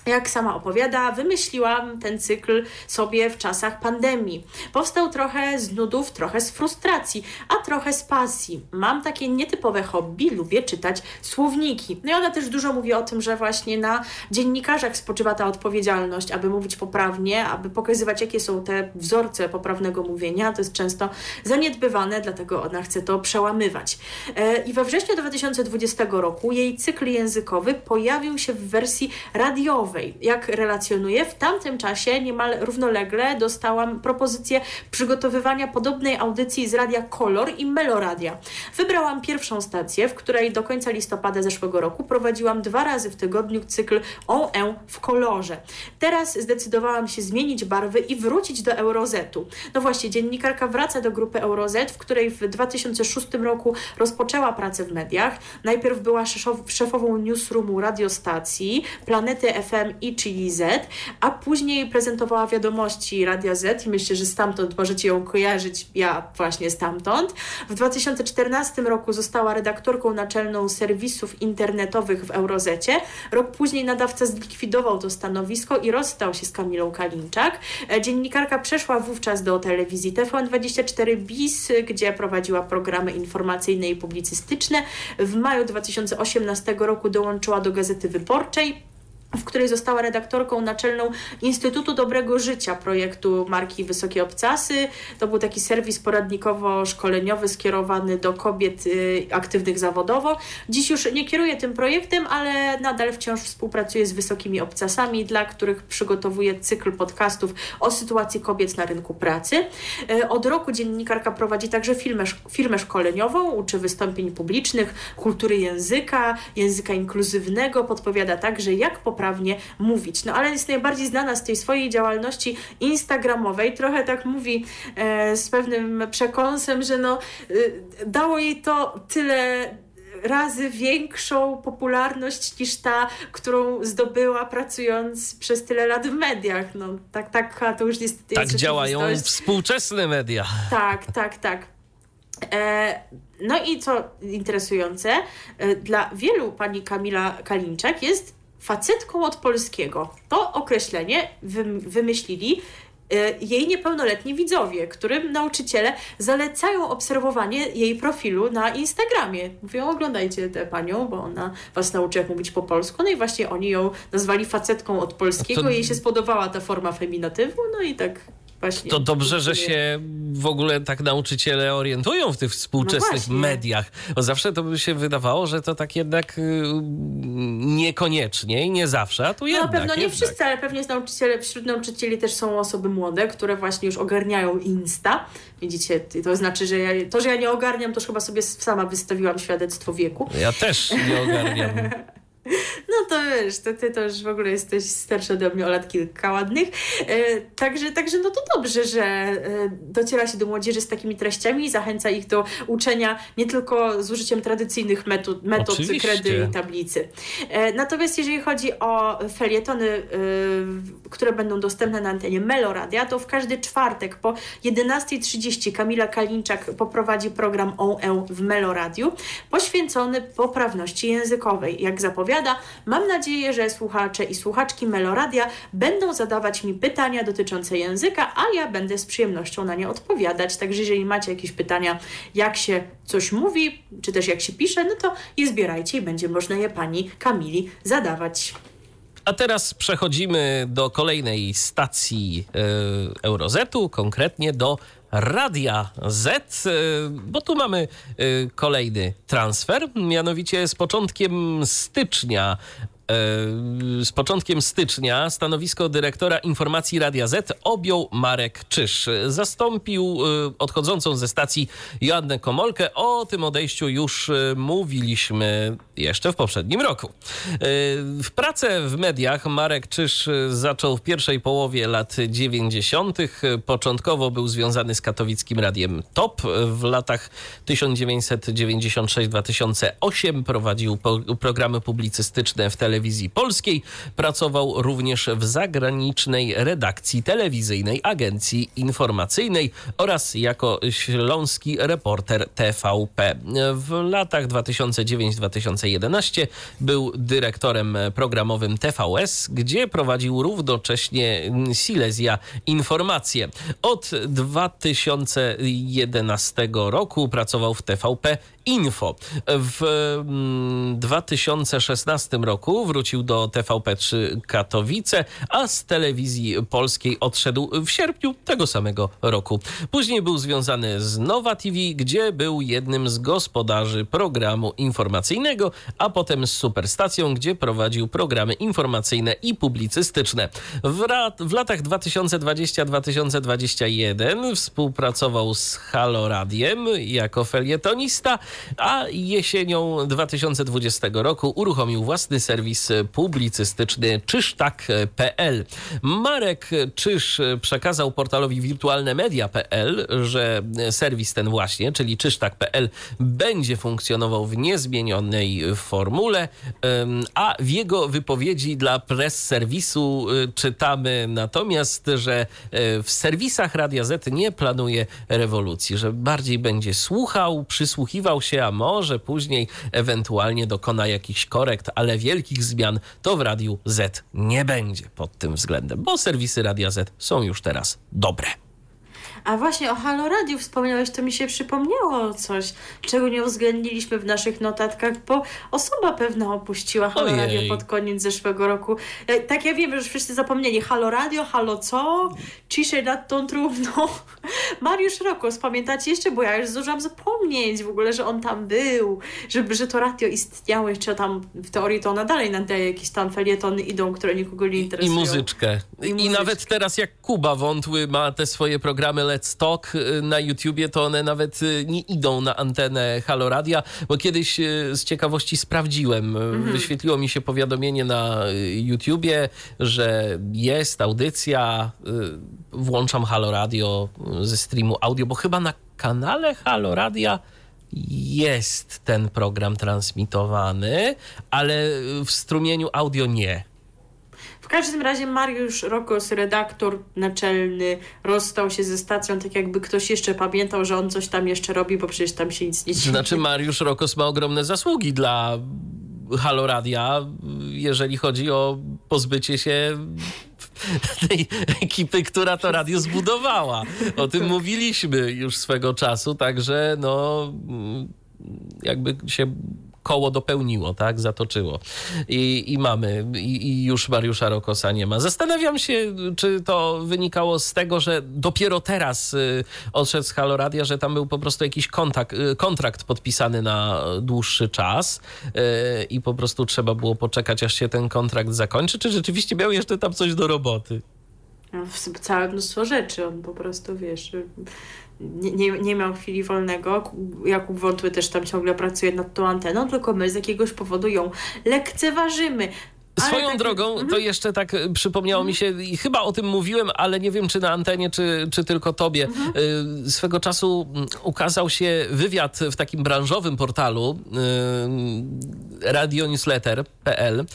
Speaker 2: Jak sama opowiada, wymyśliłam ten cykl sobie w czasach pandemii. Powstał trochę z nudów, trochę z frustracji, a trochę z pasji. Mam takie nietypowe hobby, lubię czytać słowniki. No i ona też dużo mówi o tym, że właśnie na dziennikarzach spoczywa ta odpowiedzialność, aby mówić poprawnie, aby pokazywać, jakie są te wzorce poprawnego mówienia. To jest często zaniedbywane, dlatego ona chce to przełamywać. E, I we wrześniu 2020 roku jej cykl językowy pojawił się w wersji radiowej. Jak relacjonuję, w tamtym czasie niemal równolegle dostałam propozycję przygotowywania podobnej audycji z radia Kolor i Meloradia. Wybrałam pierwszą stację, w której do końca listopada zeszłego roku prowadziłam dwa razy w tygodniu cykl On E w kolorze. Teraz zdecydowałam się zmienić barwy i wrócić do Eurozetu. No właśnie, dziennikarka wraca do grupy Eurozet, w której w 2006 roku rozpoczęła pracę w mediach. Najpierw była szefową newsroomu radiostacji Planety FM i Chili Z, a później prezentowała wiadomości Radia Z i myślę, że stamtąd możecie ją kojarzyć, ja właśnie stamtąd. W 2014 roku została redaktorką naczelną serwisów internetowych w Eurozecie. Rok później nadawca zlikwidował to stanowisko i rozstał się z Kamilą Kalinczak. E, Dziennikarka przeszła wówczas do telewizji TVN24 BIS, gdzie prowadziła programy informacyjne i publicystyczne. W maju 2018 roku dołączyła do Gazety Wyborczej w której została redaktorką naczelną Instytutu Dobrego Życia projektu marki Wysokie Obcasy. To był taki serwis poradnikowo-szkoleniowy skierowany do kobiet y, aktywnych zawodowo. Dziś już nie kieruje tym projektem, ale nadal wciąż współpracuje z Wysokimi Obcasami, dla których przygotowuje cykl podcastów o sytuacji kobiet na rynku pracy. Y, Od roku dziennikarka prowadzi także firmę, firmę szkoleniową, uczy wystąpień publicznych, kultury języka, języka inkluzywnego, podpowiada także jak poprawnie mówić. No ale jest najbardziej znana z tej swojej działalności instagramowej. Trochę tak mówi e, z pewnym przekąsem, że no, y, dało jej to tyle razy większą popularność niż ta, którą zdobyła pracując przez tyle lat w mediach. No tak, tak to już niestety
Speaker 1: Tak
Speaker 2: jest
Speaker 1: działają współczesne media.
Speaker 2: Tak, tak, tak. E, no i co interesujące, e, dla wielu pani Kamila Kalinczak jest facetką od polskiego. To określenie wym- wymyślili e, jej niepełnoletni widzowie, którym nauczyciele zalecają obserwowanie jej profilu na Instagramie. Mówią, oglądajcie tę panią, bo ona was nauczy, jak mówić po polsku. No i właśnie oni ją nazwali facetką od polskiego.
Speaker 1: To-
Speaker 2: Jej się spodobała ta forma feminatywu, no i tak właśnie.
Speaker 1: To dobrze, że się w ogóle tak nauczyciele orientują w tych współczesnych
Speaker 2: No
Speaker 1: mediach. Bo zawsze to by się wydawało, że to tak jednak y, niekoniecznie i nie zawsze, a tu
Speaker 2: No
Speaker 1: jednak.
Speaker 2: na pewno nie
Speaker 1: jednak.
Speaker 2: wszyscy, ale pewnie nauczyciele, wśród nauczycieli też są osoby młode, które właśnie już ogarniają Insta. Widzicie, to znaczy, że ja, to, że ja nie ogarniam, to już chyba sobie sama wystawiłam świadectwo wieku.
Speaker 1: Ja też nie ogarniam. [laughs] [laughs]
Speaker 2: No to wiesz, to ty to już w ogóle jesteś starsza ode mnie o lat kilka ładnych. E, także, także no to dobrze, że e, dociera się do młodzieży z takimi treściami i zachęca ich do uczenia nie tylko z użyciem tradycyjnych metod, metod kredy i tablicy. E, natomiast jeżeli chodzi o felietony, e, które będą dostępne na antenie Meloradia, to w każdy czwartek po 11.30 Kamila Kalinczak poprowadzi program OE w Meloradiu poświęcony poprawności językowej. Jak zapowiada, mam nadzieję, że słuchacze i słuchaczki Meloradia będą zadawać mi pytania dotyczące języka, a ja będę z przyjemnością na nie odpowiadać. Także jeżeli macie jakieś pytania, jak się coś mówi, czy też jak się pisze, no to je zbierajcie i będzie można je pani Kamili zadawać.
Speaker 1: A teraz przechodzimy do kolejnej stacji y, Eurozetu, konkretnie do Radia Z, y, bo tu mamy y, kolejny transfer, mianowicie z początkiem stycznia. Y, Z początkiem stycznia stanowisko dyrektora informacji Radia Z objął Marek Czyż. Zastąpił y, odchodzącą ze stacji Joannę Komolkę. O tym odejściu już y, mówiliśmy jeszcze w poprzednim roku. W pracę w mediach Marek Czyż zaczął w pierwszej połowie lat 90. Początkowo był związany z katowickim radiem TOP. W latach 1996-2008 prowadził programy publicystyczne w telewizji polskiej. Pracował również w zagranicznej redakcji telewizyjnej Agencji Informacyjnej oraz jako śląski reporter TVP. W latach 2009-2011 był dyrektorem programowym TVS, gdzie prowadził równocześnie Silesia Informacje. Od 2011 roku pracował w TVP Info. W mm, 2016 roku powrócił do TVP3 Katowice, a z telewizji polskiej odszedł w sierpniu tego samego roku. Później był związany z Nowa TV, gdzie był jednym z gospodarzy programu informacyjnego, a potem z Superstacją, gdzie prowadził programy informacyjne i publicystyczne. W, ra- w latach 2020-2021 współpracował z Halo Radiem jako felietonista, a jesienią 2020 roku uruchomił własny serwis publicystyczny czysztak.pl. Marek Czyż przekazał portalowi wirtualnemedia.pl, że serwis ten właśnie, czyli czysztak.pl będzie funkcjonował w niezmienionej formule, a w jego wypowiedzi dla press serwisu y, czytamy natomiast, że e, w serwisach Radia Z nie planuje rewolucji, że bardziej będzie słuchał, przysłuchiwał się, a może później ewentualnie dokona jakichś korekt, ale wielkich zmian to w Radiu Z nie będzie pod tym względem, bo serwisy Radia Z są już teraz dobre.
Speaker 2: A właśnie o Halo Radio wspomniałeś, to mi się przypomniało coś, czego nie uwzględniliśmy w naszych notatkach, bo osoba pewna opuściła Halo
Speaker 1: Ojej.
Speaker 2: Radio pod koniec zeszłego roku. E, Tak ja wiem, że już wszyscy zapomnieli. Halo Radio, halo co? Ciszej nad tą trumną. [laughs] Mariusz Rokos, pamiętacie jeszcze? Bo ja już zdążyłam zapomnieć w ogóle, że on tam był, żeby, że to radio istniało jeszcze tam w teorii to ona dalej nadaje jakieś tam felietony idą, które nikogo nie
Speaker 1: I
Speaker 2: interesują.
Speaker 1: muzyczkę. I,
Speaker 2: muzyczkę.
Speaker 1: nawet teraz jak Kuba Wątły ma te swoje programy Let's Talk y, na YouTubie, to one nawet y, nie idą na antenę Halo Radia, bo kiedyś y, z ciekawości sprawdziłem. Y, Wyświetliło mi się powiadomienie na YouTubie, że jest audycja, włączam Halo Radio y, ze streamu audio, bo chyba na kanale Halo Radia jest ten program transmitowany, ale w strumieniu audio nie.
Speaker 2: W każdym razie Mariusz Rokos, redaktor naczelny, rozstał się ze stacją, tak jakby ktoś jeszcze pamiętał, że on coś tam jeszcze robi, bo przecież tam się nic nie dzieje.
Speaker 1: Znaczy Mariusz Rokos ma ogromne zasługi dla Halo Radia, jeżeli chodzi o pozbycie się tej ekipy, która to radio zbudowała. O tym mówiliśmy już swego czasu, także no jakby się koło dopełniło, tak? Zatoczyło. I, i mamy, i, i już Mariusza Rokosa nie ma. Zastanawiam się, czy to wynikało z tego, że dopiero teraz y, odszedł z Halo Radia, że tam był po prostu jakiś kontakt, y, kontrakt podpisany na dłuższy czas y, i po prostu trzeba było poczekać, aż się ten kontrakt zakończy, czy rzeczywiście miał jeszcze tam coś do roboty?
Speaker 2: No, Całe mnóstwo rzeczy, on po prostu, wiesz, nie, nie, nie miał chwili wolnego. Jakub Wątły też tam ciągle pracuje nad tą anteną, tylko my z jakiegoś powodu ją lekceważymy.
Speaker 1: Swoją
Speaker 2: tak-
Speaker 1: drogą,
Speaker 2: Mhm.
Speaker 1: to jeszcze tak y, przypomniało mi się, i chyba o tym mówiłem, ale nie wiem, czy na antenie, czy, czy tylko tobie.
Speaker 2: Mhm.
Speaker 1: Y, Swego czasu mm, ukazał się wywiad w takim branżowym portalu y, radionewsletter.pl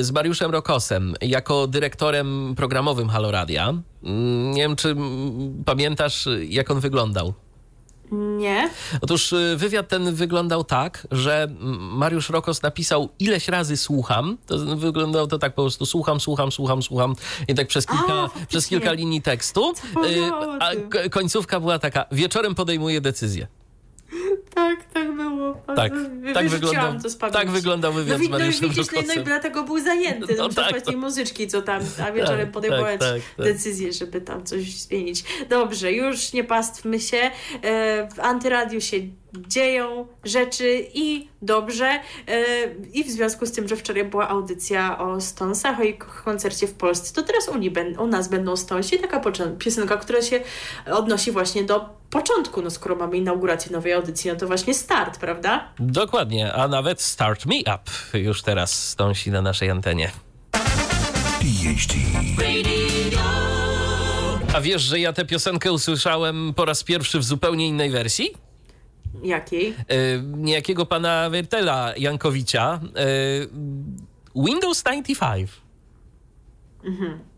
Speaker 1: z Mariuszem Rokosem jako dyrektorem programowym Halo Radia. Mm, Nie wiem, czy mm, pamiętasz, jak on wyglądał.
Speaker 2: Nie.
Speaker 1: Otóż y, wywiad ten wyglądał tak, że Mariusz Rokos napisał ileś razy słucham. To wyglądało to tak po prostu słucham, słucham, słucham, słucham i tak przez kilka,
Speaker 2: faktycznie.
Speaker 1: przez kilka linii tekstu. Y, A końcówka była taka, wieczorem podejmuję decyzję. [laughs]
Speaker 2: Tak, tak było.
Speaker 1: Tak,
Speaker 2: Wy-
Speaker 1: tak wyglądał- tak wyglądał wywiad
Speaker 2: no,
Speaker 1: z
Speaker 2: wi- no,
Speaker 1: Mariuszem
Speaker 2: widzisz, no, no i dlatego był zajęty.
Speaker 1: No
Speaker 2: No,
Speaker 1: tak,
Speaker 2: tej muzyczki, co tam, a wieczorem
Speaker 1: Tak,
Speaker 2: podejmować
Speaker 1: tak, tak, tak.
Speaker 2: decyzję, żeby tam coś zmienić. Dobrze, już nie pastwmy się. E, w antyradiu się dzieją rzeczy i dobrze. E, I w związku z tym, że wczoraj była audycja o Stonesach, o ich koncercie w Polsce, to teraz u, ni- ben- u nas będą Stonesi. Taka piosenka, która się odnosi właśnie do początku. No skoro mamy inaugurację nowej audycji, no to właśnie start, prawda?
Speaker 1: Dokładnie, a nawet Start Me Up już teraz stąsi na naszej antenie.
Speaker 5: PhD.
Speaker 1: A wiesz, że ja tę piosenkę usłyszałem po raz pierwszy w zupełnie innej wersji?
Speaker 2: Jakiej?
Speaker 1: y, niejakiego pana Wertela Jankowicza y, Windows 95.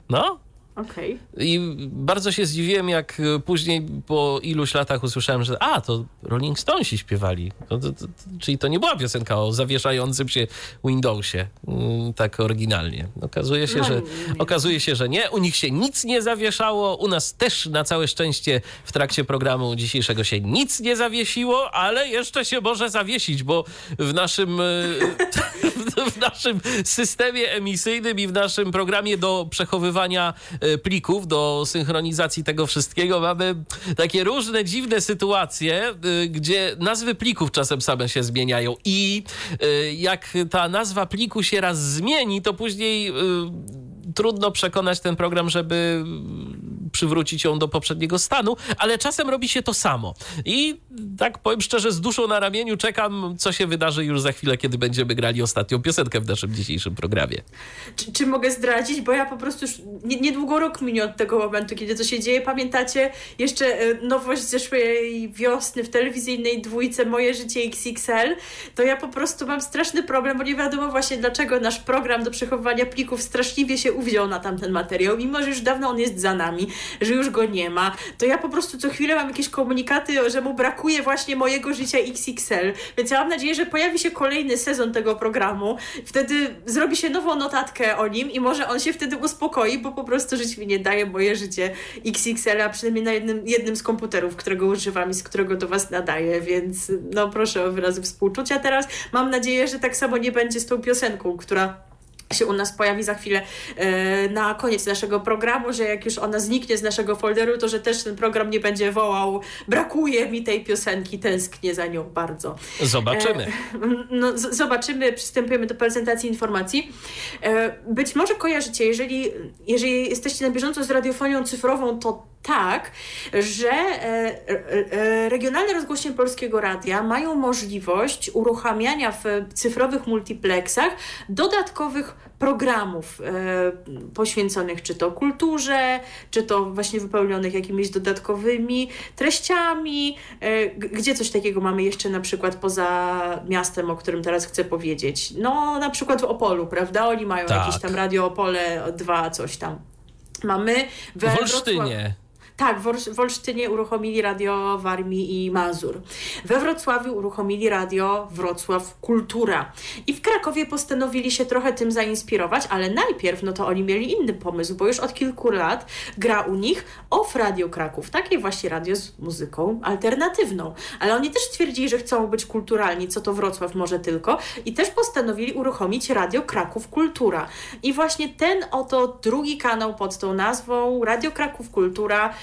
Speaker 1: No,
Speaker 2: Okej.
Speaker 1: I bardzo się zdziwiłem, jak e, później po iluś latach usłyszałem, że a, to Rolling Stonesi śpiewali. No, to, to, to, czyli to nie była piosenka o zawieszającym się Windowsie, mm, tak oryginalnie. Okazuje się,
Speaker 2: No
Speaker 1: że,
Speaker 2: nie.
Speaker 1: okazuje się, że nie. U nich się nic nie zawieszało, u nas też na całe szczęście w trakcie programu dzisiejszego się nic nie zawiesiło, ale jeszcze się może zawiesić, bo w naszym, e, [laughs] w naszym systemie emisyjnym i w naszym programie do przechowywania plików, do synchronizacji tego wszystkiego. Mamy takie różne dziwne sytuacje, e, gdzie nazwy plików czasem same się zmieniają i e, jak ta nazwa pliku się raz zmieni, to później e, trudno przekonać ten program, żeby przywrócić ją do poprzedniego stanu, ale czasem robi się to samo. I tak powiem szczerze, z duszą na ramieniu czekam, co się wydarzy już za chwilę, kiedy będziemy grali ostatnią piosenkę w naszym dzisiejszym programie.
Speaker 2: Czy, czy mogę zdradzić? Bo ja po prostu już nie, niedługo rok minie od tego momentu, kiedy to się dzieje. Pamiętacie jeszcze e, nowość zeszłej wiosny w telewizyjnej dwójce Moje życie XXL? To ja po prostu mam straszny problem, bo nie wiadomo właśnie dlaczego nasz program do przechowywania plików straszliwie się uwziął na tamten materiał, mimo że już dawno on jest za nami, że już go nie ma. To ja po prostu co chwilę mam jakieś komunikaty, że mu brakuje właśnie mojego życia XXL. Więc ja mam nadzieję, że pojawi się kolejny sezon tego programu. Wtedy zrobi się nową notatkę o nim i może on się wtedy uspokoi, bo po prostu żyć mi nie daje moje życie XXL, a przynajmniej na jednym, jednym z komputerów, którego używam i z którego do Was nadaję, więc no proszę o wyrazy współczucia teraz. Mam nadzieję, że tak samo nie będzie z tą piosenką, która się u nas pojawi za chwilę e, na koniec naszego programu, że jak już ona zniknie z naszego folderu, to że też ten program nie będzie wołał brakuje mi tej piosenki, tęsknię za nią bardzo.
Speaker 1: Zobaczymy.
Speaker 2: E, no, zobaczymy, przystępujemy do prezentacji informacji. E, być może kojarzycie, jeżeli, jeżeli jesteście na bieżąco z radiofonią cyfrową, to tak, że e, e, e, regionalne rozgłośnie Polskiego Radia mają możliwość uruchamiania w cyfrowych multiplexach dodatkowych programów poświęconych czy to kulturze, czy to właśnie wypełnionych jakimiś dodatkowymi treściami. Gdzie coś takiego mamy jeszcze na przykład poza miastem, o którym teraz chcę powiedzieć? No na przykład w Opolu, prawda? Oni mają
Speaker 1: Tak.
Speaker 2: jakieś tam Radio Opole 2, coś tam. Mamy
Speaker 1: W Olsztynie.
Speaker 2: Tak, w, Olsz- w Olsztynie uruchomili radio Warmii i Mazur. We Wrocławiu uruchomili radio Wrocław Kultura. I w Krakowie postanowili się trochę tym zainspirować, ale najpierw no to oni mieli inny pomysł, bo już od kilku lat gra u nich Off Radio Kraków. Takie właśnie radio z muzyką alternatywną. Ale oni też stwierdzili, że chcą być kulturalni, co to Wrocław może tylko. I też postanowili uruchomić Radio Kraków Kultura. I właśnie ten oto drugi kanał pod tą nazwą Radio Kraków Kultura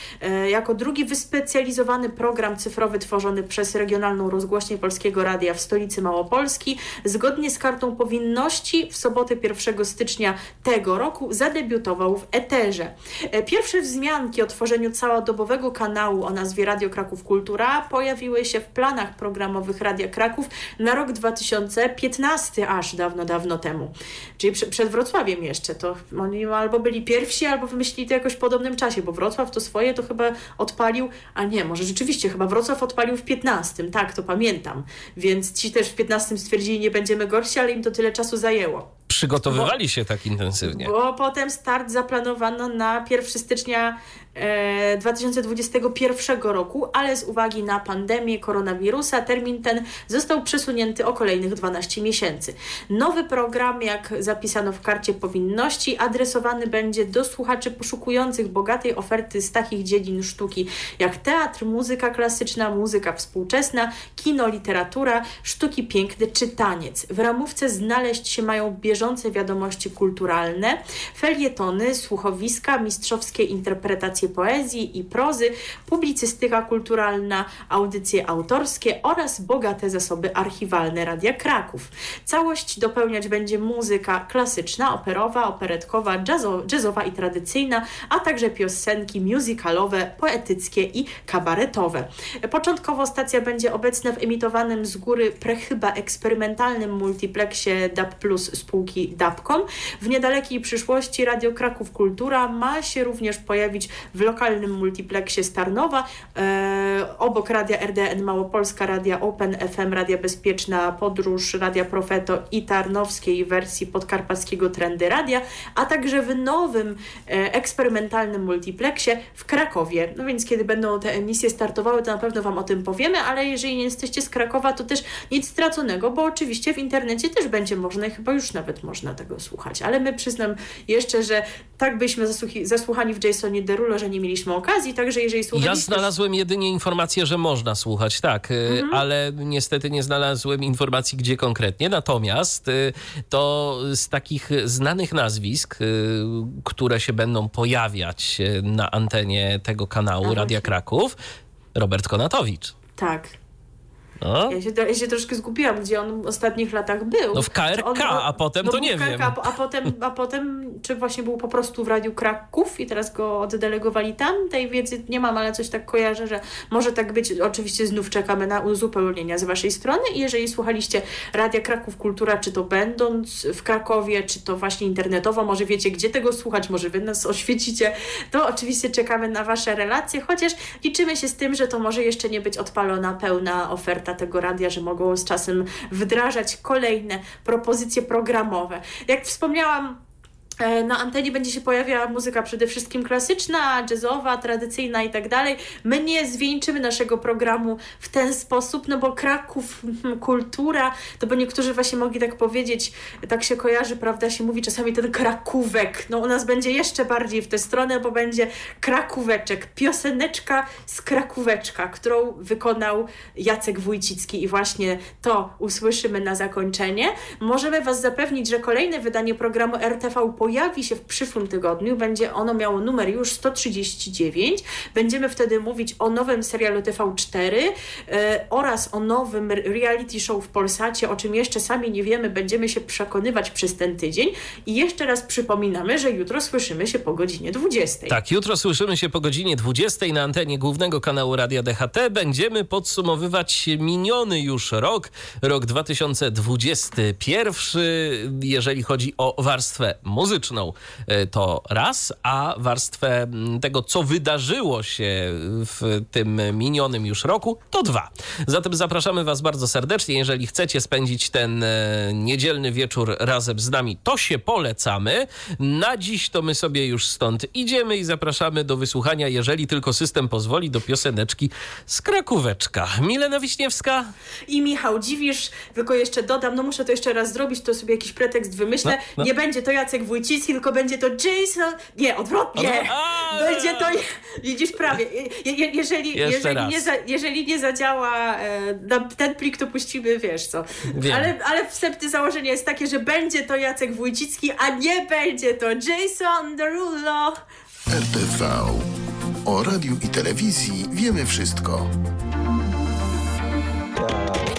Speaker 2: jako drugi wyspecjalizowany program cyfrowy tworzony przez Regionalną Rozgłośnię Polskiego Radia w stolicy Małopolski, zgodnie z kartą powinności w sobotę 1 stycznia tego roku zadebiutował w Eterze. E, Pierwsze wzmianki o tworzeniu całodobowego kanału o nazwie Radio Kraków Kultura pojawiły się w planach programowych Radia Kraków na rok 2015, aż dawno, dawno temu. Czyli prze, przed Wrocławiem jeszcze. To oni albo byli pierwsi, albo wymyślili to jakoś w podobnym czasie, bo Wrocław to swoje to chyba odpalił, a nie, może rzeczywiście, chyba Wrocław odpalił w 15, tak, to pamiętam. Więc ci też w 15 stwierdzili, nie będziemy gorsi, ale im to tyle czasu zajęło.
Speaker 1: Przygotowywali się tak intensywnie.
Speaker 2: Bo potem start zaplanowano na 1 stycznia e, 2021 roku, ale z uwagi na pandemię koronawirusa termin ten został przesunięty o kolejnych 12 miesięcy. Nowy program, jak zapisano w karcie powinności, adresowany będzie do słuchaczy poszukujących bogatej oferty z takich dziedzin sztuki jak teatr, muzyka klasyczna, muzyka współczesna, kino, literatura, sztuki piękne czy taniec. W ramówce znaleźć się mają bieżące wiadomości kulturalne, felietony, słuchowiska, mistrzowskie interpretacje poezji i prozy, publicystyka kulturalna, audycje autorskie oraz bogate zasoby archiwalne Radia Kraków. Całość dopełniać będzie muzyka klasyczna, operowa, operetkowa, jazzo, jazzowa i tradycyjna, a także piosenki musicalowe, poetyckie i kabaretowe. Początkowo stacja będzie obecna w emitowanym z góry prechyba eksperymentalnym multiplexie DAB Plus spółki dzięki dapkom. W niedalekiej przyszłości Radio Kraków Kultura ma się również pojawić w lokalnym multiplexie Starnowa. E, obok Radia RDN Małopolska, Radia Open FM, Radia Bezpieczna Podróż, Radia Profeto i Tarnowskiej wersji podkarpackiego Trendy Radia, a także w nowym e, eksperymentalnym multiplexie w Krakowie. No więc kiedy będą te emisje startowały, to na pewno Wam o tym powiemy, ale jeżeli nie jesteście z Krakowa, to też nic straconego, bo oczywiście w internecie też będzie można chyba już nawet można tego słuchać. Ale my przyznam jeszcze, że tak byliśmy zasłuchani w Jasonie Derulo, że nie mieliśmy okazji, także jeżeli
Speaker 1: Ja
Speaker 2: słuchaliście...
Speaker 1: znalazłem jedynie informację, że można słuchać, tak, y,
Speaker 2: Mhm.
Speaker 1: ale niestety nie znalazłem informacji, gdzie konkretnie. Natomiast y, to z takich znanych nazwisk, y, które się będą pojawiać na antenie tego kanału. Radia Kraków, Robert Konatowicz.
Speaker 2: Tak.
Speaker 1: No,
Speaker 2: Ja się, ja się troszkę zgubiłam, gdzie on w ostatnich latach był.
Speaker 1: No w KRK,
Speaker 2: on
Speaker 1: a potem to
Speaker 2: był
Speaker 1: nie
Speaker 2: KRK,
Speaker 1: wiem.
Speaker 2: A, a, potem, a potem, czy właśnie był po prostu w Radiu Kraków i teraz go oddelegowali tam? Tej wiedzy nie mam, ale coś tak kojarzę, że może tak być. Oczywiście znów czekamy na uzupełnienia z Waszej strony i jeżeli słuchaliście Radia Kraków Kultura, czy to będąc w Krakowie, czy to właśnie internetowo, może wiecie, gdzie tego słuchać, może Wy nas oświecicie, to oczywiście czekamy na Wasze relacje, chociaż liczymy się z tym, że to może jeszcze nie być odpalona pełna oferta tego radia, że mogą z czasem wdrażać kolejne propozycje programowe. Jak wspomniałam, na antenie będzie się pojawiała muzyka przede wszystkim klasyczna, jazzowa, tradycyjna i tak dalej. My nie zwieńczymy naszego programu w ten sposób, no bo Kraków, hmm, kultura, to bo niektórzy właśnie mogli tak powiedzieć, tak się kojarzy, prawda, się mówi czasami ten krakówek. No u nas będzie jeszcze bardziej w tę stronę, bo będzie krakóweczek, pioseneczka z krakóweczka, którą wykonał Jacek Wójcicki i właśnie to usłyszymy na zakończenie. Możemy Was zapewnić, że kolejne wydanie programu RTV pojawi się w przyszłym tygodniu. Będzie ono miało numer już 139. Będziemy wtedy mówić o nowym serialu TV4 e, oraz o nowym reality show w Polsacie, o czym jeszcze sami nie wiemy. Będziemy się przekonywać przez ten tydzień. I jeszcze raz przypominamy, że jutro słyszymy się po godzinie 20.
Speaker 1: Tak, jutro słyszymy się po godzinie 20 na antenie głównego kanału Radia DHT. Będziemy podsumowywać miniony już rok, rok 2021, jeżeli chodzi o warstwę muzyczną, e, to raz, a warstwę tego, co wydarzyło się w tym minionym już roku, to dwa. Zatem zapraszamy Was bardzo serdecznie. Jeżeli chcecie spędzić ten e, niedzielny wieczór razem z nami, to się polecamy. Na dziś to my sobie już stąd idziemy i zapraszamy do wysłuchania, jeżeli tylko system pozwoli, do pioseneczki z Krakóweczka. Milena Wiśniewska.
Speaker 2: I Michał Dziwisz, tylko jeszcze dodam, no muszę to jeszcze raz zrobić, to sobie jakiś pretekst wymyślę.
Speaker 1: No, no.
Speaker 2: Nie będzie to Jacek Wójcicki, tylko będzie to Jason. Nie, odwrotnie.
Speaker 1: A!
Speaker 2: Będzie to. Widzisz prawie. Je, je, jeżeli, jeżeli, nie za, jeżeli nie zadziała e, ten plik, to puścimy, wiesz co.
Speaker 1: Wiem.
Speaker 2: Ale, ale wstępne założenie jest takie, że będzie to Jacek Wójcicki, a nie będzie to Jason Derulo.
Speaker 5: RTV. O radiu i telewizji wiemy wszystko.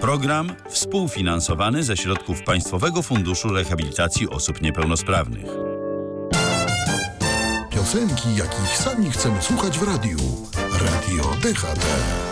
Speaker 6: Program współfinansowany ze środków Państwowego Funduszu Rehabilitacji Osób Niepełnosprawnych.
Speaker 5: Piosenki, jakich sami chcemy słuchać w radiu. Radio DHT.